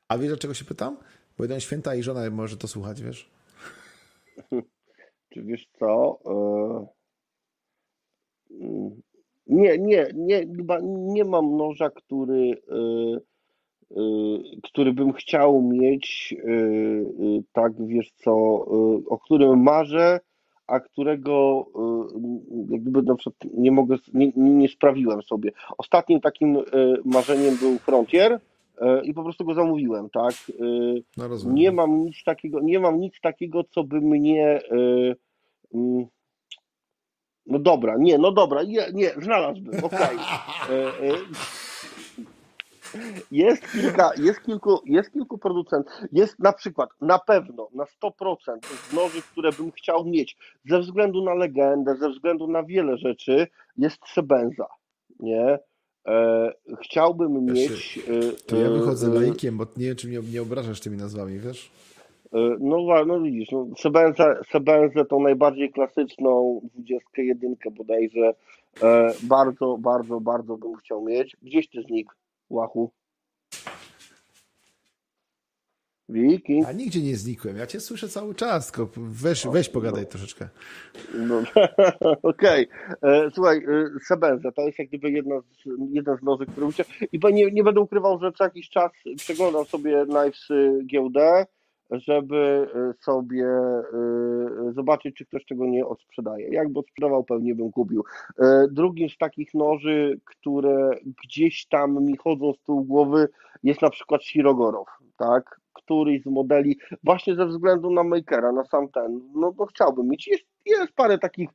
A wiesz, dlaczego się pytam? Bo jeden święta i żona może to słuchać, wiesz? Czy wiesz co? e, Nie, nie, nie, chyba nie mam noża, który, e, e, który bym chciał mieć, tak wiesz co, o którym marzę, a którego e, jakby na przykład nie mogę, nie, nie sprawiłem sobie. Ostatnim takim e, marzeniem był Frontier e, i po prostu go zamówiłem, tak? No nie mam nic takiego, nie mam nic takiego, co by mnie. y, mm, no dobra, nie, no dobra, nie, nie znalazłbym, okej. Y, y, Jest kilka, jest kilku, jest kilku producentów, jest na przykład, na pewno, na 100% z noży, które bym chciał mieć, ze względu na legendę, ze względu na wiele rzeczy, jest Sebenza, nie? E, chciałbym Ja się- mieć... e, To ja e, wychodzę e, laikiem, bo nie wiem, czy mnie nie obrażasz tymi nazwami, wiesz? No, no widzisz, no, Sebenzę, Sebenzę tą najbardziej klasyczną 21 bodajże e, bardzo, bardzo, bardzo bym chciał mieć. Gdzieś ty znikł, Łachu? Wiking? A nigdzie nie znikłem, ja cię słyszę cały czas, tylko weź, weź pogadaj troszeczkę. No, Okej. E, Słuchaj, e, Sebenza to jest jak gdyby jedna z, jeden z noży, który ucię... I nie, nie będę ukrywał, że co jakiś czas przeglądam sobie Knives giełdę, żeby y, sobie y, zobaczyć, czy ktoś tego nie odsprzedaje. Jakby odsprzedawał, pewnie bym kupił. E, Drugim z takich noży, które gdzieś tam mi chodzą z tyłu głowy, jest na przykład Shirogorow, tak? Któryś z modeli, właśnie ze względu na makera, na sam ten, no to chciałbym mieć. Jest, jest parę takich e,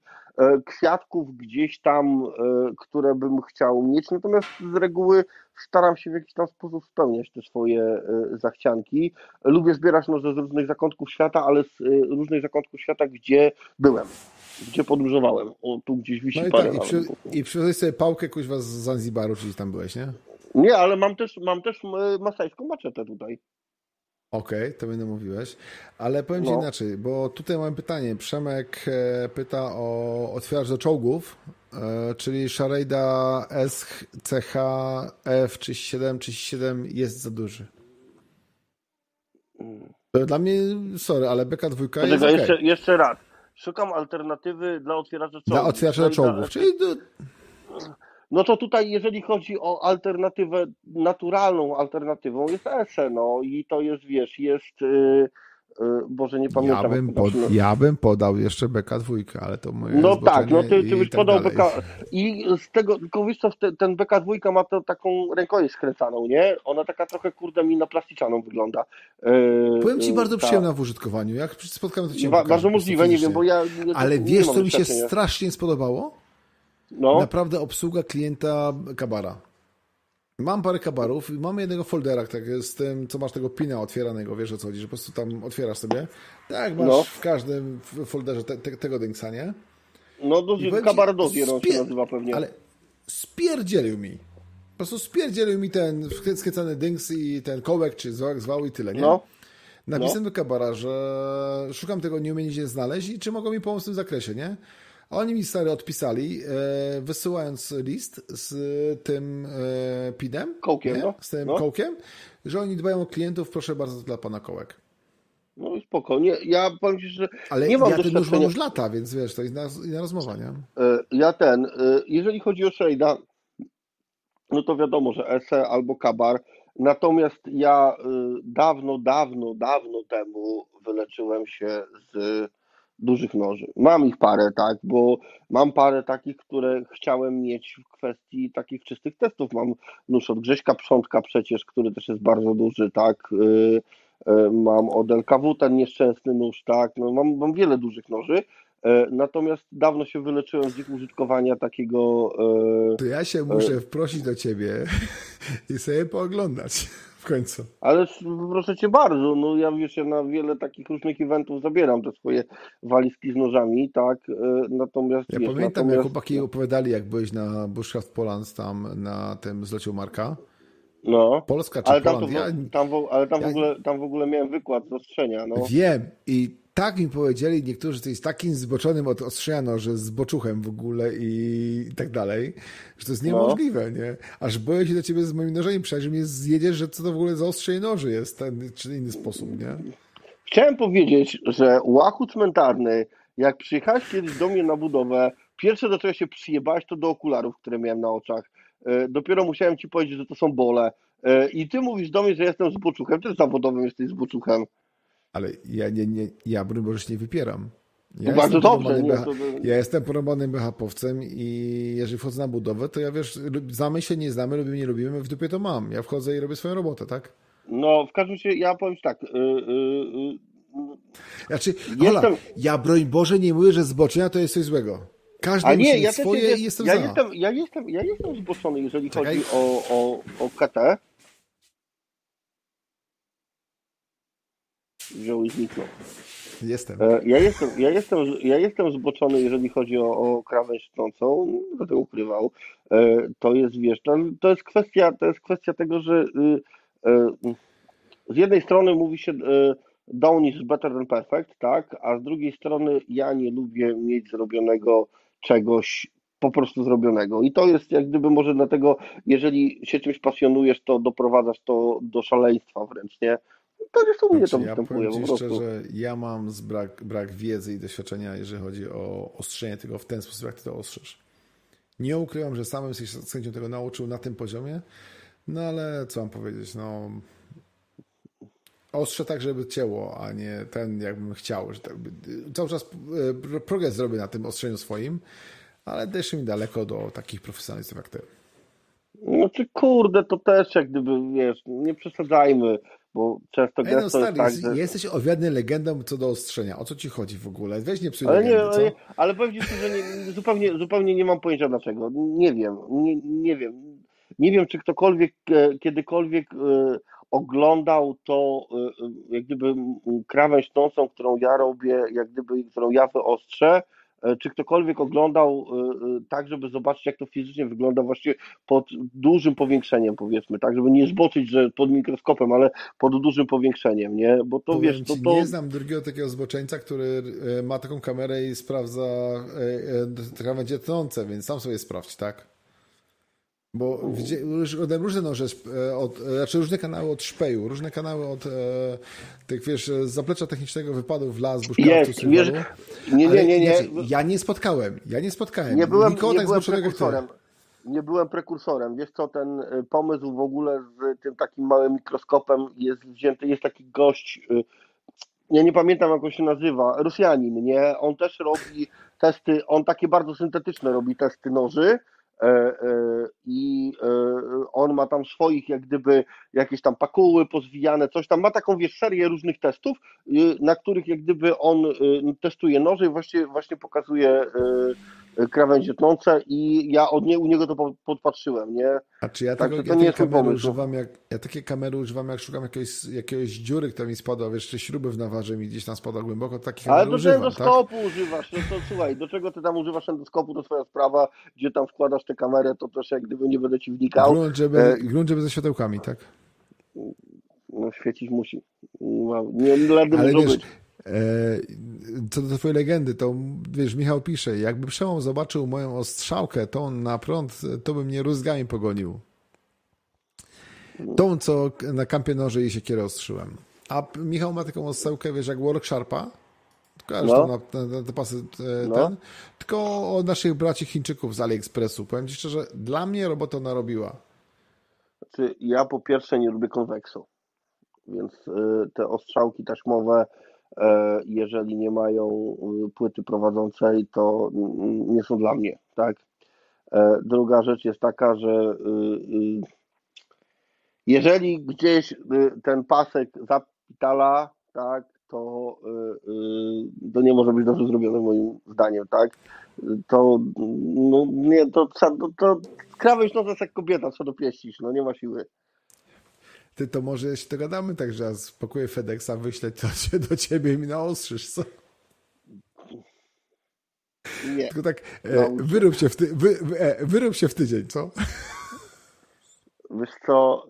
kwiatków gdzieś tam, e, które bym chciał mieć, natomiast z reguły staram się w jakiś tam sposób spełniać te swoje e, zachcianki. Lubię zbierać noże z różnych zakątków świata, ale z e, różnych zakątków świata, gdzie byłem, gdzie podróżowałem. O, tu gdzieś wisi No i parę tak, i, przy, i przywiozłeś sobie pałkę kuźwa z Zanzibaru, czyli tam byłeś, nie? Nie, ale mam też, mam też e, masajską maczetę tutaj. Okej, to będę mówiłeś. Ale powiem Ci No. inaczej, bo tutaj mam pytanie. Przemek e, pyta o otwieracz do czołgów, e, czyli Sharada SCH F37 37 jest za duży. Dla mnie, sorry, ale BK2 jest Poczekaj, okej. jeszcze, jeszcze raz. Szukam alternatywy dla otwieracza czołgów. Dla otwieracza Sharada czołgów, czyli do, No to tutaj, jeżeli chodzi o alternatywę, naturalną alternatywą jest ESE, no i to jest, wiesz, jest, y, Boże, nie pamiętam. Ja bym, pod, ja bym podał jeszcze BK2, ale to moje No tak, no ty, ty byś tak podał BK. I z tego, tylko wiesz co, ten BK2 ma to taką rękojeść skręcaną, nie? Ona taka trochę, kurde, mi na plasticzaną wygląda. Powiem ci, bardzo ta... przyjemna w użytkowaniu. Jak spotkamy to cię ba Bardzo możliwe, nie wiem, bo ja... Ale wiesz, co mi się strasznie spodobało? No. Naprawdę obsługa klienta Kabara. Mam parę kabarów i mamy jednego foldera tak, z tym, co masz tego pina otwieranego, wiesz o co chodzi, że po prostu tam otwierasz sobie. Tak, masz no. w każdym folderze te, te, tego dynksa, nie? No, dozier, kabar dozier on się nazywa pewnie. Ale spierdzielił mi. Po prostu spierdzielił mi ten skręcany dynks i ten kołek, czy zwał, zwał i tyle, nie? No. Napisałem no. do kabara, że szukam tego, nie umiem nigdzie znaleźć i czy mogą mi pomóc w tym zakresie, nie? Oni mi stary odpisali, e, wysyłając list z tym e, PIDem, kołkiem, no. z tym no. kołkiem, że oni dbają o klientów, proszę bardzo, dla pana kołek. No i spokojnie. Ja powiem Ci, że Ale nie mam ja ten już lata, więc wiesz, to jest inna, inna rozmowa, nie? E, ja ten, jeżeli chodzi o Shade'a, no to wiadomo, że ESE albo Kabar, natomiast ja dawno, dawno, dawno temu wyleczyłem się z dużych noży. Mam ich parę, tak, bo mam parę takich, które chciałem mieć w kwestii takich czystych testów. Mam nóż od Grześka Przątka przecież, który też jest bardzo duży, tak. Y, y, mam od LKW ten nieszczęsny nóż, tak. No, mam, mam wiele dużych noży. Y, natomiast dawno się wyleczyłem z ich użytkowania takiego. To ja się muszę wprosić do ciebie i sobie pooglądać w końcu. Ale proszę cię bardzo, no ja wiesz, ja na wiele takich różnych eventów zabieram te swoje walizki z nożami, tak, e, natomiast... Ja wiesz, pamiętam, natomiast... jak chłopaki opowiadali, jak byłeś na Bushcraft Polans tam na tym zleciu Marka. No. Polska czy ale tam, Poland? ja... tam, w, ale tam, ja... w ogóle, tam w ogóle miałem wykład z ostrzenia, no. Wiem i tak mi powiedzieli niektórzy, że to jest takim zboczonym od ostrzenia że z boczuchem w ogóle i tak dalej, że to jest no. niemożliwe, no. nie? Aż boję się do ciebie z moimi nożami przejść, że mnie zjedziesz, że co to w ogóle za ostrzenie noży jest, ten czy inny sposób, nie? Chciałem powiedzieć, że łachu cmentarny, jak przyjechałeś kiedyś do mnie na budowę, pierwsze do czego się przyjebałeś, to do okularów, które miałem na oczach. E, dopiero musiałem ci powiedzieć, że to są bole. E, I ty mówisz do mnie, że jestem z boczuchem. Ty zawodowym jesteś z boczuchem. Ale ja, nie, nie, ja broń Boże nie wypieram. Ja no bardzo dobrze. Nie, to... Ja jestem porobanym BHP-owcem i jeżeli wchodzę na budowę, to ja wiesz, znamy się, nie znamy, lubimy, nie lubimy, w dupie to mam. Ja wchodzę i robię swoją robotę, tak? No, w każdym razie ja powiem tak. Yy, yy, znaczy, jestem... Hola, ja broń Boże nie mówię, że zboczenia to jest coś złego. Każdy A nie, ja swoje jest, i jestem ja za. Jestem, ja, jestem, ja jestem zboczony, jeżeli Czekaj. chodzi o, o, o KT. wziął i zniknął. Jestem. E, ja jestem, ja jestem, ja jestem zboczony, jeżeli chodzi o, o krawędź szczącą, nie będę ukrywał. E, to jest, wiesz, to jest kwestia, to jest kwestia tego, że y, y, z jednej strony mówi się y, down is better than perfect, tak, a z drugiej strony ja nie lubię mieć zrobionego czegoś po prostu zrobionego. I to jest jak gdyby może dlatego, jeżeli się czymś pasjonujesz, to doprowadzasz to do szaleństwa wręcz, nie? to nie u mnie to występuje ja po szczerze, ja mam brak, brak wiedzy i doświadczenia, jeżeli chodzi o ostrzenie tego w ten sposób, jak ty to ostrzesz. Nie ukrywam, że samym się z chęcią tego nauczył na tym poziomie, no ale co mam powiedzieć, no ostrze tak, żeby cięło, a nie ten, jakbym chciał. Że tak, cały czas e, progres zrobię na tym ostrzeniu swoim, ale też mi daleko do takich profesjonalistów jak ty. Znaczy, kurde, to też jak gdyby, wiesz, nie przesadzajmy bo często Ej, no, stary, jest tak, że... Jesteś owiadny legendą co do ostrzenia. O co ci chodzi w ogóle? Weź nie psuj ale legendy, nie, ale, ale powiem ci, że nie, zupełnie, zupełnie nie mam pojęcia dlaczego. Nie wiem, nie, nie wiem. Nie wiem, czy ktokolwiek e, kiedykolwiek e, oglądał to e, jak gdyby krawędź nocą, którą ja robię, jak gdyby, którą ja wyostrzę, E, czy ktokolwiek oglądał e, e, tak, żeby zobaczyć, jak to fizycznie wygląda właściwie pod dużym powiększeniem, powiedzmy, tak, żeby nie zboczyć, że pod mikroskopem, ale pod dużym powiększeniem, nie? Bo to Powiem wiesz, to, to... Nie znam drugiego takiego zboczeńca, który ma taką kamerę i sprawdza krawędzie tonące, więc sam sobie sprawdź, tak? Bo różne noże, e, od, znaczy różne kanały od szpeju, różne kanały od e, tych, wiesz, zaplecza technicznego wypadów w las, bushcraftu, wiesz, nie, nie, nie, nie. Ja nie spotkałem, ja nie spotkałem. Nie byłem, Nikogo nie tak byłem prekursorem. Nie byłem prekursorem. Wiesz co, ten e, pomysł w ogóle z tym takim małym mikroskopem jest wzięty, jest taki gość, ja nie pamiętam jak on się nazywa, Rosjanin, nie? On też robi testy, on takie bardzo syntetyczne robi testy noży e, e, i e, on ma tam swoich jak gdyby jakieś tam pakuły pozwijane, coś tam, ma taką wiesz serię różnych testów, na których jak gdyby on testuje noże i właśnie, właśnie pokazuje krawędzie tnące i ja od nie, u niego to podpatrzyłem, nie? A czy ja, tego, to ja nie kamery używam jak, ja takie kamery używam jak szukam jakiejś, jakiejś dziury, która mi spadła, wiesz, czy śruby w nawarze mi gdzieś tam spada głęboko, takich Ale do używam, endoskopu tak? używasz, no to słuchaj, do czego ty tam używasz endoskopu, to twoja sprawa, gdzie tam wkładasz tę kamerę, to też jak gdyby nie będę ci wnikał. Grunt, żeby, e... grunt, żeby ze światełkami, tak? No świecić musi. No, nie ledy Ale wiesz, być. E, co do twojej legendy, to wiesz, Michał pisze, jakby Przełom zobaczył moją ostrzałkę, tą na prąd, to by mnie rózgami pogonił. Tą, co na kampie noży i siekierę ostrzyłem. A Michał ma taką ostrzałkę, wiesz, jak Work No. na, te pasy no. ten, tylko od naszych braci Chińczyków z AliExpressu. Powiem ci szczerze, dla mnie robota narobiła. Znaczy, ja po pierwsze nie lubię konweksu, więc y, te ostrzałki taśmowe E, jeżeli nie mają y, płyty prowadzącej, to nie są dla mnie, tak? Druga rzecz jest taka, że y, y, jeżeli gdzieś ten pasek zapitala, tak, to, to nie może być dobrze zrobione moim zdaniem, tak? To, no, nie, to, to, to krawędź no jak kobieta, co dopieścisz, no nie ma siły. Ty to może się dogadamy tak, że ja spakuję FedExa, wyślę to się do ciebie i mi naostrzysz, co? Nie. Tylko tak, e, wyrób, się w ty, wy, e, wyrób się w tydzień, co? Wiesz co,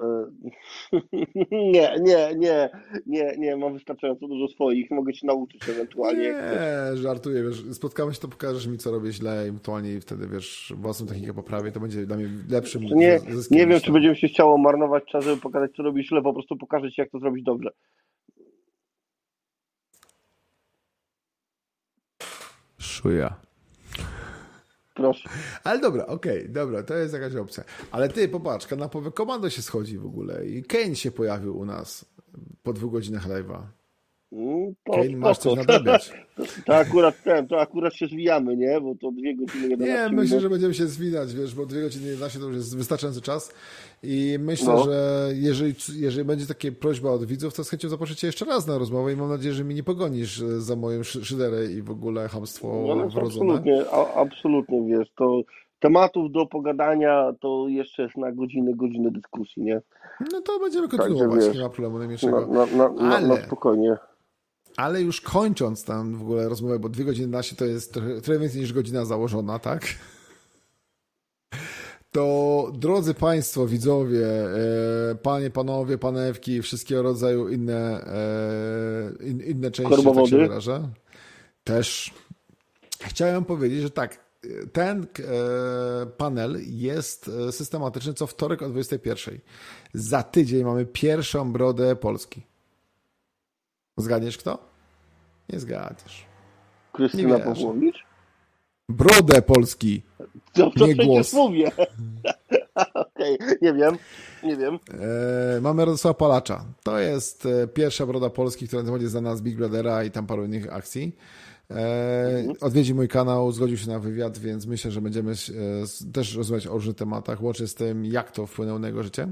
y, nie, nie, nie, nie, nie, mam wystarczająco dużo swoich, mogę cię nauczyć ewentualnie. Nie, żartuję, wiesz, spotkamy się, to pokażesz mi, co robię źle, ewentualnie wtedy, wiesz, własną technikę poprawię, to będzie dla mnie lepszym Nie, nie wiem, czy będzie mi się chciało marnować czas, żeby pokazać, co robisz źle, po prostu pokażę ci, jak to zrobić dobrze. Szuja. Proszę. Ale dobra, okej, okay, dobra, to jest jakaś opcja. Ale ty, popatrz, kanapowe komando się schodzi w ogóle i Kane się pojawił u nas po dwóch godzinach live'a. Mm, Kane, masz coś nadrabiać. To akurat ten, to akurat się zwijamy, nie? Bo to dwie godziny 11 Nie, myślę, że będziemy się zwinać, wiesz, bo dwie godziny 11 to już jest wystarczający czas i myślę, no. że jeżeli, jeżeli będzie takie prośba od widzów, to z chęcią zaproszę cię jeszcze raz na rozmowę i mam nadzieję, że mi nie pogonisz za moją szyderę i w ogóle hamstwo no, no. Absolutnie, a, absolutnie, wiesz, to tematów do pogadania to jeszcze jest na godziny, godziny dyskusji, nie? No to będziemy kontynuować, nie ma problemu najmniejszego. Na, na, na, Ale... na spokojnie. Ale już kończąc tam w ogóle rozmowę, bo dwie godziny na się to jest trochę, trochę więcej niż godzina założona, tak? To drodzy Państwo, widzowie, e, panie, panowie, panewki, wszystkiego rodzaju inne, e, in, inne części, tak się wyrażę. Też chciałem powiedzieć, że tak, ten e, panel jest systematyczny co wtorek o 21. Za tydzień mamy pierwszą brodę Polski. Zgadniesz kto? Nie zgadniesz. Krystyna Pawłowicz? Brodę Polski. To, to nie głos. mówię. Okej, okay. nie wiem. Nie wiem. E, mamy Radosława Palacza. To jest e, pierwsza broda Polski, która będzie znana z Big Brothera i tam paru innych akcji. E, mhm. odwiedzi mój kanał, zgodził się na wywiad, więc myślę, że będziemy e, też rozmawiać o różnych tematach, łącznie z tym, jak to wpłynęło na jego życie.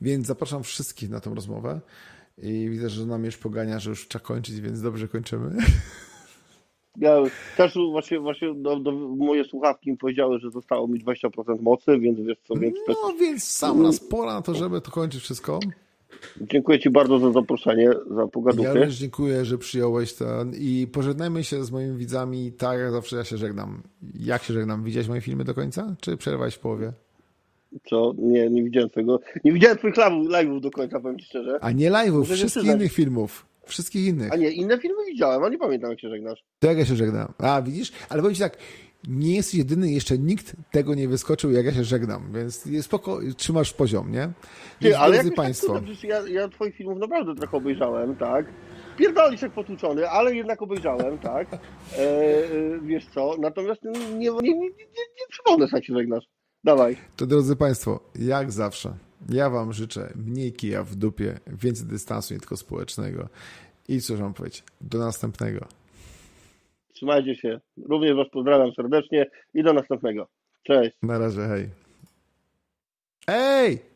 Więc zapraszam wszystkich na tę rozmowę. I widzę, że nam już pogania, że już trzeba kończyć, więc dobrze kończymy. Ja też właśnie, właśnie do, do, moje słuchawki mi powiedziały, że zostało mi 20% mocy, więc wiesz co, więc... No więc sam raz pora na to, żeby to kończyć wszystko. Dziękuję Ci bardzo za zaproszenie, za pogadówkę. Ja również dziękuję, że przyjąłeś ten i pożegnajmy się z moimi widzami tak jak zawsze ja się żegnam. Jak się żegnam? Widziałeś moje filmy do końca, czy przerwałeś w połowie? Co? Nie, nie widziałem twojego. Nie widziałem twoich live'ów do końca, powiem ci szczerze. A nie live'ów, wszystkich innych filmów. Wszystkich innych. A nie, inne filmy widziałem, a nie pamiętam jak się żegnasz. To jak ja się żegnam. A, widzisz? Ale powiem ci tak, nie jest jedyny, jeszcze nikt tego nie wyskoczył, jak ja się żegnam, więc jest spoko, trzymasz poziom, nie? Ty, ale jak tak Państwo. Tak ja, ja twoich filmów naprawdę trochę obejrzałem, tak? Pierdolisz jak potłuczony, ale jednak obejrzałem, tak? E, e, wiesz co, natomiast nie, nie, nie, nie, nie, nie przypomnę, jak się żegnasz. Dawaj. To drodzy Państwo, jak zawsze, ja Wam życzę mniej kija w dupie, więcej dystansu, nie tylko społecznego. I cóż mam powiedzieć, do następnego. Trzymajcie się. Również Was pozdrawiam serdecznie i do następnego. Cześć. Na razie, hej. Ej!